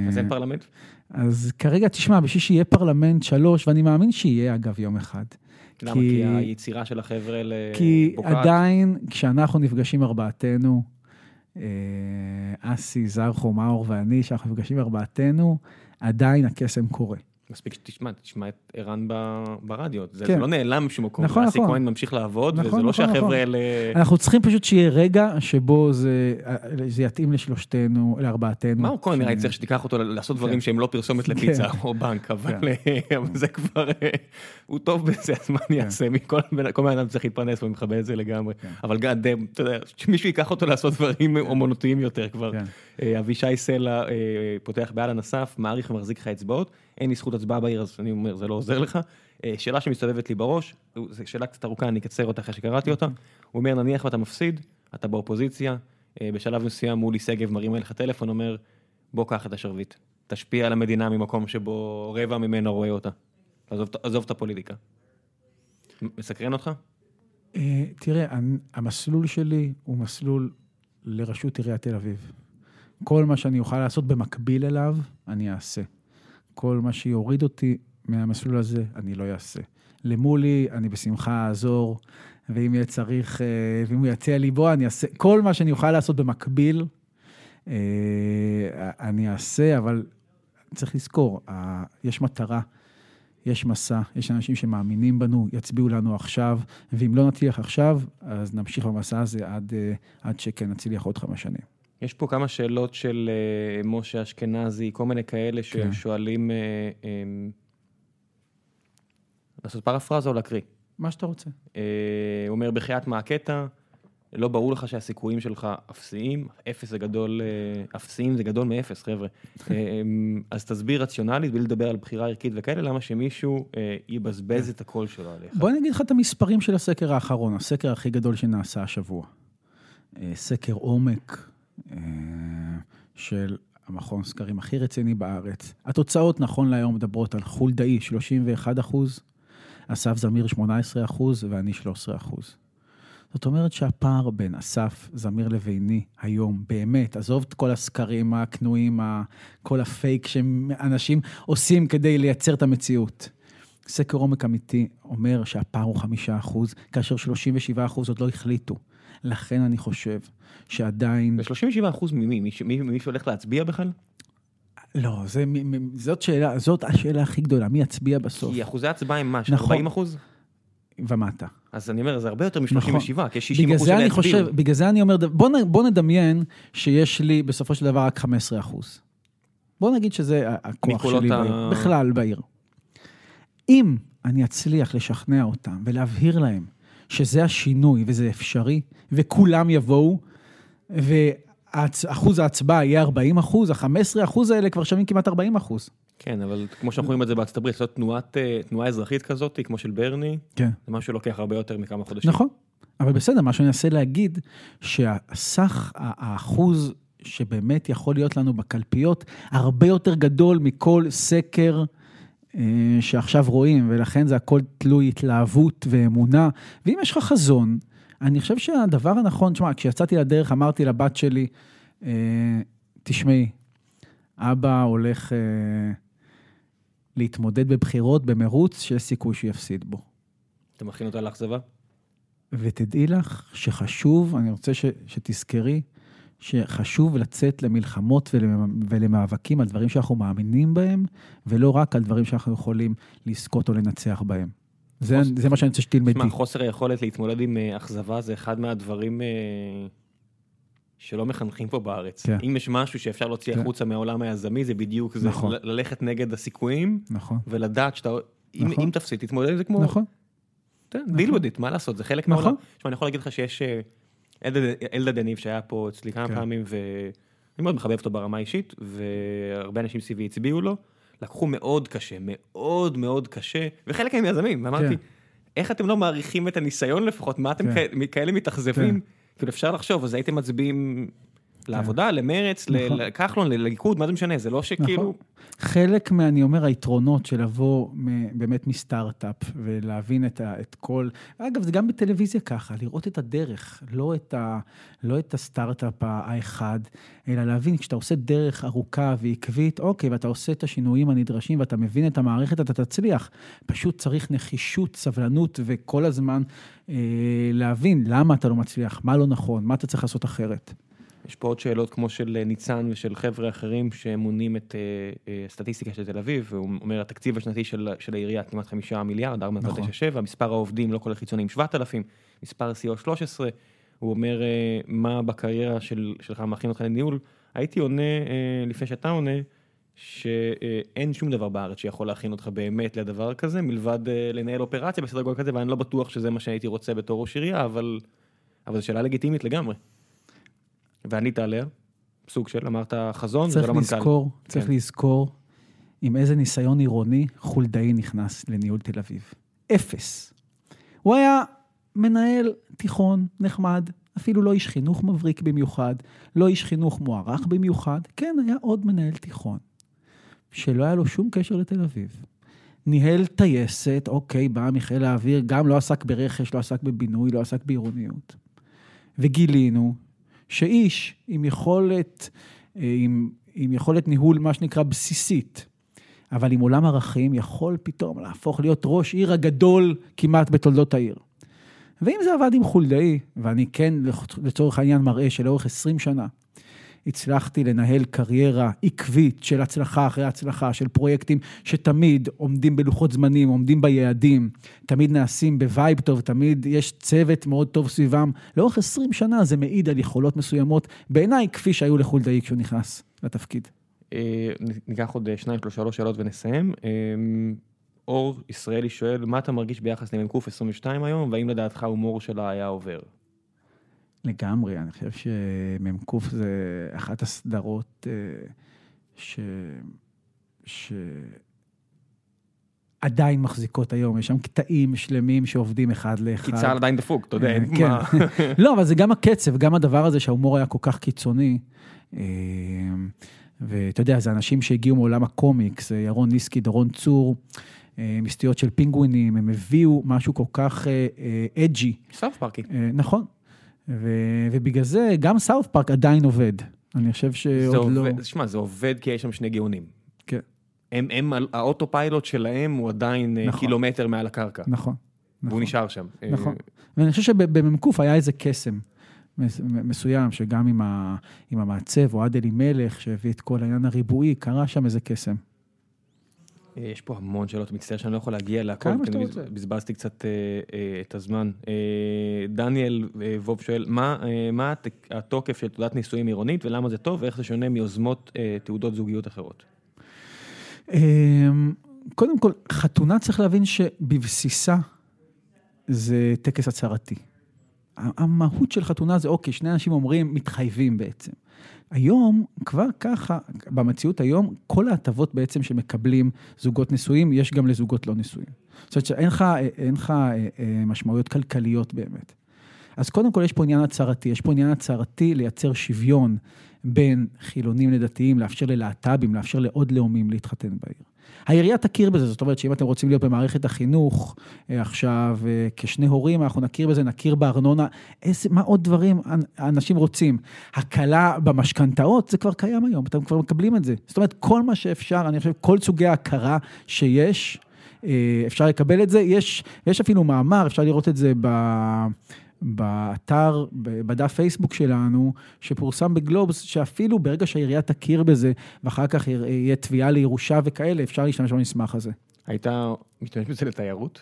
S1: אז אין פרלמנט?
S2: אז כרגע, תשמע, בשביל שיהיה פרלמנט שלוש, ואני מאמין שיהיה, אגב, יום אחד.
S1: למה? כי היצירה של החבר'ה האלה
S2: כי? עדיין, כשאנחנו נפגשים ארבעתנו, אסי, זרחו, מאור ואני, כשאנחנו נפגשים ארבעתנו, עדיין הקסם קורה.
S1: מספיק שתשמע, תשמע את ערן ברדיו, זה
S2: כן.
S1: לא נעלם בשום מקום,
S2: נכון,
S1: אסי
S2: נכון.
S1: כהן ממשיך לעבוד,
S2: נכון,
S1: וזה לא
S2: נכון,
S1: שהחבר'ה
S2: נכון.
S1: האלה...
S2: אנחנו צריכים פשוט שיהיה רגע שבו זה, זה יתאים לשלושתנו, לארבעתנו.
S1: מאור כהן
S2: ש-
S1: נראה לי צריך שתיקח אותו לעשות דברים
S2: כן.
S1: שהם לא פרסומת לפיצה
S2: כן.
S1: או בנק, אבל
S2: כן.
S1: אה, אבל זה כבר, אה, הוא טוב בזה, אז מה אני אעשה, מכל בן כל בן אדם צריך להתפרנס ואני מכבד את זה לגמרי,
S2: כן.
S1: אבל גאד דאם, אתה יודע, שמישהו ייקח אותו לעשות דברים אומנותיים יותר כבר.
S2: כן.
S1: אה, אבישי סלע פותח באלן אסף, מעריך ומחזיק לך אצבעות, אין לי זכות הצבעה בעיר, אז אני אומר, זה לא עוזר לך. אה, שאלה שמסתובבת לי בראש, זו שאלה קצת ארוכה, אני אקצר אותה אחרי שקראתי אותה. הוא אומר, נניח ואתה מפסיד, אתה באופוזיציה, אה, בשלב מסוים מולי שגב מרים אליך טלפון, אומר, בוא קח את השרביט, תשפיע על המדינה ממקום שבו רבע ממנה רואה אותה. עזוב, עזוב את הפוליטיקה. מסקרן אותך?
S2: אה, תראה, המסלול שלי הוא מסלול לראשות עיריית תל אביב. כל מה שאני אוכל לעשות במקביל אליו, אני אעשה. כל מה שיוריד אותי מהמסלול הזה, אני לא אעשה. למולי, אני בשמחה אעזור, ואם יהיה צריך, אה, ואם הוא יציע לי בוא, אני אעשה. כל מה שאני אוכל לעשות במקביל, אה, אני אעשה, אבל צריך לזכור, יש מטרה. יש מסע, יש אנשים שמאמינים בנו, יצביעו לנו עכשיו, ואם לא נצליח עכשיו, אז נמשיך במסע הזה עד, אה, עד שכן נצליח עוד חמש שנים.
S1: יש פה כמה שאלות של אה, משה אשכנזי, כל מיני כאלה
S2: כן.
S1: ששואלים, אה, אה, לעשות פרפרזה או להקריא?
S2: מה שאתה רוצה.
S1: אה, הוא אומר, בחייאת מה הקטע? לא ברור לך שהסיכויים שלך אפסיים, אפס זה גדול, אפסיים זה גדול מאפס, חבר'ה. אה, אז תסביר רציונלית, בלי לדבר על בחירה ערכית וכאלה, למה שמישהו יבזבז את הקול שלו עליך.
S2: בוא אני אגיד לך את המספרים של הסקר האחרון, הסקר הכי גדול שנעשה השבוע. סקר עומק של המכון סקרים הכי רציני בארץ. התוצאות נכון להיום מדברות על חולדאי 31 אחוז, אסף זמיר 18 אחוז ואני 13 אחוז. זאת אומרת שהפער בין אסף זמיר לביני היום, באמת, עזוב את כל הסקרים הכנועים, כל הפייק שאנשים עושים כדי לייצר את המציאות. סקר עומק אמיתי אומר שהפער הוא חמישה אחוז, כאשר 37 אחוז עוד לא החליטו. לכן אני חושב שעדיין...
S1: ו-37 אחוז ממי? מי שהולך להצביע בכלל?
S2: לא, זה, זאת שאלה, זאת השאלה הכי גדולה, מי יצביע בסוף?
S1: כי אחוזי הצבעה הם מה? של
S2: נכון.
S1: 40 אחוז?
S2: ומטה.
S1: אז אני אומר, זה הרבה יותר
S2: נכון.
S1: מ-37, כי יש 60
S2: בגלל
S1: אחוז יצביעו.
S2: חושב, בגלל זה אני אומר, בוא, בוא נדמיין שיש לי בסופו של דבר רק 15 אחוז. בוא נגיד שזה הכוח שלי
S1: ה-
S2: בעיר, בכלל בעיר. אם אני אצליח לשכנע אותם ולהבהיר להם שזה השינוי וזה אפשרי, וכולם יבואו, ואחוז ההצבעה יהיה 40 אחוז, ה-15 אחוז האלה כבר שווים כמעט 40 אחוז.
S1: כן, אבל כמו שאנחנו רואים את זה בארצות הברית, לעשות תנועת, אה, תנועה אזרחית כזאת, כמו של ברני,
S2: כן.
S1: זה משהו שלוקח הרבה יותר מכמה חודשים.
S2: נכון, אבל בסדר, מה שאני אנסה להגיד, שהסך האחוז שבאמת יכול להיות לנו בקלפיות, הרבה יותר גדול מכל סקר שעכשיו רואים, ולכן זה הכל תלוי התלהבות ואמונה. ואם יש לך חזון, אני חושב שהדבר הנכון, תשמע, כשיצאתי לדרך אמרתי לבת שלי, אה, תשמעי, אבא הולך אה, להתמודד בבחירות במרוץ שיש סיכוי שהוא יפסיד בו.
S1: אתה מכין אותה לאכזבה?
S2: ותדעי לך שחשוב, אני רוצה ש, שתזכרי, שחשוב לצאת למלחמות ולמ- ולמאבקים על דברים שאנחנו מאמינים בהם, ולא רק על דברים שאנחנו יכולים לזכות או לנצח בהם. זה,
S1: חוס-
S2: זה מה שאני רוצה שתלמדי.
S1: תשמע, חוסר היכולת להתמודד עם אה, אכזבה זה אחד מהדברים אה, שלא מחנכים פה בארץ.
S2: כן.
S1: אם יש משהו שאפשר להוציא
S2: כן.
S1: החוצה מהעולם היזמי, זה בדיוק זה,
S2: נכון.
S1: ללכת נגד הסיכויים,
S2: נכון,
S1: ולדעת שאתה, אם-
S2: נכון.
S1: אם תפסיד, תתמודד עם זה כמו,
S2: נכון,
S1: deal with it, מה לעשות, זה חלק
S2: נכון.
S1: מהעולם. תשמע, אני יכול להגיד לך שיש אה, אלדד- יניב שהיה פה אצלי כמה
S2: כן.
S1: פעמים, ואני מאוד מחבב אותו ברמה האישית, והרבה אנשים סביבי הצביעו לו, לקחו מאוד קשה, מאוד מאוד קשה, וחלק מהם יזמים, ואמרתי,
S2: כן.
S1: איך אתם לא מעריכים את הניסיון לפחות, מה אתם
S2: כן.
S1: כאלה- כאלה מתאכזבים? כאילו אפשר לחשוב, אז הייתם מצביעים לעבודה, למרץ,
S2: נכון.
S1: לכחלון, לליכוד, מה זה משנה, זה לא שכאילו...
S2: נכון. חלק מה, אני אומר, היתרונות של לבוא באמת מסטארט-אפ ולהבין את, ה, את כל... אגב, זה גם בטלוויזיה ככה, לראות את הדרך, לא את, ה, לא את הסטארט-אפ האחד, אלא להבין, כשאתה עושה דרך ארוכה ועקבית, אוקיי, ואתה עושה את השינויים הנדרשים ואתה מבין את המערכת, אתה תצליח. פשוט צריך נחישות, סבלנות וכל הזמן אה, להבין למה אתה לא מצליח, מה לא נכון, מה אתה צריך לעשות אחרת.
S1: יש פה עוד שאלות כמו של ניצן ושל חבר'ה אחרים שמונים את הסטטיסטיקה של תל אביב, והוא אומר, התקציב השנתי של העירייה כמעט חמישה מיליארד, 4.97, מספר העובדים, לא כולל חיצוניים, 7,000, מספר CO 13, הוא אומר, מה בקריירה שלך מכין אותך לניהול? הייתי עונה, לפני שאתה עונה, שאין שום דבר בארץ שיכול להכין אותך באמת לדבר כזה, מלבד לנהל אופרציה בסדר גודל כזה, ואני לא בטוח שזה מה שהייתי רוצה בתור ראש עירייה, אבל זו שאלה לגיטימית לגמרי. וענית עליה, סוג של, אמרת חזון, זה לא מנכ"ל.
S2: צריך לזכור, צריך כן. לזכור עם איזה ניסיון עירוני חולדאי נכנס לניהול תל אביב. אפס. הוא היה מנהל תיכון נחמד, אפילו לא איש חינוך מבריק במיוחד, לא איש חינוך מוערך במיוחד, כן, היה עוד מנהל תיכון, שלא היה לו שום קשר לתל אביב. ניהל טייסת, אוקיי, בא מחיל האוויר, גם לא עסק ברכש, לא עסק בבינוי, לא עסק בעירוניות. וגילינו שאיש עם יכולת, אה, עם, עם יכולת ניהול, מה שנקרא, בסיסית, אבל עם עולם ערכים, יכול פתאום להפוך להיות ראש עיר הגדול כמעט בתולדות העיר. ואם זה עבד עם חולדאי, ואני כן לצורך העניין מראה שלאורך 20 שנה הצלחתי לנהל קריירה עקבית של הצלחה אחרי הצלחה, של פרויקטים שתמיד עומדים בלוחות זמנים, עומדים ביעדים, תמיד נעשים ב vibe טוב, תמיד יש צוות מאוד טוב סביבם. לאורך 20 שנה זה מעיד על יכולות מסוימות, בעיניי כפי שהיו לחולדאי כשהוא נכנס לתפקיד.
S1: אה, ניקח עוד שניים, שלוש, שאלות ונסיים. אה, אור ישראלי שואל, מה אתה מרגיש ביחס למ"ק 22 היום, והאם לדעתך הומור שלה היה עובר?
S2: לגמרי, אני חושב שמ"ק זה אחת הסדרות אה, ש... ש... עדיין מחזיקות היום, יש שם קטעים שלמים שעובדים אחד לאחד.
S1: כי צה"ל עדיין דפוק, אתה יודע,
S2: אה, כן. לא, אבל זה גם הקצב, גם הדבר הזה שההומור היה כל כך קיצוני. אה, ואתה יודע, זה אנשים שהגיעו מעולם הקומיקס, ירון ניסקי, דורון צור, מסטיות של פינגווינים, הם הביאו משהו כל כך edgy.
S1: סאות' פארקי.
S2: נכון, ו- ובגלל זה גם סאות' פארק עדיין עובד. אני חושב שעוד לא...
S1: תשמע, זה עובד כי יש שם שני גאונים.
S2: כן.
S1: הם, הם, ה auto pilot שלהם הוא עדיין אה, נכון. קילומטר מעל הקרקע.
S2: נכון.
S1: והוא נכון. נשאר שם.
S2: נכון. ואני חושב שב-MAD היה איזה קסם מסוים, שגם עם, ה, עם המעצב, אוהד אלימלך, שהביא את כל העניין הריבועי, קרה שם איזה קסם.
S1: אה, יש פה המון שאלות, מצטער שאני לא יכול להגיע להכל, כי אני בזבזתי קצת אה, אה, את הזמן. דניאל ווב שואל, מה התוקף של תעודת נישואים עירונית ולמה זה טוב ואיך זה שונה מיוזמות תעודות זוגיות אחרות?
S2: אמ, קודם כל, חתונה צריך להבין שבבסיסה זה טקס הצהרתי. המהות של חתונה זה אוקיי, שני אנשים אומרים, מתחייבים בעצם. היום, כבר ככה, במציאות היום, כל ההטבות בעצם שמקבלים זוגות נשואים, יש גם לזוגות לא נשואים. זאת אומרת שאין לך אה, אה, משמעויות כלכליות באמת. אז קודם כל יש פה עניין הצהרתי, יש פה עניין הצהרתי לייצר שוויון בין חילונים לדתיים, לאפשר ללהט"בים, לאפשר לעוד לאומים להתחתן בעיר. העירייה תכיר בזה, זאת אומרת שאם אתם רוצים להיות במערכת החינוך אה, עכשיו אה, כשני הורים, אנחנו נכיר בזה, נכיר בארנונה, איזה, מה עוד דברים אנשים רוצים. הקלה במשכנתאות, זה כבר קיים היום, אתם כבר מקבלים את זה. זאת אומרת, כל מה שאפשר, אני חושב, כל סוגי ההכרה שיש, אה, אפשר לקבל את זה. יש, יש אפילו מאמר, אפשר לראות את זה ב... באתר, בדף פייסבוק שלנו, שפורסם בגלובס, שאפילו ברגע שהעירייה תכיר בזה, ואחר כך יהיה תביעה לירושה וכאלה, אפשר להשתמש במסמך הזה.
S1: היית משתמש בזה לתיירות?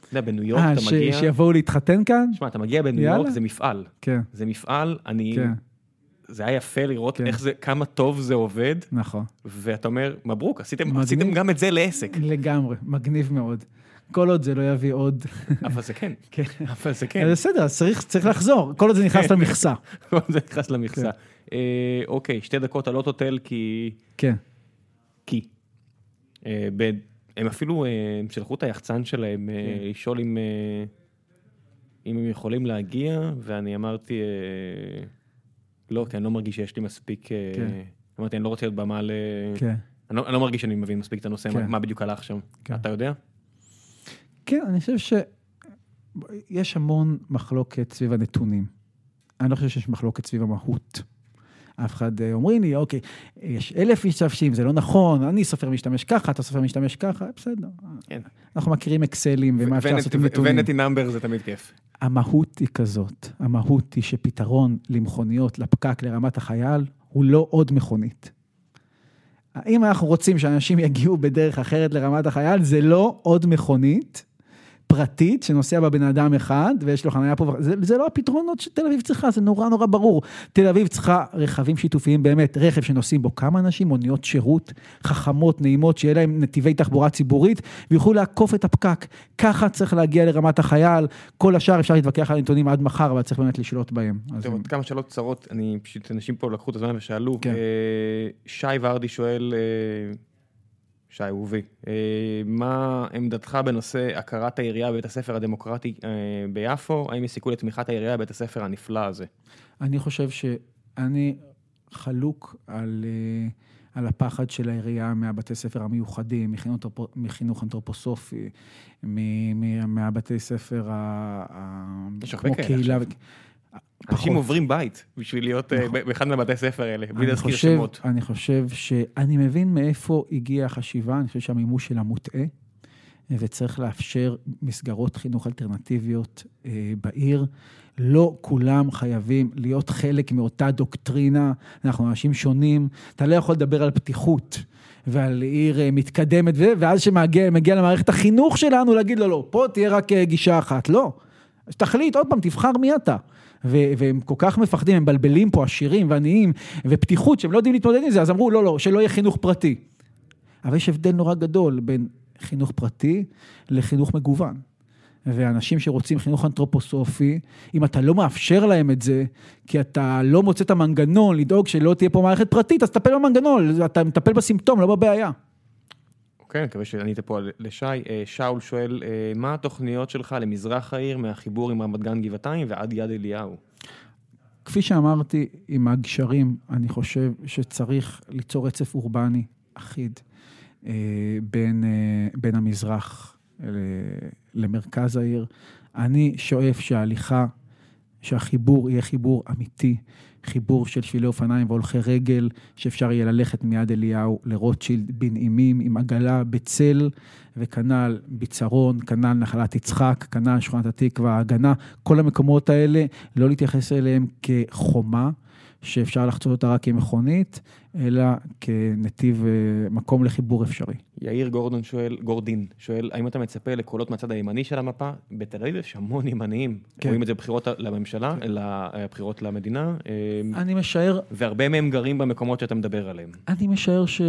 S1: אתה יודע, בניו יורק אתה מגיע...
S2: אה, שיבואו להתחתן כאן?
S1: שמע, אתה מגיע בניו יורק, זה מפעל.
S2: כן.
S1: זה מפעל, אני... כן. זה היה יפה לראות כן. איך זה, כמה טוב זה עובד.
S2: נכון.
S1: ואתה אומר, מברוק, עשיתם, עשיתם גם את זה לעסק.
S2: לגמרי, מגניב מאוד. כל עוד זה לא יביא עוד.
S1: אבל זה כן.
S2: כן.
S1: אבל זה כן.
S2: בסדר, צריך, צריך לחזור, כל עוד זה נכנס כן. למכסה.
S1: כל עוד זה נכנס למכסה. כן. אה, אוקיי, שתי דקות על אוטוטל כי...
S2: כן.
S1: כי. אה, ב... הם אפילו, אה, הם שלחו את היחצן שלהם כן. לשאול אם, אם הם יכולים להגיע, ואני אמרתי, לא, כי אני לא מרגיש שיש לי מספיק... כן. אמרתי, אני לא רוצה להיות במה ל... כן. אני לא, אני לא מרגיש שאני מבין מספיק את הנושא, כן. מה, מה בדיוק הלך שם. כן. אתה יודע?
S2: כן, אני חושב שיש המון מחלוקת סביב הנתונים. אני לא חושב שיש מחלוקת סביב המהות. אף אחד אה, אומרים לי, אוקיי, יש אלף משתמשים, זה לא נכון, אני סופר משתמש ככה, אתה סופר משתמש ככה, בסדר. כן. אנחנו מכירים אקסלים ומה אפשר לעשות עם נתונים.
S1: ונטי נאמבר זה תמיד כיף.
S2: המהות היא כזאת, המהות היא שפתרון למכוניות, לפקק, לרמת החייל, הוא לא עוד מכונית. אם אנחנו רוצים שאנשים יגיעו בדרך אחרת לרמת החייל, זה לא עוד מכונית, פרטית שנוסע בה בן אדם אחד ויש לו חניה פה, זה, זה לא הפתרונות שתל אביב צריכה, זה נורא נורא ברור. תל אביב צריכה רכבים שיתופיים באמת, רכב שנוסעים בו כמה אנשים, מוניות שירות חכמות, נעימות, שיהיה להם נתיבי תחבורה ציבורית ויוכלו לעקוף את הפקק. ככה צריך להגיע לרמת החייל, כל השאר אפשר להתווכח על הנתונים עד מחר, אבל צריך באמת לשלוט בהם.
S1: טוב, עוד כמה שאלות קצרות, אני פשוט, אנשים פה לקחו את הזמן ושאלו, כן. אה, שי ורדי שואל, אה, שי אהובי, אה, מה עמדתך בנושא הכרת העירייה בבית הספר הדמוקרטי אה, ביפו? האם יש סיכוי לתמיכת העירייה בבית הספר הנפלא הזה?
S2: אני חושב שאני חלוק על, אה, על הפחד של העירייה מהבתי ספר המיוחדים, מחינוך אנתרופוסופי, מהבתי ספר
S1: כמו קהילה. אנשים עוברים בית בשביל להיות אה, נכון. באחד מהבתי ספר האלה, בלי להזכיר שמות.
S2: אני חושב שאני מבין מאיפה הגיעה החשיבה, אני חושב שהמימוש שלה מוטעה, וצריך לאפשר מסגרות חינוך אלטרנטיביות אה, בעיר. לא כולם חייבים להיות חלק מאותה דוקטרינה, אנחנו אנשים שונים, אתה לא יכול לדבר על פתיחות. ועל עיר אה, מתקדמת, ואז שמגיע למערכת החינוך שלנו, להגיד לו, לא, פה תהיה רק גישה אחת. לא. תחליט, עוד פעם, תבחר מי אתה. והם כל כך מפחדים, הם מבלבלים פה עשירים ועניים, ופתיחות, שהם לא יודעים להתמודד עם זה, אז אמרו, לא, לא, שלא יהיה חינוך פרטי. אבל יש הבדל נורא גדול בין חינוך פרטי לחינוך מגוון. ואנשים שרוצים חינוך אנתרופוסופי, אם אתה לא מאפשר להם את זה, כי אתה לא מוצא את המנגנון לדאוג שלא תהיה פה מערכת פרטית, אז תטפל במנגנון, אתה מטפל בסימפטום, לא בבעיה.
S1: כן, מקווה שענית פה לשי. אה, שאול שואל, אה, מה התוכניות שלך למזרח העיר מהחיבור עם רמת גן גבעתיים ועד יד אליהו?
S2: כפי שאמרתי, עם הגשרים, אני חושב שצריך ליצור רצף אורבני אחיד אה, בין, בין המזרח למרכז העיר. אני שואף שההליכה, שהחיבור יהיה חיבור אמיתי, חיבור של שבילי אופניים והולכי רגל, שאפשר יהיה ללכת מיד אליהו לרוטשילד בנעימים עם עגלה בצל, וכנ"ל ביצרון, כנ"ל נחלת יצחק, כנ"ל שכונת התקווה, ההגנה, כל המקומות האלה, לא להתייחס אליהם כחומה. שאפשר לחצות אותה רק עם מכונית, אלא כנתיב, אה, מקום לחיבור אפשרי.
S1: יאיר גורדון שואל, גורדין שואל, האם אתה מצפה לקולות מהצד הימני של המפה? בתל אביב יש המון ימניים. כן. רואים את זה בבחירות לממשלה, לבחירות למדינה.
S2: אה, אני משער...
S1: והרבה מהם גרים במקומות שאתה מדבר עליהם.
S2: אני משער ש...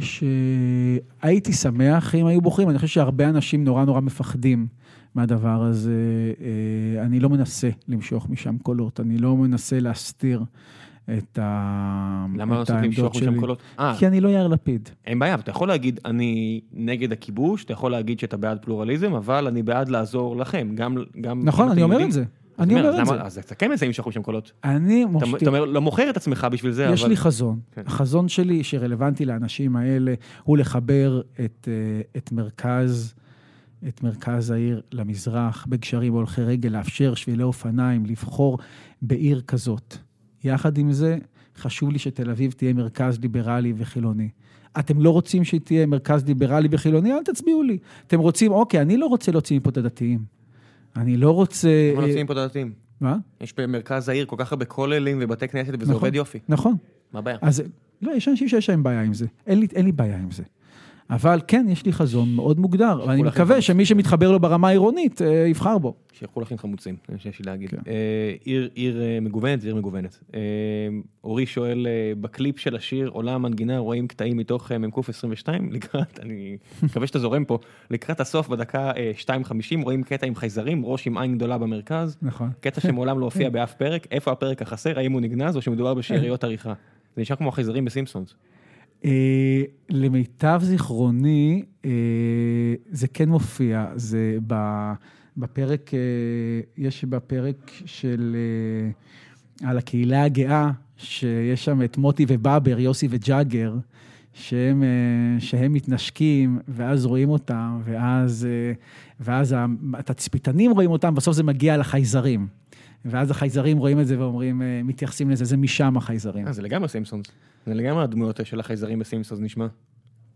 S2: שהייתי שמח אם היו בוחרים, אני חושב שהרבה אנשים נורא נורא מפחדים מהדבר הזה. אה, אני לא מנסה למשוך משם קולות, אני לא מנסה להסתיר את
S1: שלי. למה לא לנסות למשוך משם קולות?
S2: אה. כי אני לא יאיר לפיד.
S1: אין בעיה, אתה יכול להגיד, אני נגד הכיבוש, אתה יכול להגיד שאתה בעד פלורליזם, אבל אני בעד לעזור לכם, גם...
S2: נכון, אני אומר את זה. אני אומר את זה.
S1: אז אתה כן מנסה למשוך משם קולות.
S2: אני
S1: מושך... אתה אומר, לא מוכר את עצמך בשביל זה,
S2: אבל... יש לי חזון. כן. החזון שלי, שרלוונטי לאנשים האלה, הוא לחבר את, אה, את מרכז... את מרכז העיר למזרח, בגשרים והולכי רגל, לאפשר שבילי אופניים, לבחור בעיר כזאת. יחד עם זה, חשוב לי שתל אביב תהיה מרכז ליברלי וחילוני. אתם לא רוצים שהיא תהיה מרכז ליברלי וחילוני? אל תצביעו לי. אתם רוצים, אוקיי, אני לא רוצה להוציא מפה את הדתיים. אני לא רוצה...
S1: למה להוציא מפה את הדתיים?
S2: מה?
S1: יש במרכז העיר כל כך הרבה כוללים ובתי כנסת וזה נכון, עובד יופי.
S2: נכון.
S1: מה הבעיה?
S2: אז לא, יש אנשים שיש להם בעיה עם זה. אין לי, אין לי בעיה עם זה. אבל כן, יש לי חזון מאוד מוגדר, ואני מקווה שמי שמתחבר לו ברמה העירונית, אה, יבחר בו.
S1: שילכו לכם חמוצים, זה מה שיש לי להגיד. כן. אה, עיר, אה, מגוונת, עיר מגוונת. אורי שואל, בקליפ של השיר עולה המנגינה, רואים קטעים מתוך מ"ק 22, לקראת, אני מקווה שאתה זורם פה, לקראת הסוף בדקה 2.50, רואים קטע עם חייזרים, ראש עם עין גדולה במרכז.
S2: נכון.
S1: קטע שמעולם לא הופיע באף פרק, איפה הפרק החסר, האם הוא נגנז או שמדובר בשאריות עריכה. זה נשמע כמו החייזרים בסימפסונס.
S2: אה, למיטב זיכרוני, אה, זה כן מופיע, זה בפרק, אה, יש בפרק של, על הקהילה הגאה, שיש שם את מוטי ובאבר, יוסי וג'אגר, שהם, שהם מתנשקים, ואז רואים אותם, ואז, ואז התצפיתנים רואים אותם, בסוף זה מגיע לחייזרים. ואז החייזרים רואים את זה ואומרים, מתייחסים לזה, זה משם החייזרים.
S1: אה, זה לגמרי סימפסונס. זה לגמרי הדמויות של החייזרים בסימפסונס נשמע.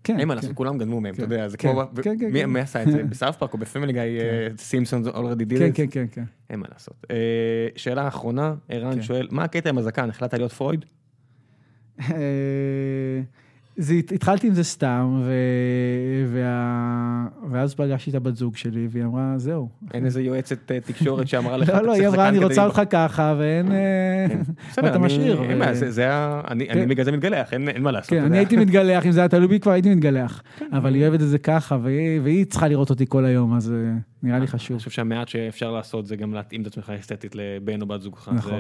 S2: כן.
S1: אין מה. לעשות, כולם גנבו מהם, אתה
S2: כן,
S1: יודע, זה
S2: כן,
S1: כמו,
S2: כן, כן,
S1: מי- עשה את זה? בסאות' פארק או בפמילי גיא, סימפסונס already did
S2: כן, כן, כן.
S1: אין מה לעשות. אה, שאלה אחרונה, ערן. שואל, מה הקטע עם הזקן, החלטת להיות פרויד?
S2: אה, זה, הת- התחלתי עם זה סתם, ו... וה... ואז פגשתי את הבת זוג שלי, והיא אמרה, זהו.
S1: אין איזה יועצת אה, תקשורת שאמרה לך,
S2: לא,
S1: אתה
S2: לא, היא אמרה, אני רוצה
S1: לראות."
S2: אותך ככה, ואין... אה,
S1: בסדר,
S2: ואתה
S1: אני-
S2: משאיר.
S1: אין
S2: ו-
S1: בעיה, זה- זה ה... אני
S2: כן.
S1: בגלל זה מתגלח, אין מה לעשות.
S2: כן,
S1: אתה
S2: אני. הייתי מתגלח, אם זה היה תלוי בי כבר הייתי מתגלח.
S1: כן.
S2: אבל היא אוהבת את זה ככה, והיא צריכה לראות אותי כל היום, אז אה, נראה לי חשוב.
S1: אני חושב שהמעט שאפשר לעשות זה גם להתאים את עצמך אסתטית לבן או בת זוגך.
S2: נכון.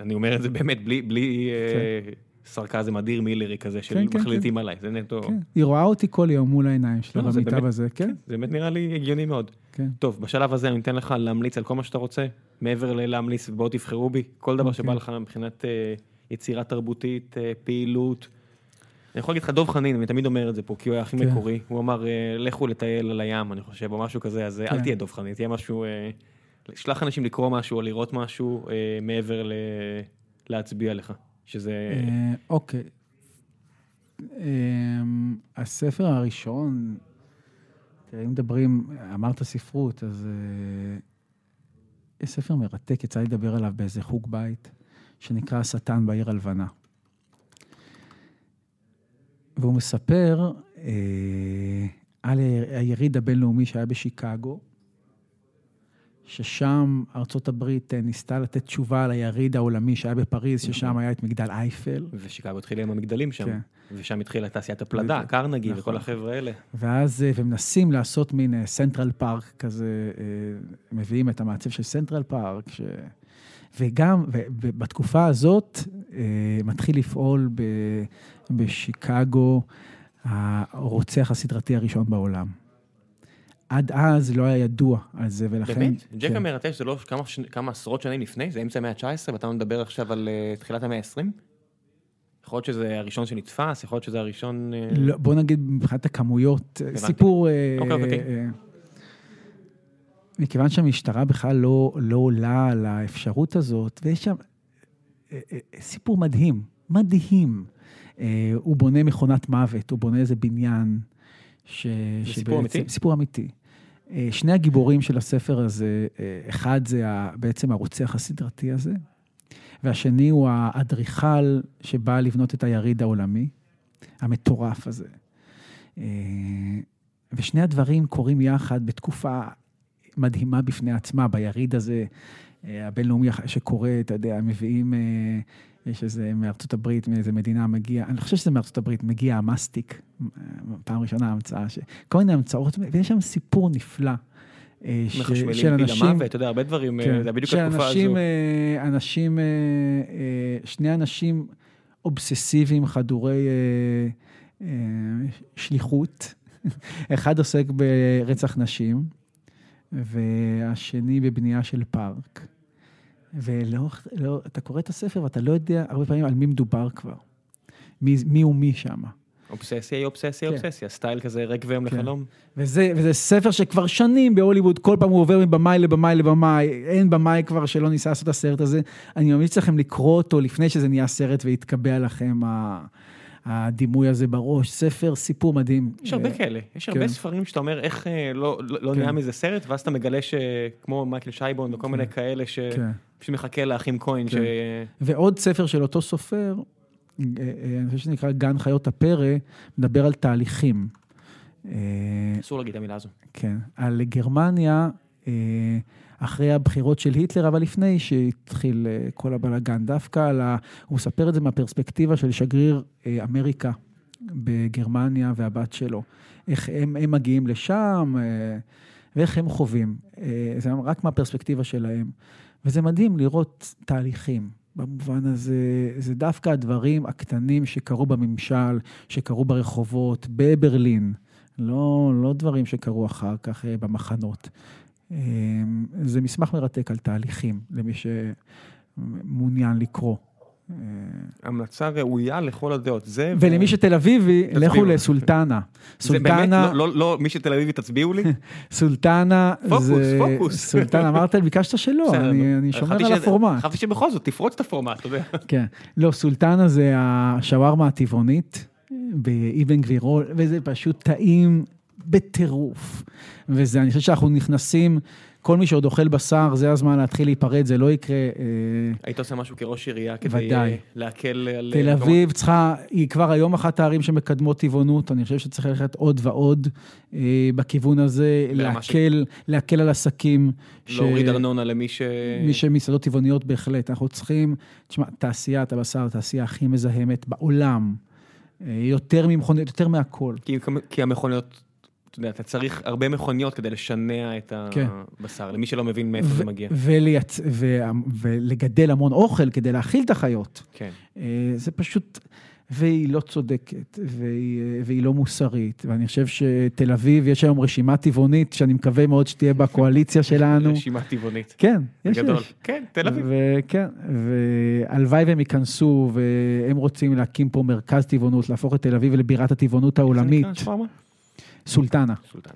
S1: אני אומר את זה באמת בלי- אה, סרקזם אדיר מילרי כזה של
S2: כן, כן,
S1: מחליטים עליי, זה נטו,
S2: כן, היא רואה אותי כל יום מול העיניים שלה
S1: לא,
S2: במיטה
S1: באמת-
S2: בזה, כן,
S1: זה באמת נראה לי הגיוני מאוד.
S2: כן.
S1: טוב, בשלב הזה אני אתן לך להמליץ על כל מה שאתה רוצה, מעבר ללהמליץ ובואו תבחרו בי, כל דבר
S2: אוקיי.
S1: שבא לך מבחינת אה, יצירה תרבותית, אה, פעילות. אני יכול להגיד לך, דב חנין, אני תמיד אומר את זה פה, כי הוא היה הכי
S2: כן.
S1: מקורי, הוא אמר, אה, לכו לטייל על הים, אני חושב, או משהו כזה, אז אה, אל
S2: כן.
S1: תהיה דב חנין, תהיה משהו, שלח אנשים לקרוא משהו או לראות משהו מעבר ל- להצביע לך, שזה...
S2: אה, אוקיי. אמ, הספר הראשון, תראה, אם מדברים, אמרת ספרות, אז אה, יש ספר מרתק, יצא לי לדבר עליו באיזה חוג בית, שנקרא השטן בעיר הלבנה. והוא מספר אה, על היריד הבינלאומי שהיה בשיקגו, ששם ארצות הברית אה, ניסתה לתת תשובה על היריד העולמי שהיה בפריז, ששם היה את מגדל אייפל.
S1: ושיקגו התחילה עם המגדלים שם,
S2: כן.
S1: ושם התחילה תעשיית הפלדה,
S2: בדיוק.
S1: קרנגי
S2: נכון.
S1: וכל החבר'ה האלה.
S2: ואז, אה, ומנסים לעשות מין סנטרל פארק כזה, אה, מביאים את המעצב של סנטרל פארק, ש... וגם, בתקופה הזאת, אה, מתחיל לפעול ב... בשיקגו הרוצח הסדרתי הראשון בעולם. עד אז לא היה ידוע על זה, ולכן...
S1: באמת? ג'ק
S2: כן.
S1: המרטש זה לא כמה, ש... כמה עשרות שנים לפני? זה אמצע המאה ה-19 ואתה מדבר עכשיו על uh, תחילת המאה ה-20? יכול להיות שזה הראשון שנתפס, יכול להיות שזה הראשון... uh,
S2: לא, בוא נגיד מבחינת הכמויות,
S1: הבנתי.
S2: סיפור... אה,
S1: אוקיי, אוקיי.
S2: אה, מכיוון שהמשטרה בכלל לא, לא עולה על האפשרות הזאת, ויש שם אה, אה, סיפור מדהים, מדהים. אה, הוא בונה מכונת מוות, הוא בונה איזה בניין. ש...
S1: זה סיפור אמיתי?
S2: סיפור אמיתי. אה, שני הגיבורים של הספר הזה, אה, אחד זה בעצם הרוצח הסדרתי הזה, והשני הוא האדריכל שבא לבנות את היריד העולמי, המטורף הזה. אה, ושני הדברים קורים יחד בתקופה מדהימה בפני עצמה, ביריד הזה הבינלאומי שקורה, אתה יודע, מביאים, אה, יש איזה מארצות הברית, מאיזה מדינה מגיע, אני חושב שזה מארצות הברית, מגיע המאסטיק, אה, פעם ראשונה המצאה, ש... כל מיני המצאות, ויש שם סיפור נפלא. אה, ש- של אנשים,
S1: אתה יודע, הרבה דברים, אה,
S2: כן,
S1: זה בדיוק התקופה הזו.
S2: אה, אנשים, אה, אה, שני אנשים אובססיביים, חדורי אה, אה, שליחות. אחד עוסק ברצח נשים, והשני בבנייה של פארק. ולאורך, לא, אתה קורא את הספר ואתה לא יודע הרבה פעמים על מי מדובר כבר. מי, מי הוא מי שם.
S1: אובססיה היא אובססיה,
S2: כן.
S1: אובססיה, סטייל כזה רקביים
S2: כן.
S1: לחלום.
S2: וזה, וזה ספר שכבר שנים בהוליווד, כל פעם הוא עובר מבמאי לבמאי לבמאי, אין במאי כבר שלא ניסה לעשות את הסרט הזה. אני ממליץ לכם לקרוא אותו לפני שזה נהיה סרט ויתקבע לכם ה- הדימוי הזה בראש. ספר, סיפור מדהים.
S1: יש הרבה
S2: אה,
S1: כאלה, יש
S2: כן.
S1: הרבה ספרים שאתה אומר איך אה, לא לא- לא
S2: כן.
S1: נהיה מזה סרט, ואז אתה מגלה שכמו מייקל שייבון וכל מיני כאלה
S2: כן.
S1: שפשוט מחכה לאחים כהן, ש...
S2: כן. ועוד ספר של אותו סופר, אה, אני חושב שנקרא גן חיות הפרא, מדבר על תהליכים.
S1: אסור להגיד את המילה הזו.
S2: כן, על גרמניה, אחרי הבחירות של היטלר, אבל לפני שהתחיל אה, כל הבלאגן, דווקא על ה... הוא מספר את זה מהפרספקטיבה של שגריר אה, אמריקה בגרמניה והבת שלו. איך הם, הם מגיעים לשם, אה, ואיך הם חווים. זה רק מהפרספקטיבה שלהם. וזה מדהים לראות תהליכים. במובן הזה, זה דווקא הדברים הקטנים שקרו בממשל, שקרו ברחובות, בברלין. לא, לא דברים שקרו אחר כך במחנות. אה, זה מסמך מרתק על תהליכים, למי שמעוניין לקרוא. אה,
S1: המלצה ראויה לכל הדעות. זה...
S2: ולמי שתל אביבי. לכו לסולטנה.
S1: זה באמת,
S2: סולטנה,
S1: לא, לא, לא, מי שתל אביבי תצביעו לי?
S2: סולטנה
S1: פוקוס,
S2: זה...
S1: פוקוס.
S2: סולטנה, אמרת, ביקשת שלא, אני
S1: נו.
S2: אני שומר על הפורמט.
S1: חשבתי שבכל זאת תפרוץ את הפורמט, אתה יודע.
S2: כן. לא, סולטנה זה השווארמה הטבעונית, באבן גבירול, וזה פשוט טעים בטירוף. וזה, אני חושב שאנחנו נכנסים, כל מי שעוד אוכל בשר, זה הזמן להתחיל להיפרד, זה לא יקרה. אה,
S1: היית עושה משהו כראש עירייה כדי
S2: ודאי.
S1: אה, להקל על...
S2: תל אביב צריכה, היא כבר היום אחת הערים שמקדמות טבעונות, אני חושב שצריך ללכת עוד ועוד אה, בכיוון הזה,
S1: ש-
S2: להקל, להקל על עסקים.
S1: להוריד ארנונה למי ש...
S2: מי שמסעדות טבעוניות בהחלט, אנחנו צריכים, תשמע, תעשיית הבשר, התעשייה הכי מזהמת בעולם, אה, יותר ממכוניות, יותר מהכל.
S1: כי, כי המכוניות, אתה יודע, אתה צריך הרבה מכוניות כדי לשנע את
S2: כן.
S1: הבשר, למי שלא מבין מאיפה זה מגיע.
S2: ולייצ... ו... ולגדל המון אוכל כדי להאכיל את החיות.
S1: כן.
S2: אה, זה פשוט, והיא לא צודקת, והיא, אה, והיא לא מוסרית, ואני חושב שתל אביב, יש היום רשימה טבעונית, שאני מקווה מאוד שתהיה בקואליציה שלנו.
S1: רשימה טבעונית.
S2: כן, יש,
S1: גדול.
S2: יש.
S1: כן, תל אביב.
S2: וכן, והלוואי והם ייכנסו, והם רוצים להקים פה מרכז טבעונות, להפוך את תל אביב לבירת הטבעונות העולמית,
S1: איך זה נקרא?
S2: סולטנה.
S1: סולטנה.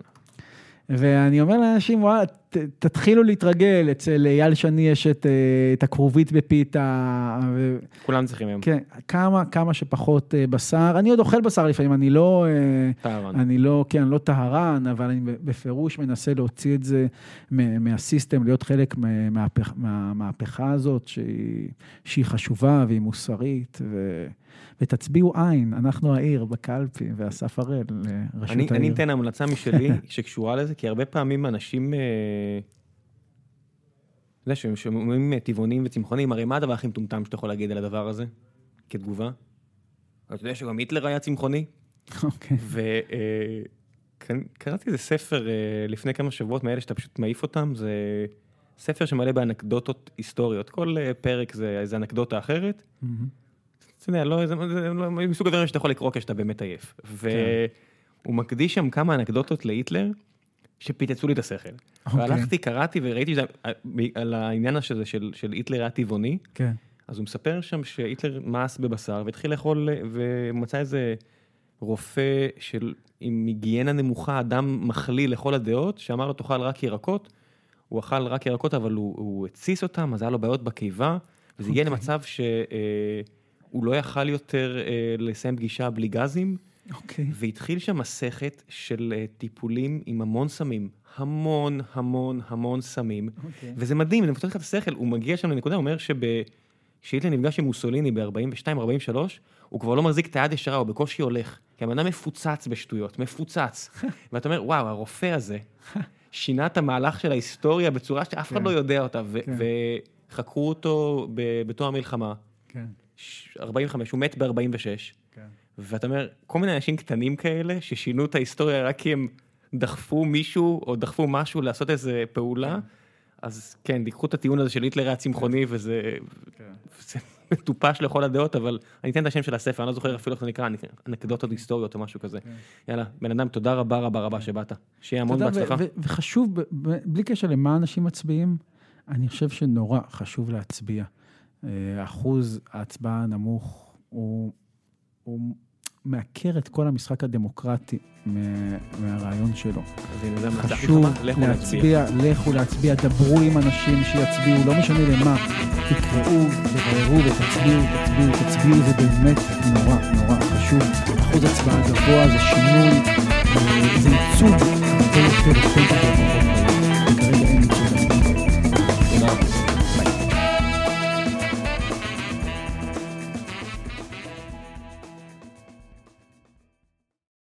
S2: ואני אומר לאנשים, וואלה, תתחילו להתרגל, אצל אייל שני יש את, אה, את הכרובית בפיתה, ו...
S1: כולם צריכים היום.
S2: כן, כמה, כמה שפחות אה, בשר. אני עוד אוכל בשר לפעמים, אני לא, אה,
S1: טהרן.
S2: אני לא, כן, אני לא טהרן, אבל אני בפירוש מנסה להוציא את זה מה- מהסיסטם, להיות חלק מהמהפכה הזאת, שהיא, שהיא חשובה והיא מוסרית, ו, ותצביעו עין, אנחנו העיר בקלפי, ואסף הראל, לראשות
S1: אני,
S2: העיר.
S1: אני אתן המלצה משלי שקשורה לזה, כי הרבה פעמים אנשים, אה, אתה יודע, שהם שומעים אה, טבעונים וצמחונים, הרי מה הדבר הכי מטומטם שאתה יכול להגיד על הדבר הזה, כתגובה? אתה יודע שגם היטלר היה צמחוני?
S2: אוקיי.
S1: וקראתי איזה ספר אה, לפני כמה שבועות מאלה שאתה פשוט מעיף אותם, זה ספר שמלא באנקדוטות היסטוריות. כל אה, פרק זה איזה אנקדוטה אחרת. אתה יודע, לא, זה, זה לא, מסוג הדברים שאתה יכול לקרוא כשאתה באמת עייף. והוא מקדיש שם כמה אנקדוטות להיטלר, שפיצצו לי את השכל.
S2: אוקיי.
S1: והלכתי, קראתי וראיתי שזה, על העניין הזה של, של היטלר היה טבעוני,
S2: כן.
S1: אז הוא מספר שם שהיטלר מאס בבשר והתחיל לאכול, ומצא איזה רופא של, עם היגיינה נמוכה, אדם מחליא לכל הדעות, שאמר לו תאכל רק ירקות, הוא אכל רק ירקות אבל הוא, הוא התסיס אותם, אז היה לו בעיות בקיבה, וזה הגיע
S2: אוקיי.
S1: למצב שהוא לא יכל יותר אה, לסיים פגישה בלי גזים,
S2: אוקיי.
S1: והתחיל שם מסכת של אה, טיפולים עם המון סמים, המון המון המון סמים,
S2: אוקיי.
S1: וזה מדהים, זה מפתח לך את השכל, הוא מגיע שם לנקודה, הוא אומר שכשהיטלר נפגש עם מוסוליני ב-42-43, הוא כבר לא מחזיק את היד ישרה, הוא בקושי הולך, כי הבן אדם מפוצץ בשטויות, מפוצץ. ואתה אומר, וואו, הרופא הזה שינה את המהלך של ההיסטוריה בצורה שאף אחד
S2: כן.
S1: לא יודע אותה,
S2: כן.
S1: וחקרו אותו ב- בתום המלחמה,
S2: כן,
S1: 45, הוא מת ב-46.
S2: כן.
S1: ואתה אומר, כל מיני אנשים קטנים כאלה, ששינו את ההיסטוריה רק כי הם דחפו מישהו, או דחפו משהו לעשות איזה פעולה, אז כן, תיקחו את הטיעון הזה של היטלר היה צמחוני, וזה
S2: כן.
S1: מטופש לכל הדעות, אבל אני אתן את השם של הספר, אני לא זוכר אפילו איך זה נקרא, אנקדוטות היסטוריות או משהו כזה. יאללה, בן אדם, תודה רבה רבה רבה שבאת. שיהיה המון בהצלחה.
S2: וחשוב, בלי קשר למה אנשים מצביעים, אני חושב שנורא חשוב להצביע. אה, אחוז ההצבעה הנמוך הוא, הוא מעקר את כל המשחק הדמוקרטי מה- מהרעיון שלו. חשוב
S1: להצביע.
S2: לכו להצביע, דברו עם אנשים שיצביעו, לא משנה למה, תקראו, תבררו ותצביעו, תצביעו, תצביעו, זה באמת נורא נורא חשוב. אחוז הצבעה גבוה זה שינוי, אה, זה ייצוג הרבה יותר אותנטי